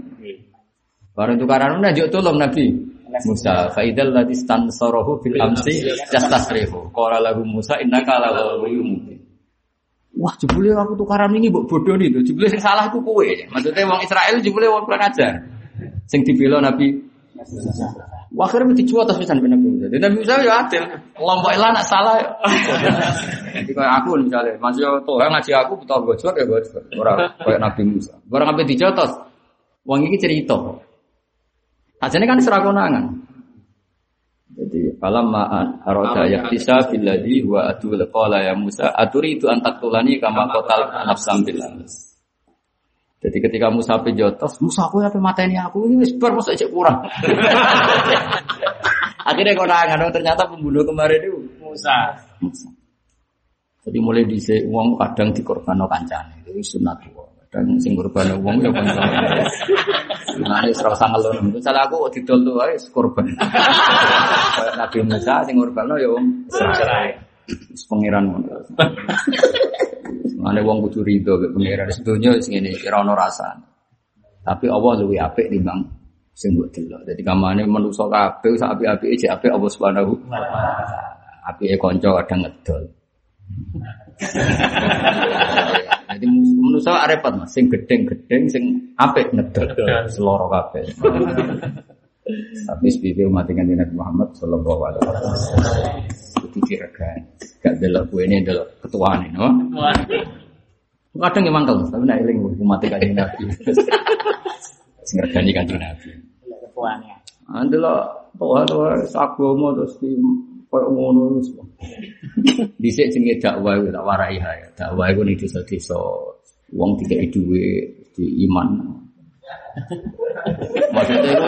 Bareng tukaran meneh juk tolong Nabi Musa. Fa idzal ladzi stansarahu fil amsi yastasrihu. Qala lahu Musa innaka la mubin. Wah, jebule aku tukaran ini mbok bodoh nih tuh. Jebule sing salah iku kowe. Maksudnya wong Israel jebule wong kurang ajar. Sing dibela Nabi Wah, akhirnya mesti cuat terus pisan Nabi Musa. Dan Nabi Musa ya adil. Kelompok ilah nak salah. Jadi kayak aku misalnya, masih yo tuh ngaji aku betul gojok ya gojok. Orang kayak Nabi Musa. Barang sampai dijotos. Wong ini cerita. Ajane kan serah konangan. Jadi falam ma'an arada yaktisa billadhi wa atul qala ya Musa aturi itu antak tulani kama kotal nafsam billah. Jadi ketika Musa pejotos, Musa aku apa mateni aku ini wis bar mosok cek kurang. Akhirnya konangan oh, ternyata pembunuh kemarin itu Musa. Musa. Jadi mulai dhisik wong kadang dikorbanno kancane. Itu sunat. Kadang sing korban wong ya kancane. Nah, ini serau sangat loh. Misalnya aku didol tuh aja korban. Kayak Nabi Musa sing korban ya wong Israel. Wis Pangeran ngono. Mane wong kudu rido mek pangeran sedonya sing ngene ora ono rasane. Tapi Allah luwih apik timbang sing mbok delok. Dadi kamane manusa kabeh sak apik-apike jek apik Allah Subhanahu wa taala. Apike kanca kadang ngedol. Jadi manusa repot Mas, sing gedeng-gedeng sing apik ngedol. Seloro kabeh. Tapi sepiye umat dengan Nabi Muhammad sallallahu alaihi wasallam. Itu diregan. Gak delok kue ini delok ketua nih, no? Kadang emang kalau tapi nak eling umat kanjeng Nabi. Sing regani kanjeng Nabi. Ketuanya. Andelok toha toha sagomo terus di koyo ngono wis. Dhisik jenenge dakwah tak warai ya. Dakwah iku ning desa-desa wong dikeki dhuwit di iman. Maksudnya itu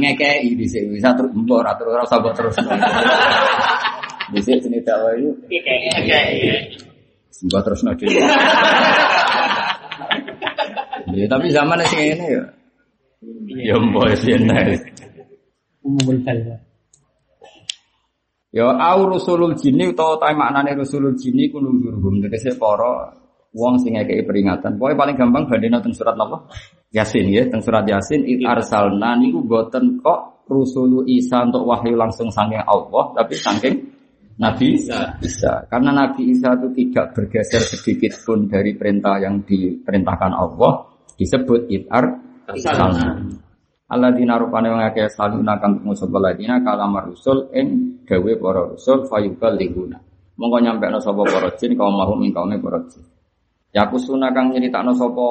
ngekei di sini bisa terus mbok ora terus ora mbok terus. Di sini itu mbok terus nanti. Ya tapi zaman sing ini ya. Ya mbok sing Umumul kalwa. Ya au rusulul jinni utawa ta maknane rusulul jinni ku nuzurhum tegese para wong sing ngekeki peringatan. Pokoke paling gampang bandina teng surat napa? Yasin ya, teng surat Yasin it arsalna niku boten kok rusulu Isa untuk wahyu langsung saking Allah, tapi saking Nabi Isa. Isa. Karena Nabi Isa itu tidak bergeser sedikit pun dari perintah yang diperintahkan Allah, disebut it arsalna. Alladzina rupane wong akeh saluna kang ngusul alladzina kalamar rusul ing dawe para rusul fayubal liguna. Monggo nyampekno sapa para jin kaum mahum ing kaume para jin. Yakusuna kang nyeritakno sapa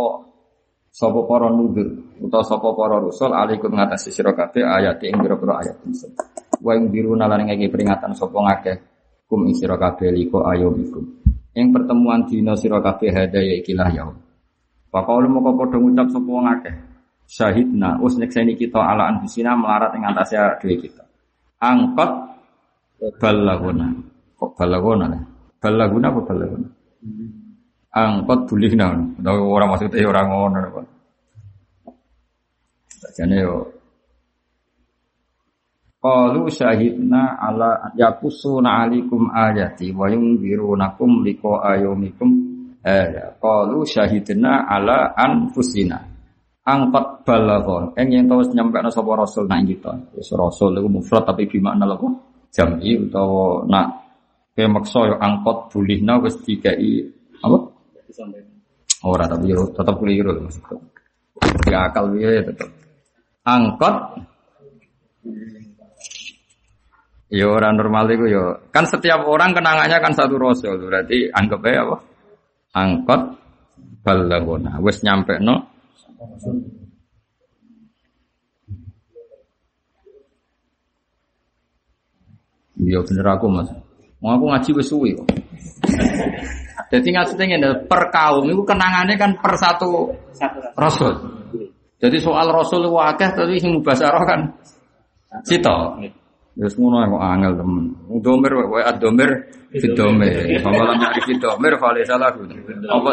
sapa para nudur utawa sapa para rusul alaikum ngatasi sira kabeh ayat ing pira-pira ayat insun. Wa ing diruna lan ngeki peringatan sapa ngakeh kum ing sira kabeh liko ayomikum. Ing pertemuan dina sira kabeh hadaya ikilah yaum. Pakau moko padha ngucap sapa wong akeh. Syahidna us nyekseni kita ala anfusina melarat ing atase dhewe kita. Angkot balaguna. Kok balaguna? Balaguna apa balaguna? Angkot bulihna utawa ora maksudnya ora ngono apa Sajane yo. Qalu syahidna ala yakusuna alikum ayati wa yunzirunakum liqa ayumikum eh qalu syahidna ala anfusina. Angkot balaghon eng yen tau nyampekno sapa rasul nang kita. Wis rasul iku mufrad tapi bimakna lho jam'i utawa nak ke maksa yo angkot bulihna wis dikai apa Ora tapi yo tetap keliru maksudku. Ya akal piye tetap. Angkot Ya orang normal itu ya. Kan setiap orang kenangannya kan satu rasul. Berarti anggap aja apa? Angkot balagona. Wes nyampe no. Iya bener aku mas. Mau aku ngaji wes suwi. Jadi maksudnya ngene, per kaum itu kenangannya kan per satu rasul. Jadi soal rasul akeh tapi sing mubasarah kan cita. Terus ngono kok angel temen. Domir wa adomir fidomir. Pamalan nyari fidomir fale salah. Apa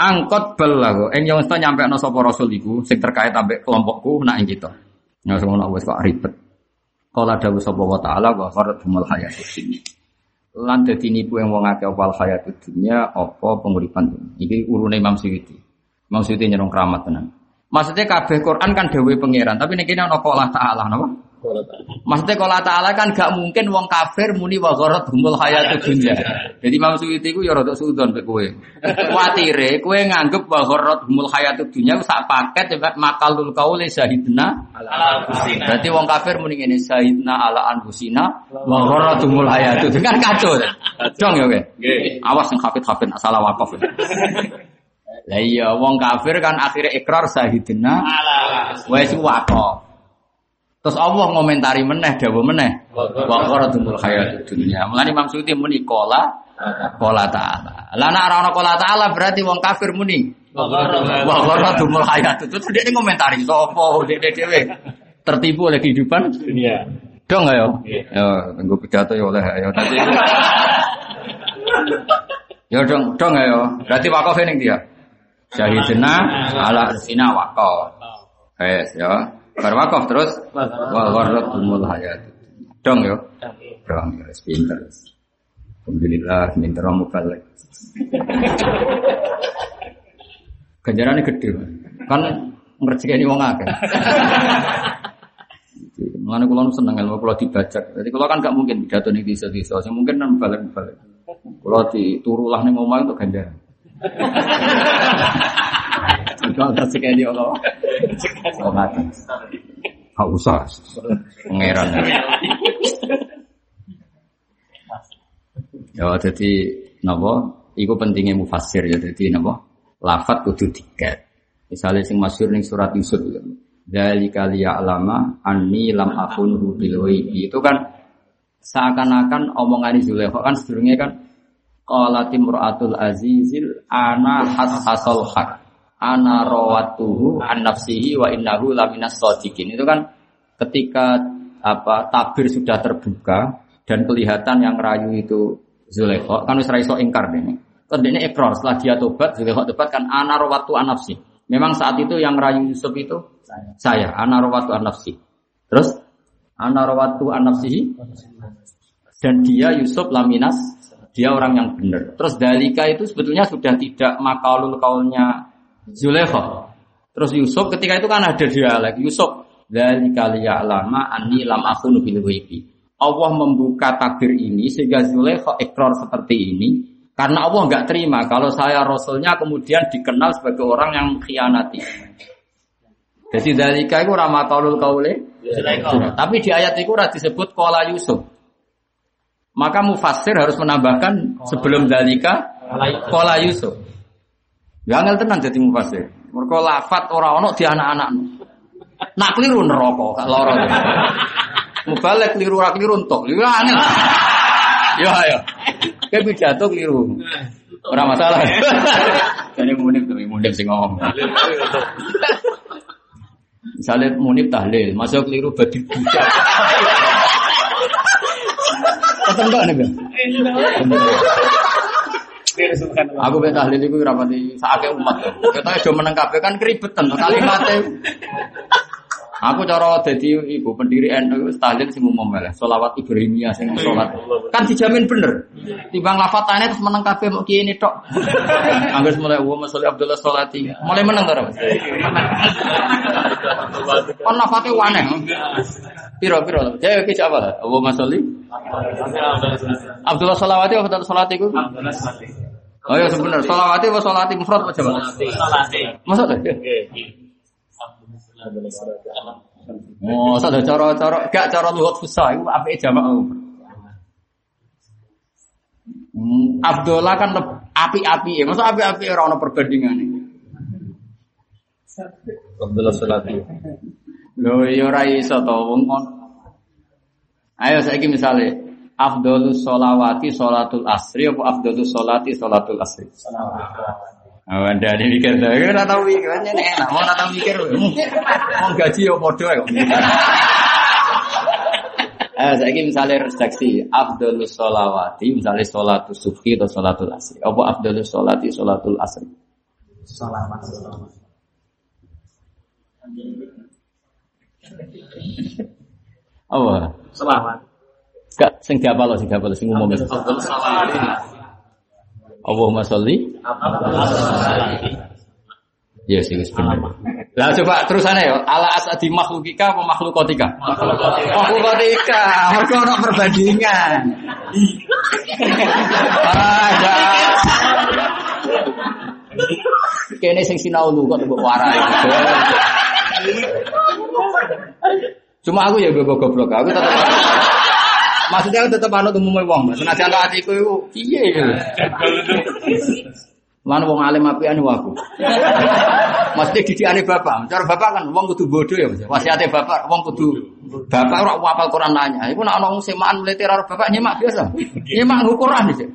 angkot bel kok. Eng yang nyampe no sapa rasul iku sing terkait ambek kelompokku nak ing kita. Nggak ngono wis kok ribet. Kala dawuh sapa wa ta'ala wa faradhumul hayatid dunya. Lan dadi nipu yang wong akeh opal hayat dunya apa penguripan dunya. Iki urune Imam Suyuti. Imam Suyuti nyerong keramat tenan. Maksudnya kabeh Quran kan dewe pangeran, tapi nek kene ana Allah taala napa? Maksudnya kalau Ta'ala kan gak mungkin wong kafir muni wa gharat humul hayatu dunya. Jadi Imam Suyuti ku ya rada sudon mek kowe. Kuatire kowe nganggep wa gharat humul hayatu dunya sak paket ya makalul qauli syahidna Ala kusina. Berarti wong kafir muni ngene syahidna ala anfusina wa gharat humul hayatu dunya kan kacau. Dong ya kowe. Nggih. Awas yang hafid-hafid salah wakaf. ya. Lah iya wong kafir kan akhirnya ikrar syahidna Ala wis wakaf. Terus Allah ngomentari meneh dawa meneh. Wa qaratul hayatud dunya. Mulane Imam Suyuti muni qala qala ta'ala. Lah nek ora ana qala ta'ala berarti wong kafir muni wa qaratul hayatud. Terus dia ngomentari sapa dhewe dhewe tertipu oleh kehidupan dunia. dong ayo. Ya, nggo pidato ya oleh ayo. Ya dong, dong ayo. Berarti wakaf ning dia. Syahidina ala sina wakaf. Wes ya. Bar wakaf terus wa gharratumul hayat. Dong yo. Dong wis pinter. Alhamdulillah pinter kamu balik. Ganjarannya gede. Kan ngerjekeni wong akeh. Mengenai kulo nu seneng ilmu kulo dibajak. Jadi kulo kan gak mungkin pidato nih di desa Yang mungkin kan balik balik. Kulo diturulah nih ngomong itu ganjaran. Kalau dia Allah. Mati. Gak usah. Pangeran. Ya jadi napa? Iku pentingnya mufasir ya. Jadi napa? Lafat kudu tiket. Misalnya sing masyhur ning surat Yusuf. Dari kali alama anni lam akun bil ghaibi. Itu kan seakan-akan omongan Zulekho kan sedurunge kan qalat imra'atul azizil ana hasasal haq ana rawatuhu an nafsihi wa innahu laminas shadiqin. Itu kan ketika apa tabir sudah terbuka dan kelihatan yang rayu itu Zulekho kan wis ra iso ingkar dene. Terus dene ikrar setelah dia tobat Zulekho tobat kan ana rawatu an nafsi. Memang saat itu yang rayu Yusuf itu saya, ana rawatu an nafsi. Terus ana rawatu an nafsihi dan dia Yusuf laminas dia orang yang benar. Terus dalika itu sebetulnya sudah tidak makalul kaulnya Zulekho. Terus Yusuf ketika itu kan ada dialek Yusuf dalika liya'lama anni lam akhunu bil ghaibi. Allah membuka tabir ini sehingga Zulekho ikrar seperti ini karena Allah nggak terima kalau saya rasulnya kemudian dikenal sebagai orang yang khianati. Jadi dalika itu ramakalul kaule tapi di ayat itu ora disebut kola Yusuf. Maka mufasir harus menambahkan sebelum dalika kola Yusuf. Ya angel tenan jadi mufasir. Mereka lafat ora ono di anak-anak. Nak keliru neraka gak loro. Mubalek keliru ora keliru entuk. Ya angel. Ya ya. Kayak pidato keliru. Ora masalah. Jadi munib demi munib sing ngomong. Misalnya munib tahlil, masuk keliru badi budak. Ketemu nih bang. Aku ben tahlil iku ora pati sakake umat. Kita aja meneng kabeh kan keribetan kalimatnya. Aku cara dadi ibu pendiri NU wis tahlil sing umum wae. Selawat Ibrahimiyah sing salat. Kan dijamin bener. Timbang lafatane terus meneng kabeh mok kiye ini tok. Angger mulai wa masalli Abdullah Salati. Mulai meneng to, Mas. Kon lafate waneh. Piro-piro. Ya iki apa? Wa masalli Abdullah Salawati apa Abdullah Salati iku? Oh iya sebenar. Salawati apa salati mufrad apa jamak? Maksud ya? Oh, sada cara-cara gak cara luhut fusah iku apike jamak. Hmm, Abdullah kan api-api ya. Masa api-api ora ono perbandingane. Abdullah Salati. Lho ya ora iso to wong. Ayo saiki misale afdhalus sholawati sholatul asri apa afdhalus sholati sholatul asri? Oh, anda ini mikir tuh, ora tau mikir, enak, mau ora tau mikir, mau gaji ya podo ya. Eh, saya misalnya redaksi afdhalus sholawati, misalnya sholatul subhi atau sholatul asri. Apa afdhalus sholati sholatul asri? Apa? Selawat. Gak sing diapal sing diapal sing umum. Allahumma sholli Ya sih wis bener. Lah coba terusannya ya, ala asadi makhlukika apa makhlukotika? Makhlukotika. Mergo ono perbandingan. Ada. Kene sing sinau lu kok mbok warai. Cuma aku ya goblok-goblok. Aku tetap Maksudnya aku tetap anut umumnya wong. Senajan atiku iku piye gitu. Mana wong alim apian aku. Mesti didikane bapak. Cara bapak kan wong kudu bodoh ya, Mas. Wasiate bapak wong kudu bapak ora hafal Quran nanya. Iku nek ana wong semaan mlete karo bapak nyemak biasa. Nyemak Quran iki.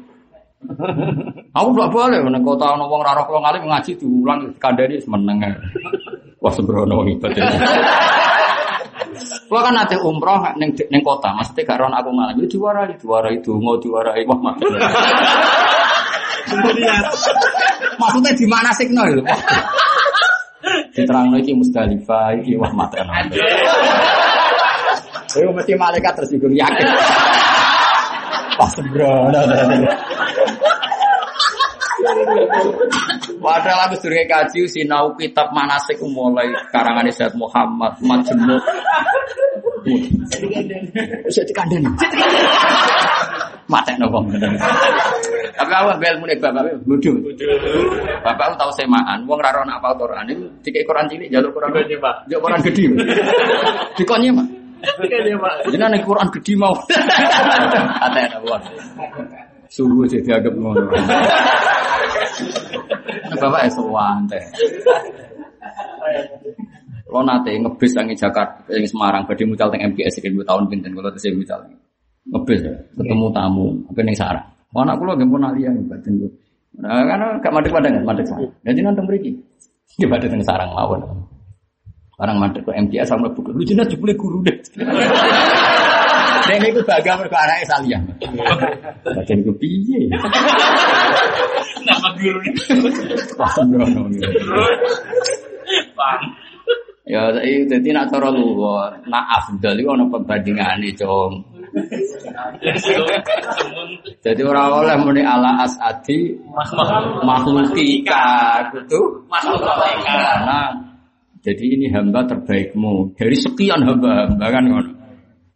Aku gak boleh nek kota ana wong ora roh alim ngaji diulang kandhani meneng. Wah sembrono ibadah. Kalau kan nanti umroh neng neng kota, maksudnya gak ron aku malam itu diwarai, diwarai itu mau diwarai wah mati. Maksudnya di mana itu? Diterang lagi Musdalifah, ini wah mati. Itu mesti malaikat tersinggung yakin. Wah sembrono. Padahal aku sudah kaji sinau kitab manasik mulai karangan Sayyid Muhammad Majemuk. Bisa dikandani. Mate nopo Tapi aku ambil mulai bapak bodoh. Bapak tahu semaan, wong ra rono apa Quran itu dikek Quran cilik jalur Quran gede, Pak. Jalur Quran gede. Dikonnya, Pak. Jenengan Quran gede mau. Ate nopo. Sungguh jadi agak ngono. Bapak es wante. Lo nate ngebis yang Jakarta, yang Semarang, badhe mucal teng MGS iki tahun pinten kula tesih mucal. Ngebis ketemu tamu, apa ning sarang. Anak kula nggih pun alian batin kula. Nah, karena gak madek padang, madek sarang. Jadi nonton mriki. Di badhe teng sarang mawon. Orang madek ke MGS sama buku. Lu jelas jebule guru deh. Dan itu bangga mergo anake saliyah. Bagian ku piye? Nama guru Wah, sembrono. Bang. Ya, itu jadi nak cara luwur, nak afdal itu ana perbandingane, Cung. Jadi orang oleh muni ala asadi makhlukika gitu. Makhlukika. Karena jadi ini hamba terbaikmu dari sekian hamba-hamba kan ngono.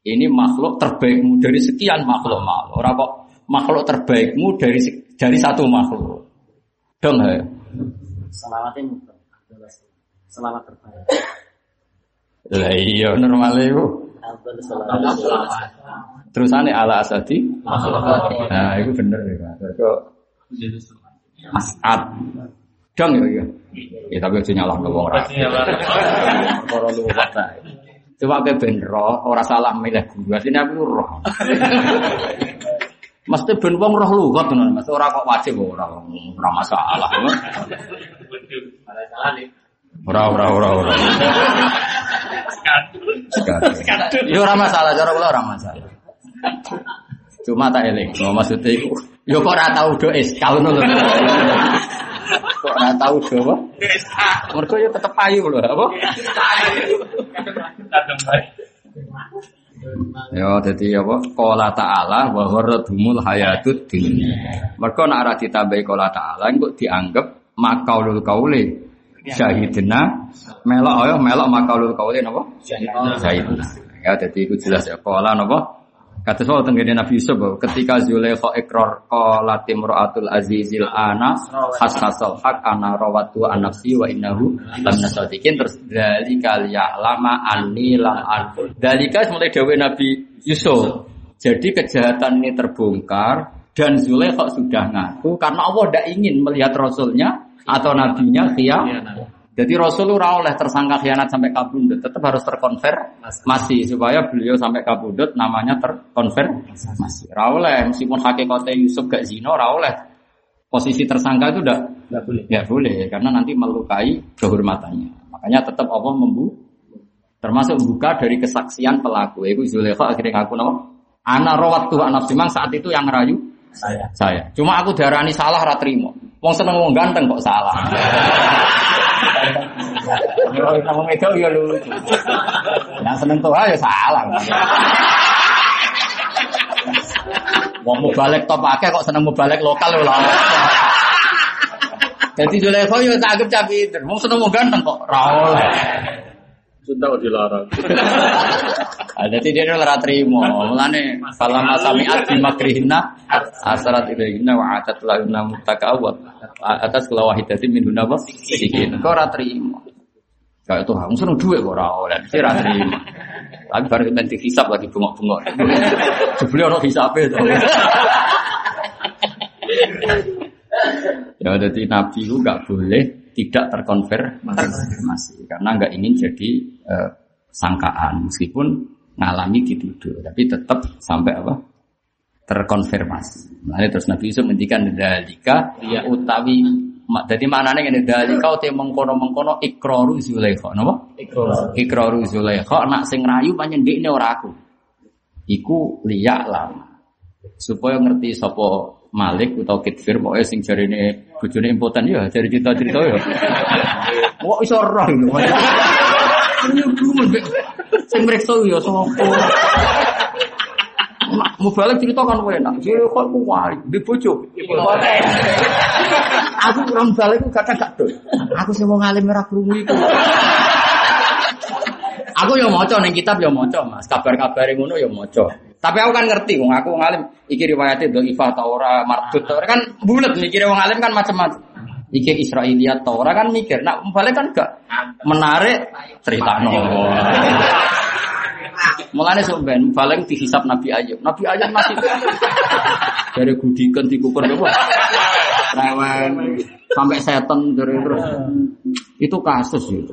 Ini makhluk terbaikmu dari sekian makhluk makhluk. Orang kok makhluk terbaikmu dari dari satu makhluk. Dong ya. Selawatnya muter. Selawat terbaik. Lah iya normal itu. Abdul selawat. Terusane ala asadi. Nah, itu bener ya. Pak. Asad. Dong ya iya. Ya tapi aja nyalahno wong ra. Para luwat ta. Coba ke ben roh, ora salah milih guru. Asline aku roh. Mesti ben wong roh lugat ngono, Mas. Ora kok wajib ora ora masalah. Ora ora ora ora. Ya ora masalah, cara kula ora masalah. Cuma tak eling, maksudnya iku. Yo kok ora tau do SK ngono lho. Kok ora tau do apa? Mergo yo tetep payu lho, apa? Ya, jadi apa? Qala ta'ala wa gharradhumul hayatud dunya. Mergo nek ora ditambahi qala ta'ala engko dianggap makaulul kauli syahidna melok ayo melok makaulul kauli napa? Syahidna. Ya, jadi itu jelas ya. Qala napa? Kata soal tenggene Nabi Yusuf bahwa ketika Zulaikha ikrar qalat imra'atul azizil ana hasasal haq ana rawatu an nafsi wa innahu lam nasadikin. Terus dalika liya'lama anni lam an dalika mulai dawe Nabi Yusuf. Jadi kejahatan ini terbongkar dan Zulaikha sudah ngaku karena Allah tidak ingin melihat rasulnya atau nabinya khianat jadi Rasul ora oleh tersangka khianat sampai kabundut, tetap harus terkonfirmasi supaya beliau sampai kabundut namanya terkonfirmasi. Ora oleh meskipun hakikatnya Yusuf gak zina ora oleh. Posisi tersangka itu udah Enggak boleh. nggak boleh karena nanti melukai kehormatannya. Makanya tetap Allah membu termasuk buka dari kesaksian pelaku. Ibu Zulaikha akhirnya ngaku nama Ana rawat tuh anak simang saat itu yang rayu Saya. saya. Cuma aku darani salah ra trimo. Wong seneng wong ganteng kok salah. Yo sama itu ya lucu. Yang seneng tuh ya salah. Wong mau balik top akeh kok seneng mau balik lokal lho lah. Jadi Zulaikha yo tak cah pinter. Wong seneng mau ganteng kok ra. Cinta kok dilarang. Ah, Jadi dia ora trimo. Mulane falamma sami'at bi makrihina asarat ilaihina wa atat lahunna mutakawwa atas kula wahidatin min hunna wa sikin. Kok ora trimo. Kayak tuh, aku seneng duit kok ora oleh. Ora trimo. Tapi baru nanti hisap lagi bengok-bengok. Sebelum ono hisape to. Ya jadi Nabi itu nggak boleh tidak terkonfirmasi karena nggak ingin jadi eh, sangkaan meskipun ngalami dituduh tapi tetap sampai apa terkonfirmasi. Nah, terus Nabi Yusuf mendikan dalika ya utawi jadi mana nih ini dalika utai mengkono mengkono ikroru Zulaikha, napa? Ikroru Zulaikha nak sing rayu panjen ndekne ora aku. Iku liyak lama supaya ngerti sapa Malik atau Kitfir pokoknya sing jarine bojone impoten ya jari cerita-cerita ya. Kok iso roh lho. Sing mreksa ya sapa? Mau balik cerita kan enak. Jadi kok aku wali di bojo. Aku kurang balik aku kadang gak dol. Aku sih mau ngalim merah krungu iku. Aku yang maca ning kitab ya maca, Mas. Kabar-kabare ngono ya maca. Tapi aku kan ngerti wong aku ngalim iki riwayate dhaifah ta ora mardut ta ora kan bulet mikire wong alim kan macam-macam. Iki Israiliyat ta ora kan mikir. Nak balik kan gak menarik cerita no. Mulane sok ben paling dihisap Nabi Ayub. Nabi Ayub masih dari gudikan dikukur apa? Rewen sampai setan dari terus. Itu kasus itu.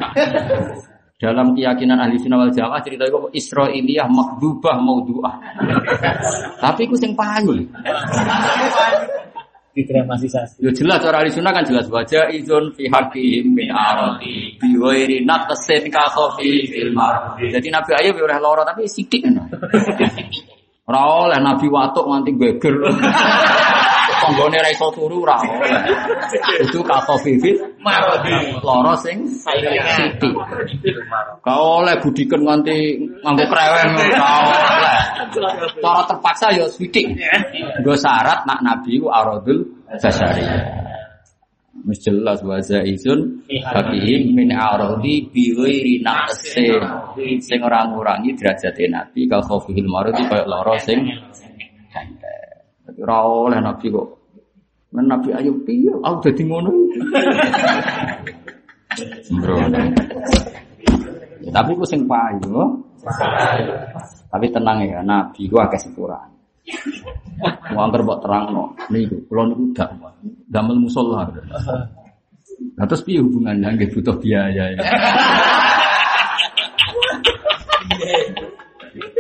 Dalam keyakinan ahli sunnah wal jamaah cerita itu Israiliyah makdubah maudhu'ah. Tapi itu sing payu. Didramatisasi. Yo jelas cara ahli sunnah kan jelas wajah izun fi haqqihim min arati bi ghairi naqsin ka khafi fil mar. Jadi Nabi Ayub ya oleh lara tapi sithik ngono. Ora oleh Nabi watuk nganti geger. Tanggane ra iso turu oleh. Itu ka khafi fil mar. Lara sing sithik. Ka oleh budiken nganti nganggo krewen ora oleh. Cara terpaksa ya sithik. Nggo syarat nak Nabi ku aradul basariyah. Wis jelas wa zaizun fakihim min aradi bi ghairi naqsin. Sing ora ngurangi derajate Nabi ka khofihil maradi kaya lara sing gandeng. Ora oleh Nabi kok. Men Nabi ayo piye aku dadi ngono. Sembrono. Ya, tapi ku sing payu. Tapi tenang ya, Nabi ku akeh sepurane. Mau angker mbok terangno. Niku kula niku dak damel musala. Nah, terus piye hubungannya nggih butuh biaya ya.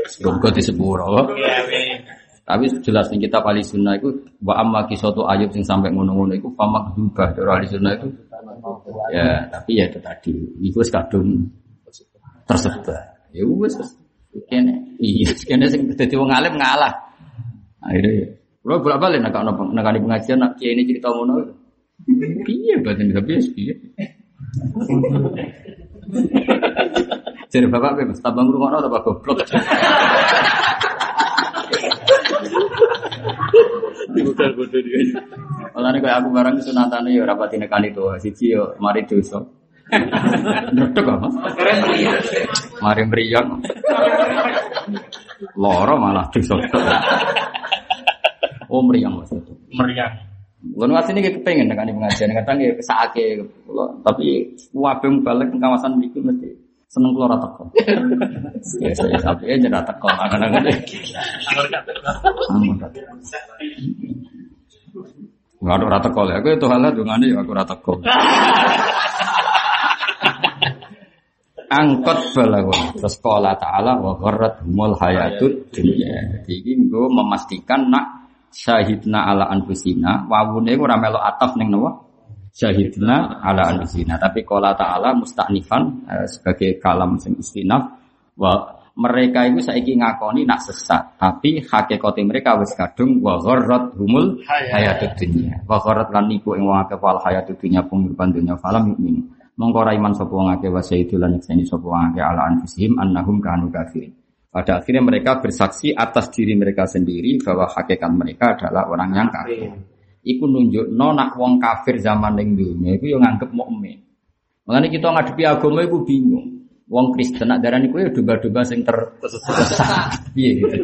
Semoga di sepuro. Tapi jelas nih kita ahli sunnah itu wa amma kisatu ayub sing sampai ngono-ngono itu famak dubah dari ahli sunnah itu ya tapi ya itu tadi. Itu kadung tersebar. Ya wes kene iya kene sing dadi wong alim ngalah. Akhirnya kalau bolak balik nak nak nak di pengajian nak kiai ini cerita ngono. Piye batin tapi ya piye jadi bapak bebas tabang rumah atau bapak goblok Dibuka bodoh dia. Malah nih kayak aku barang sunatan ya rapati nekani tuh siji yo mari dosa. Ndredeg apa? Mari mriyang. Loro malah dosa. Oh mriyang maksudnya. Meriah. Kulo asline iki kepengin nekani pengajian kadang ya kula tapi wabeng balik ke kawasan iki mesti seneng ora teko. Ya saya aja teko kadang-kadang. Teko. Enggak ada ora teko lho. Aku itu halah dungane ya aku ora teko. Angkot balagun terus qala ta'ala wa gharrat humul hayatud dunya. Jadi nggo memastikan nak syahidna ala anfusina wawune ora melok ataf ning napa? Syahidna ala anfusina. Tapi qala ta'ala mustaknifan eh, sebagai kalam sing istinaf wa mereka itu saiki ngakoni nak sesat, tapi hakikate mereka wis kadung wa gharrat humul hayatud dunya. Wa gharrat lan niku ing wong akeh wal hayatud dunya penguripan dunya falam mukmin. Mongko ra iman sapa wong akeh wa sayyidu lan sapa wong akeh ala anfusihim annahum kanu kafirin. Pada akhirnya mereka bersaksi atas diri mereka sendiri bahwa hakikat mereka adalah orang yang kafir. Iku nunjuk nak wong kafir zaman ning dunia iku yo nganggep mukmin. Makanya kita ngadepi agama iku bingung. Wong Kristen nak darani kowe ya domba-domba sing tersesat. Piye gitu.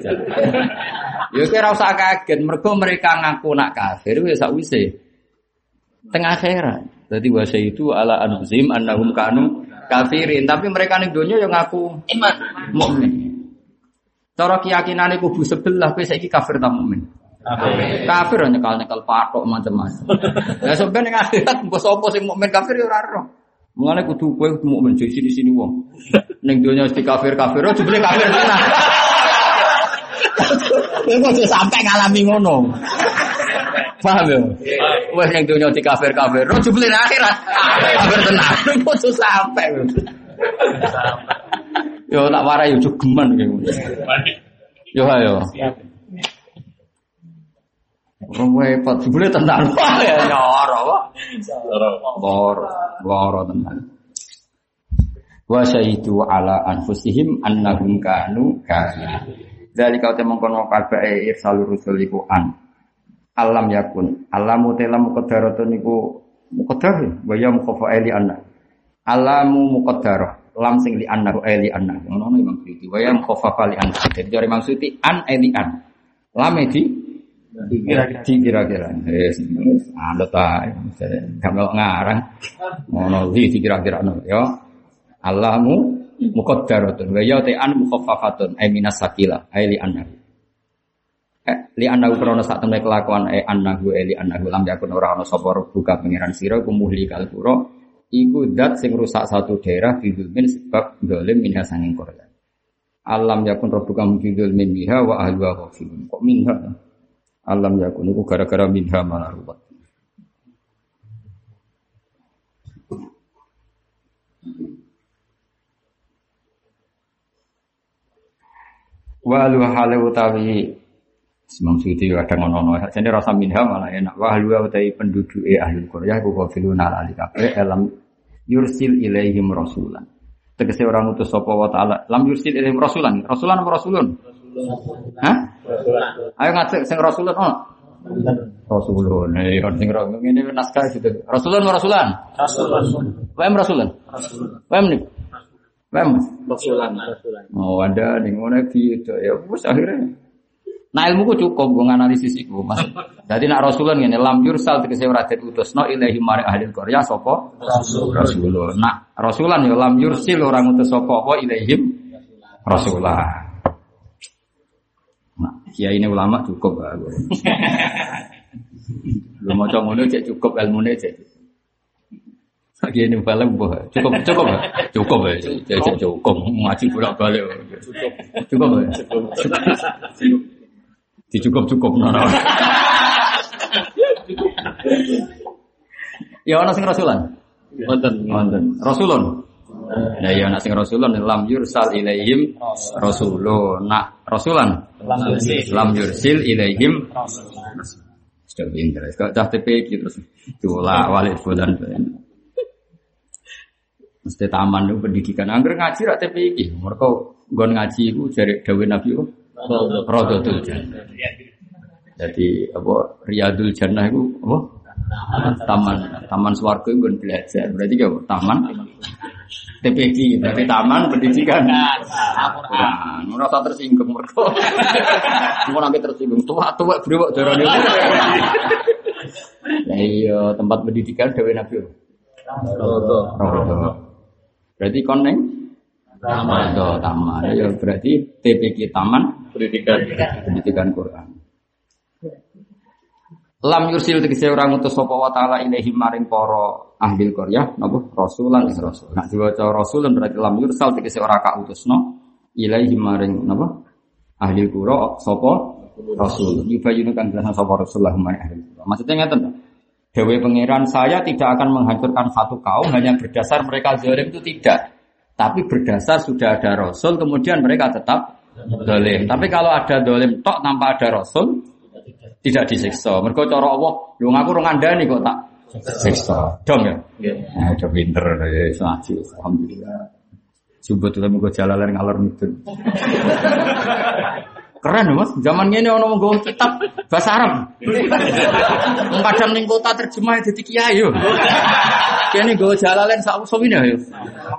Ya kira usah kaget, mergo mereka ngaku nak kafir wis sakwise tengah akhirat. Jadi bahasa itu ala anfusihim annahum kanu kafirin, tapi mereka ning donya yang ngaku iman mukmin. Cara keyakinan kubu sebelah kowe saiki kafir ta mukmin? Kafir. Kafir nyekal-nyekal patok macam-macam. Ya sampeyan ning akhirat mbok sapa sing mukmin kafir ya ora roh. Mulane kudu kowe mukmin di sini-sini wong. Ning donya mesti kafir-kafir, oh jebule kafir tenan. Kowe kok sampai ngalami ngono. Paham ya? Wes yang dunia di kafir kafir, roh jubli akhirat, kafir tenang, kok sampai. Yo tak warai yo jogeman Yo ayo. Orang repot, jubli tenang, wah ya nyoro, wah. Loro, loro tenang. Wa syahidu ala anfusihim annahum kanu kafirin. Dari kau temong kono kabe irsalur rusul iku an. Alam yakun. Alamu telam muqaddaratun niku muqaddar. Wa ya mukhafa ali anna. Alamu muqaddarah. Lam sing li anna ali anna. Ngono Imam Suyuti. Wa ya mukhafa ali anna. Jadi dari Imam Suyuti an ali an. Lam di kira-kira. Yes. Anda ta gampang ngarang ngono li kira-kira ya alamu muqaddaratun wa an mukhaffafatun. Ay minas sakila ay li anna eh, li anahu krono saat temen kelakuan eh anahu eh li anahu lam yakun ora ana sapa buka pangeran sira kumuhli kalpura iku dat sing rusak satu daerah bidulmin sebab dolim minha sanging korban. Alam yakun rabbuka bidulmin minha wa ahluha ghafilun. Kok minha alam yakun iku gara-gara minha malah ruwet wa alu hale utawi Imam Suyuti kadang ngono-ngono. Jadi rasa minha malah enak. Wah lu utai penduduk eh ahli Korea ku kafilun ala kabeh elam yursil ilaihim rasulan. Tegese orang utus sapa wa taala lam yursil ilaihim rasulan. Rasulan apa rasulun? Hah? Ayo ngajak sing rasulun ono. Rasulun. Eh sing ngene naskah itu. Rasulun rasulan? Rasulun. Wem rasulan? Wem nih. Wem. Rasulan. Oh, ada ning ngono gitu ya. Wis akhirnya Nah ilmuku cukup gue analisis iku mas. Jadi nak Rasulullah ini lam yursal tegese ora utus no ilahi mari ahli Korea sopo Rasul. Rasulullah. Nak Rasulan ya lam yursil orang utus sopo apa ilaihim Rasulullah. Nah, ya ini ulama cukup lah. Lu mau ngono cek cukup ilmu cek. Lagi ini balik boh. Cukup cukup ya. Cukup ya. Cek cukup ngaji bolak balik. Cukup. Cukup ya. Cukup. Dicukup-cukup nono. ya ana sing rasulan. Wonten. Wonten. Rasulun. Nah ya ana sing rasulun lam yursal ilaihim rasulun. Nak rasulan lam yursil ilaihim sudah pinter. Kok cah TPQ terus diolah walid bulan. Mesti taman itu pendidikan. Angger ngaji rak TPQ. Mereka gon ngaji itu jari dawuh Nabi itu Rodotul Jannah. Jadi apa Riyadul Jannah itu apa? Taman taman swarga itu belajar. Berarti apa? Taman TPG, berarti taman pendidikan. Nah, merasa tersinggung mereka. Mau nanti tersinggung tua tua bro darah ini. Nah iya tempat pendidikan Dewi Nabi. Rodo. Rodo. Berarti koneng Taman. Rodo taman. Ya berarti TPG taman Pendidikan. pendidikan Quran. Lam yursil tegese orang utus sapa wa taala ilaihi maring para ahli qaryah napa rasulan ing rasul. Nak diwaca rasulun berarti lam yursal tegese ora ka utusno ilaihi maring napa ahli qura sapa rasul. Yubayinu kan jelas sapa rasulullah ahli. Maksudnya ngeten to. Dewe pangeran saya tidak akan menghancurkan satu kaum hanya berdasar mereka zalim itu tidak. Tapi berdasar sudah ada rasul kemudian mereka tetap dolim. Tapi kalau ada dolim tok tanpa ada rasul tidak disiksa. Mereka cara Allah, lu ngaku rong nih kok tak siksa. Dom ya? Iya. Nah, udah pinter ya, ngaji. Alhamdulillah. Coba tuh gue jalan ngalor itu. Keren mas, zaman ini orang mau kitab bahasa Arab. Kadang ning kota terjemah jadi kiai yo. Kene gue jalan sak usum ini yo.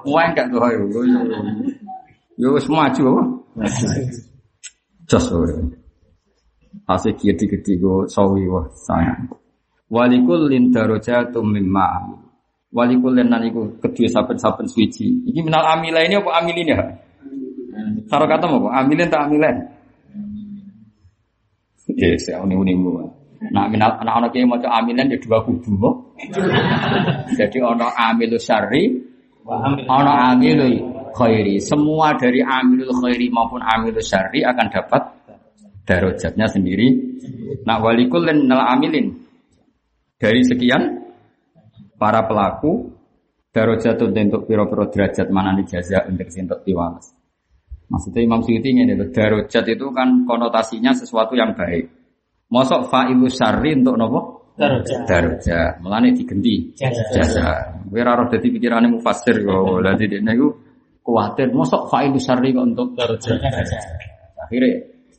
Wah enggak tuh yo. Yo wis maju apa? Jos. Asik gede-gede go sawi wah sayang. Walikul lin darajatum mimma Walikul lin iku kedua saben-saben suci. Iki minal amila ini apa amilin ya? Karo kata apa? Amilin tak amilen? Ya, saya uni-unimu. Nah, minal anak anak yang mau amilan ya dua kubu. Jadi ono amilus syari, ono amilul khairi. Semua dari amilul khairi maupun amilus syari akan dapat darajatnya sendiri. Nah, walikul dan nal amilin dari sekian para pelaku darajat untuk piro-piro derajat mana nih jaza untuk sintok tiwalas. Maksudnya Imam Suyuti ini darajat itu kan konotasinya sesuatu yang baik. Mosok fa'ilu syarri untuk nopo? Darajat. Darajat. Mulane digenti. Jasa. Kowe ora roh dadi pikirane mufassir kok. Lah dene iku kuwatir mosok fa'ilu syarri kok untuk Darajat. akhirnya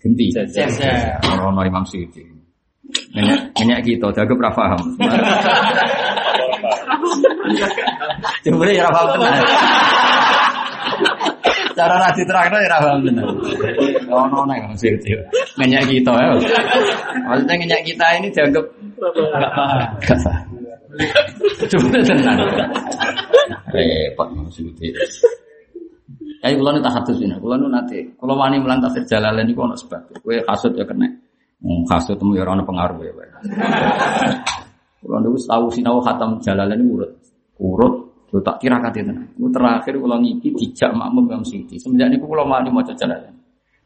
ganti. Jasa. Ono Imam Suyuti. Minyak, minyak kita, jago pra paham. Coba ya paham tenan. Cara rasi terakhir ya paham tenan. Ono nek Imam Suyuti. Minyak kita ya. Maksudnya minyak kita ini dianggap Enggak paham. gak sah. Coba. Repot Imam Suyuti. Kayak kula nu tak hadus ini, nu nate, kula wani mulan tafsir jalalain iku ono sebab. Kowe kasut ya kena. Kasut temu ya ono pengaruh ya. Kula niku tahu sinau khatam jalalain urut. Urut yo tak kira kate tenan. Terakhir kula ngiki dijak makmum Imam Suyuti. Semenjak niku kula wani maca jalalain.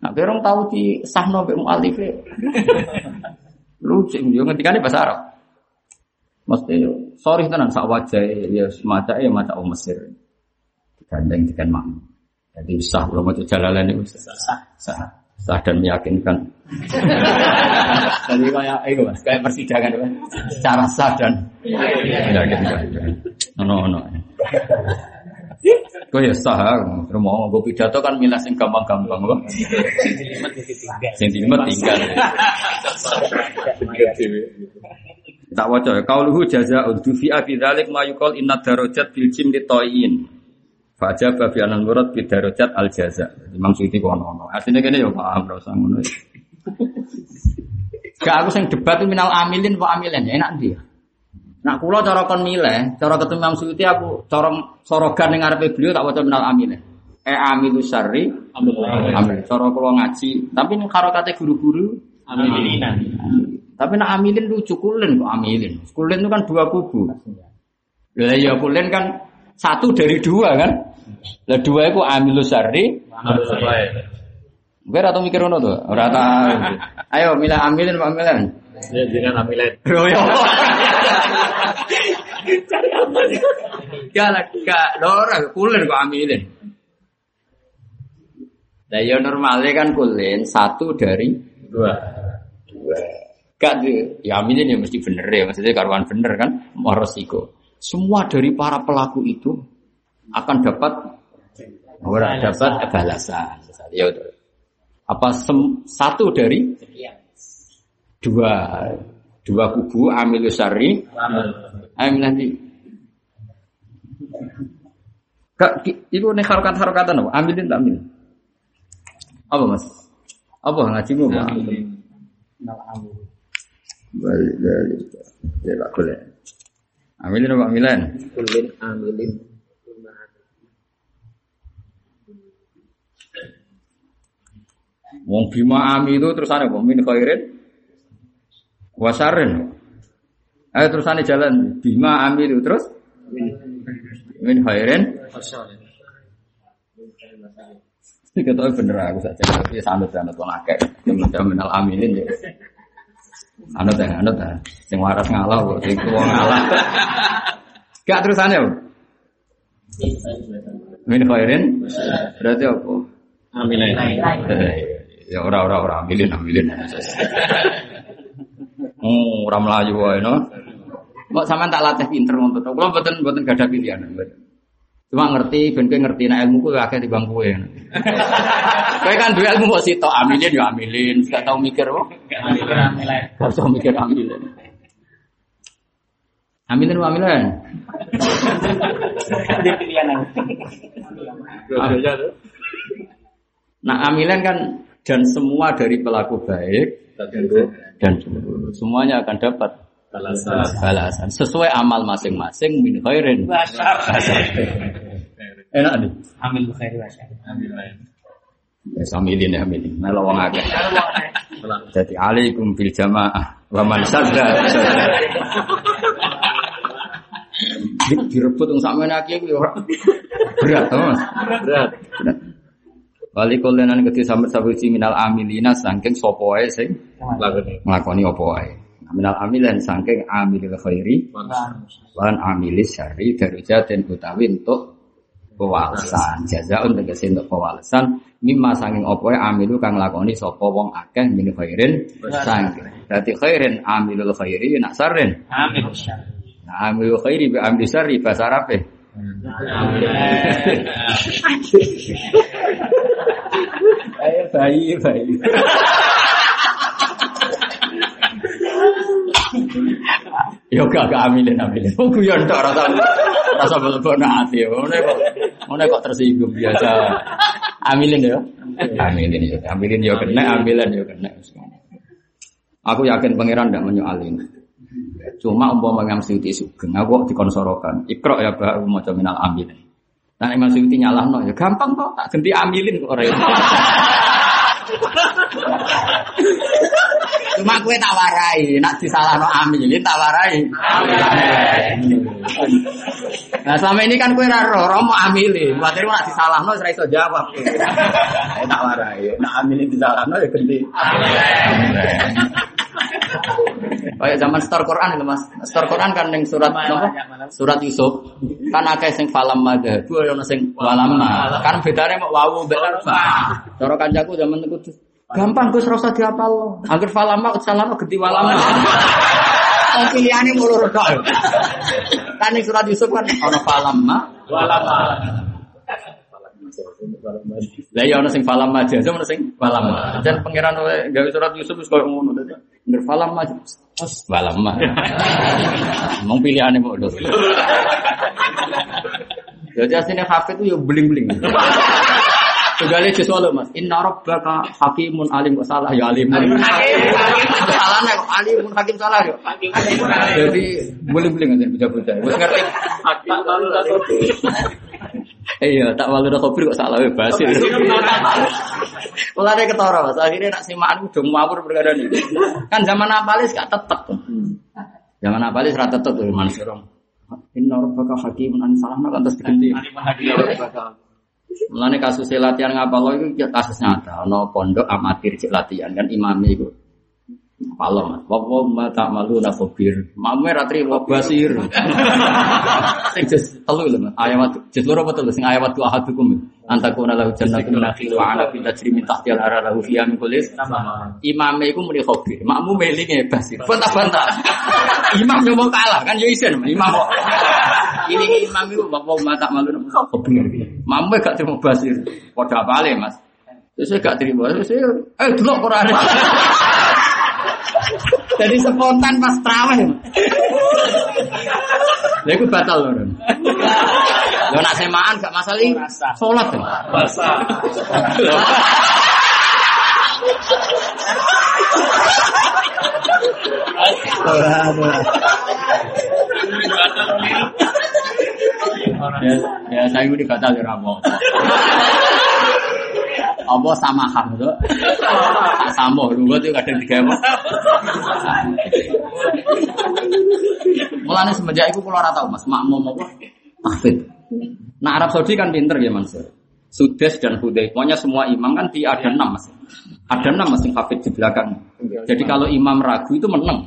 Nah, orang tahu di sahno mbek mualif e. Lucu yo ngendikane bahasa Arab. Mesti sorry tenan sak wajah ya semacam ya maca wong Mesir. Digandeng dengan makmum. Jadi sah kalau mau jalalan sah, sah, sah dan meyakinkan. Jadi kayak itu mas, kayak persidangan kan, secara sah dan meyakinkan. No no. Kau ya sah, mau gue pidato kan milah sing gampang-gampang kok. Sentimen tinggal. Tak waca ya. Kauluhu jazaa'un dufi'a fi dzalik ma yuqal inna darajat bil jim li toyin. Faja babi anan murad bi darajat al jaza. Imam Suyuti kono ono. Asline kene ya paham ora usah ngono. Gak aku sing debat minal amilin wa amilin ya enak dia. Nak kula cara kon milih, cara ketemu Imam Suyuti aku cara sorogan ning ngarepe beliau tak waca minal amilin. E amilu syarri amil. Cara kula ngaji, tapi ning harokate guru-guru Amilinan. tapi nak amilin lucu kulen kok amilin. Kulen itu kan dua kubu. Lah ya kulen kan satu dari dua kan. Lah dua itu amilus syarri. Gue atau mikir ngono tuh, ora tahu. Ayo milih amilin apa amilin? Ya jangan amilen. Bro ya. Cari apa sih? Gak gak ora kulen kok amilin. Lah ya normalnya kan kulen satu dari Dua. dua. Gak tuh, ya aminin ya mesti bener ya, maksudnya karuan bener kan, mau resiko. Semua dari para pelaku itu akan dapat orang dapat balasan. Ya. Apa sem- satu dari dua dua kubu amilus syari amil nanti. Kak, itu nih harokat harokatan apa? Amilin tak amil? Apa mas? Apa ngajimu? Pak? Balik dari ya tak boleh. Amilin apa amilin? Kulin amilin. Wong bima ami itu terusannya apa? Min khairin wasarin. Ayo terusannya jalan bima ami itu terus min khairin. Kita bener aku saja. Tapi sanut sanut wong akeh. Jamin minal aminin ya. Anut ya, anut ya. Sing waras ngalah kok, sing tuwa ngalah. Gak terusannya apa? Min khairin berarti apa? Amilen. Ya ora ora ora ambilin ambilin. Oh, ora melayu wae no. Kok sampean tak latih pinter ngono to. Kula mboten mboten gadah pilihan. Cuma ngerti, ben kowe ngerti nek ilmu kowe akeh timbang kowe. Kowe kan duwe ilmu kok sitok amilin ya amilin, gak tau mikir kok. Gak tau mikir amilin. Amilin wa amilin. Ada pilihan. Nah, amilin kan dan semua dari pelaku baik dan buruk. semuanya akan dapat Balasan. balasan sesuai amal masing-masing min khairin. Enak nih. Amil khairi wa syarri. Ya samilin ya amilin. Melo wong akeh. Jadi alaikum bil jamaah wa man sadda. sadda. Di- Direbut wong sakmene akeh kuwi ora berat Mas. Berat. Berat. Bali kolenan kedhi sampe sabuci minal amilina saking sapa wae sing nglakoni. apa wae. Nah, Minal amilan saking amilil khairi lan amilis syarri darujaten utawi untuk pewalesan jaza untuk tegese untuk pewalesan mimma sanging apa wae amilu kang lakoni sapa wong akeh min khairin sanging dadi khairin amilul khairi nak sarren Amil syarri. nah amilul khairi bi amil syarri bahasa Ayo bayi bayi Yo gak gak amilin amilin. Oh guyon tok rasa rasa belebon hati. Ngene kok ngene kok tersinggung biasa. Amilin yo. Amilin yo. Amilin yo kena, amilin yo kena. Aku yakin pangeran ndak menyoalin. Cuma umpama Imam Suyuti sugeng, aku kok dikonsorokan. Ikra ya baru maca minal amilin. Nah Imam Suyuti nyalahno ya gampang kok tak ganti amilin kok ora. Cuma kue tak warai, nak disalahno amilin tak warai. Nah selama ini kan kue raro, romo amilin. Waktu nak disalahno serai iso jawab. Eh, tak warai, nak amilin disalahno ya ganti. Kayak zaman store Quran itu mas, store Quran kan yang surat apa? Surat Yusuf kan akeh sing falam madhabu ana sing walamma. Kan bedane mau wawu mbek fa. Cara kancaku zaman itu gampang Gus rasa diapal. Angger falamma salama genti walamma. Oh pilihane mulur tok. Kan ning surat Yusuf kan ana falamma Walama. Lah ya ana sing falam aja, ana sing falam. Jan pangeran gawe surat Yusuf wis koyo ngono dadi. Ngger falam aja. Wes falam mah. Mong pilihane mau lho. Jadi aslinya hafid itu ya beling-beling. Tugale jus walu Mas. Inna rabbaka hakimun alim kok salah ya alimun. Salah nek kok alimun hakim salah yo. Jadi beling-beling aja bocah-bocah. Wis ngerti. Iya, tak walu dah kopi kok salah ya basir. Mulane ketara Mas. Akhirnya nak simaan udah ngawur perkara ini. Kan zaman apalis gak tetep. Zaman apalis ra tetep tuh Mansur. Inna rabbaka hakimun an salahna kan terus diganti. Mulane kasus latihan ngapalo itu kasus nyata. Ono pondok amatir cek latihan kan imami itu. Palo mas, wawo ma tak malu na khabir. Mame ratri wa basir. Sing telu lho mas. Ayat jes loro apa telu sing ayat tu ahadukum. Antakuna lahu jannatun nakhil wa ana fi tajri min tahtiha al-anhar lahu fiha min kulli Imame iku muni khabir. Makmu melinge basir. Bantah-bantah. Imam yo mau kalah kan yo isen imam kok. Ini imam itu bapak ma tak malu na khabir. Mamu gak terima basir. Padha apale mas. Terus saya gak terima. Terus saya, eh delok Quran. Jadi spontan pas terawih. Lha iku batal lho. Lho nak semaan gak masalah iki. Salat. Basah. Ya, ya saya ini batal ya rapo. Apa sama ham tuh? Sama lu tuh kadang tiga apa? Mulane semenjak itu kalau ora tau Mas, makmum apa? Tahfid. Nah Arab Saudi kan pinter ya Mansur. Sudes dan Hudai, pokoknya semua imam kan di ada enam mas. Ada enam mas yang hafid di belakang. Jadi kalau imam ragu itu menang.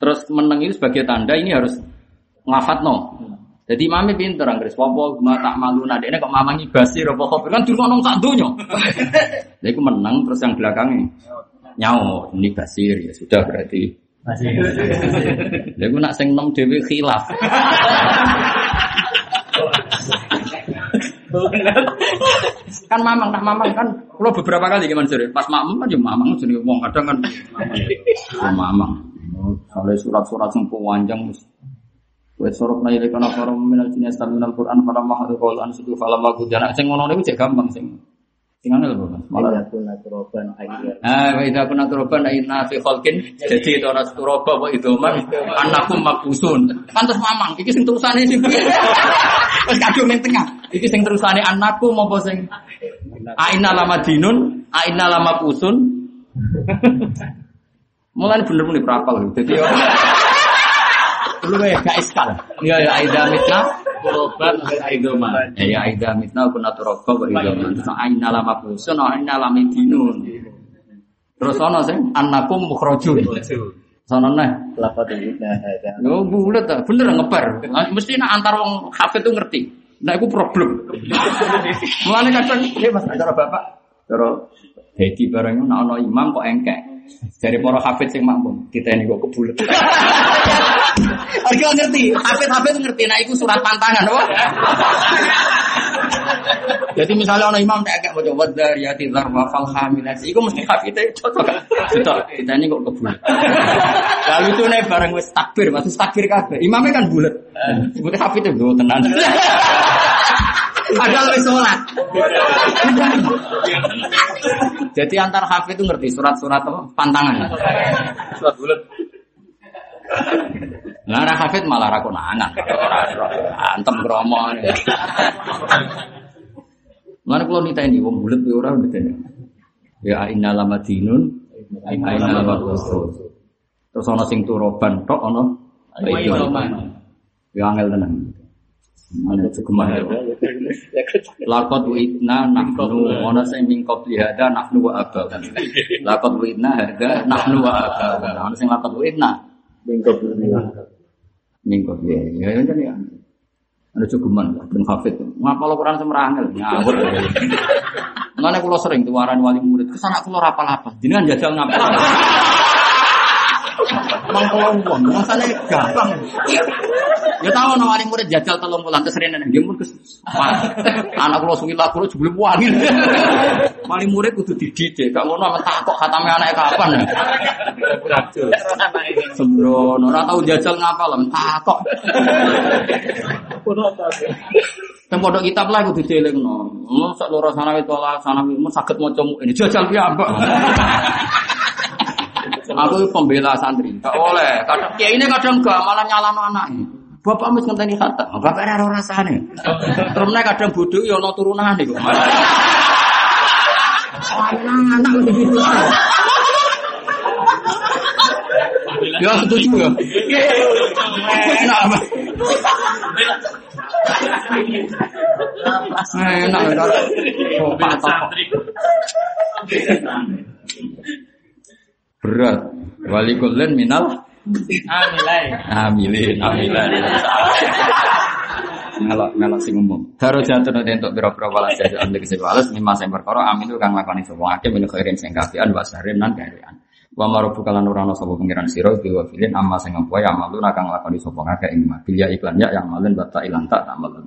Terus menang itu sebagai tanda ini harus ngafat no. Jadi imamnya pinter Anggris. Wapo ma tak malu nade ini kok mamangi basir apa kopi kan di nong sak dunya. Jadi aku menang terus yang belakangnya nyawa ini basir ya sudah berarti. Jadi aku nak sing nom dewi khilaf. kan mamang, tak mamang kan. Kalau beberapa kali gimana sih? Pas mamang kan ya mamang jadi wong kadang kan. Ya mamang. Soalnya surat-surat yang panjang. Wa sorok na ilika na faram minal jinni yastamina al-Qur'an falam ma hadu qaul an sidu falam ma gudana sing ngono niku cek gampang sing. Sing angel apa? Malah Malah kuna turoban akhirnya. Ah, wa idza kunna turoban inna fi khalqin jadi itu ora turoba wa idoman anakum mabusun. Kan terus mamang iki sing terusane sing piye? Wis kadung ning tengah. Iki sing terusane anakku apa sing Aina lama dinun, aina lama pusun. Mulai bener-bener berapal. Jadi Dulu ya gak iskal. Ya ya aida mitna. Kuroban Aidoman. Ya ya aida mitna kuna turoba wa idoman. Terus aina lama pusun, aina lama dinun. Terus ana sing annakum mukhrajun. Sono neh. Lafat ini nah. Yo bulet ta, bener ngebar. Mesti nak antar wong hafid tuh ngerti. Nah itu problem. Mulane kadang ya Mas cara Bapak, cara Dedi barang nak ana imam kok engkek. Dari para hafid sing makmum, kita ini kok kebulet. Harga ngerti, hafid-hafid ngerti, nah itu surat pantangan, wah. Jadi misalnya orang imam tak agak baca wadar ya tidar wa fal hamilat, itu mesti hafidnya cocok. Cocok, kita ini kok kebulet. Lalu itu nih bareng wis takbir, maksud takbir kabeh. Imamnya kan bulat. Sebutnya hafidnya gue tenan. Padahal wis sholat. Jadi antar hafid itu ngerti surat-surat apa? Pantangan. Surat bulat. Nah, ra hafid malah ra konangan. Antem kromo. Mana kalau nita ini wong bulat ya ora ngerti. Ya inna lamadinun aina lamakusun. Terus ana sing turoban tok ana Aidoman. Ya angel tenan. Mana cukup ya. Lakot witna nahnu ana sing min qabli hada nahnu wa aba. Lakot witna hada nahnu wa aba. Ana sing lakot witna min qabli. Ya ya kan ya. Ada cukuman ben hafid. Ngapal Quran semerangel ngawur. Mana kula sering tuaran wali murid, ke sana kula rapal apa? Jenengan jajal ngapal. Mang kula wong, masane gampang. Ya tahu no wali murid jajal telung bulan terus rene nggih mun kes. Anak kula suwi lagu jebule wangi. Wali murid kudu dididik, gak ngono men takok khatame anake kapan. Beracun. Sembrono ora tau jajal ngapal men takok. Yang pondok kitab lah kudu dielingno. Mun sak loro sanawi tola sanawi mun saged maca ini jajal piyambak. Aku pembela santri, gak oleh. Kadang kiai ini kadang gak malah nyalano anaknya. Bapak mesti ngenteni kata, bapak ora rasane. Terus kadang bodoh ya ono turunane kok. Anak mesti gitu. Ya setuju ya. Enak? Enak enak. Berat. Wali kulen minal Amilai. amilin amilin. Melok melok sing umum. Daro jatuh nanti untuk biro-biro balas jadi anda kisah balas mimma sing perkara amin itu kang lakoni sapa akeh min khairin sing kafian wasarin nan karian. Wa marubu kalan ora ana sapa pengiran sira bi wafilin amma sing empoe amaluna kang lakoni sapa akeh ing. Bilya iklan ya yang malen bata ilan tak tak malen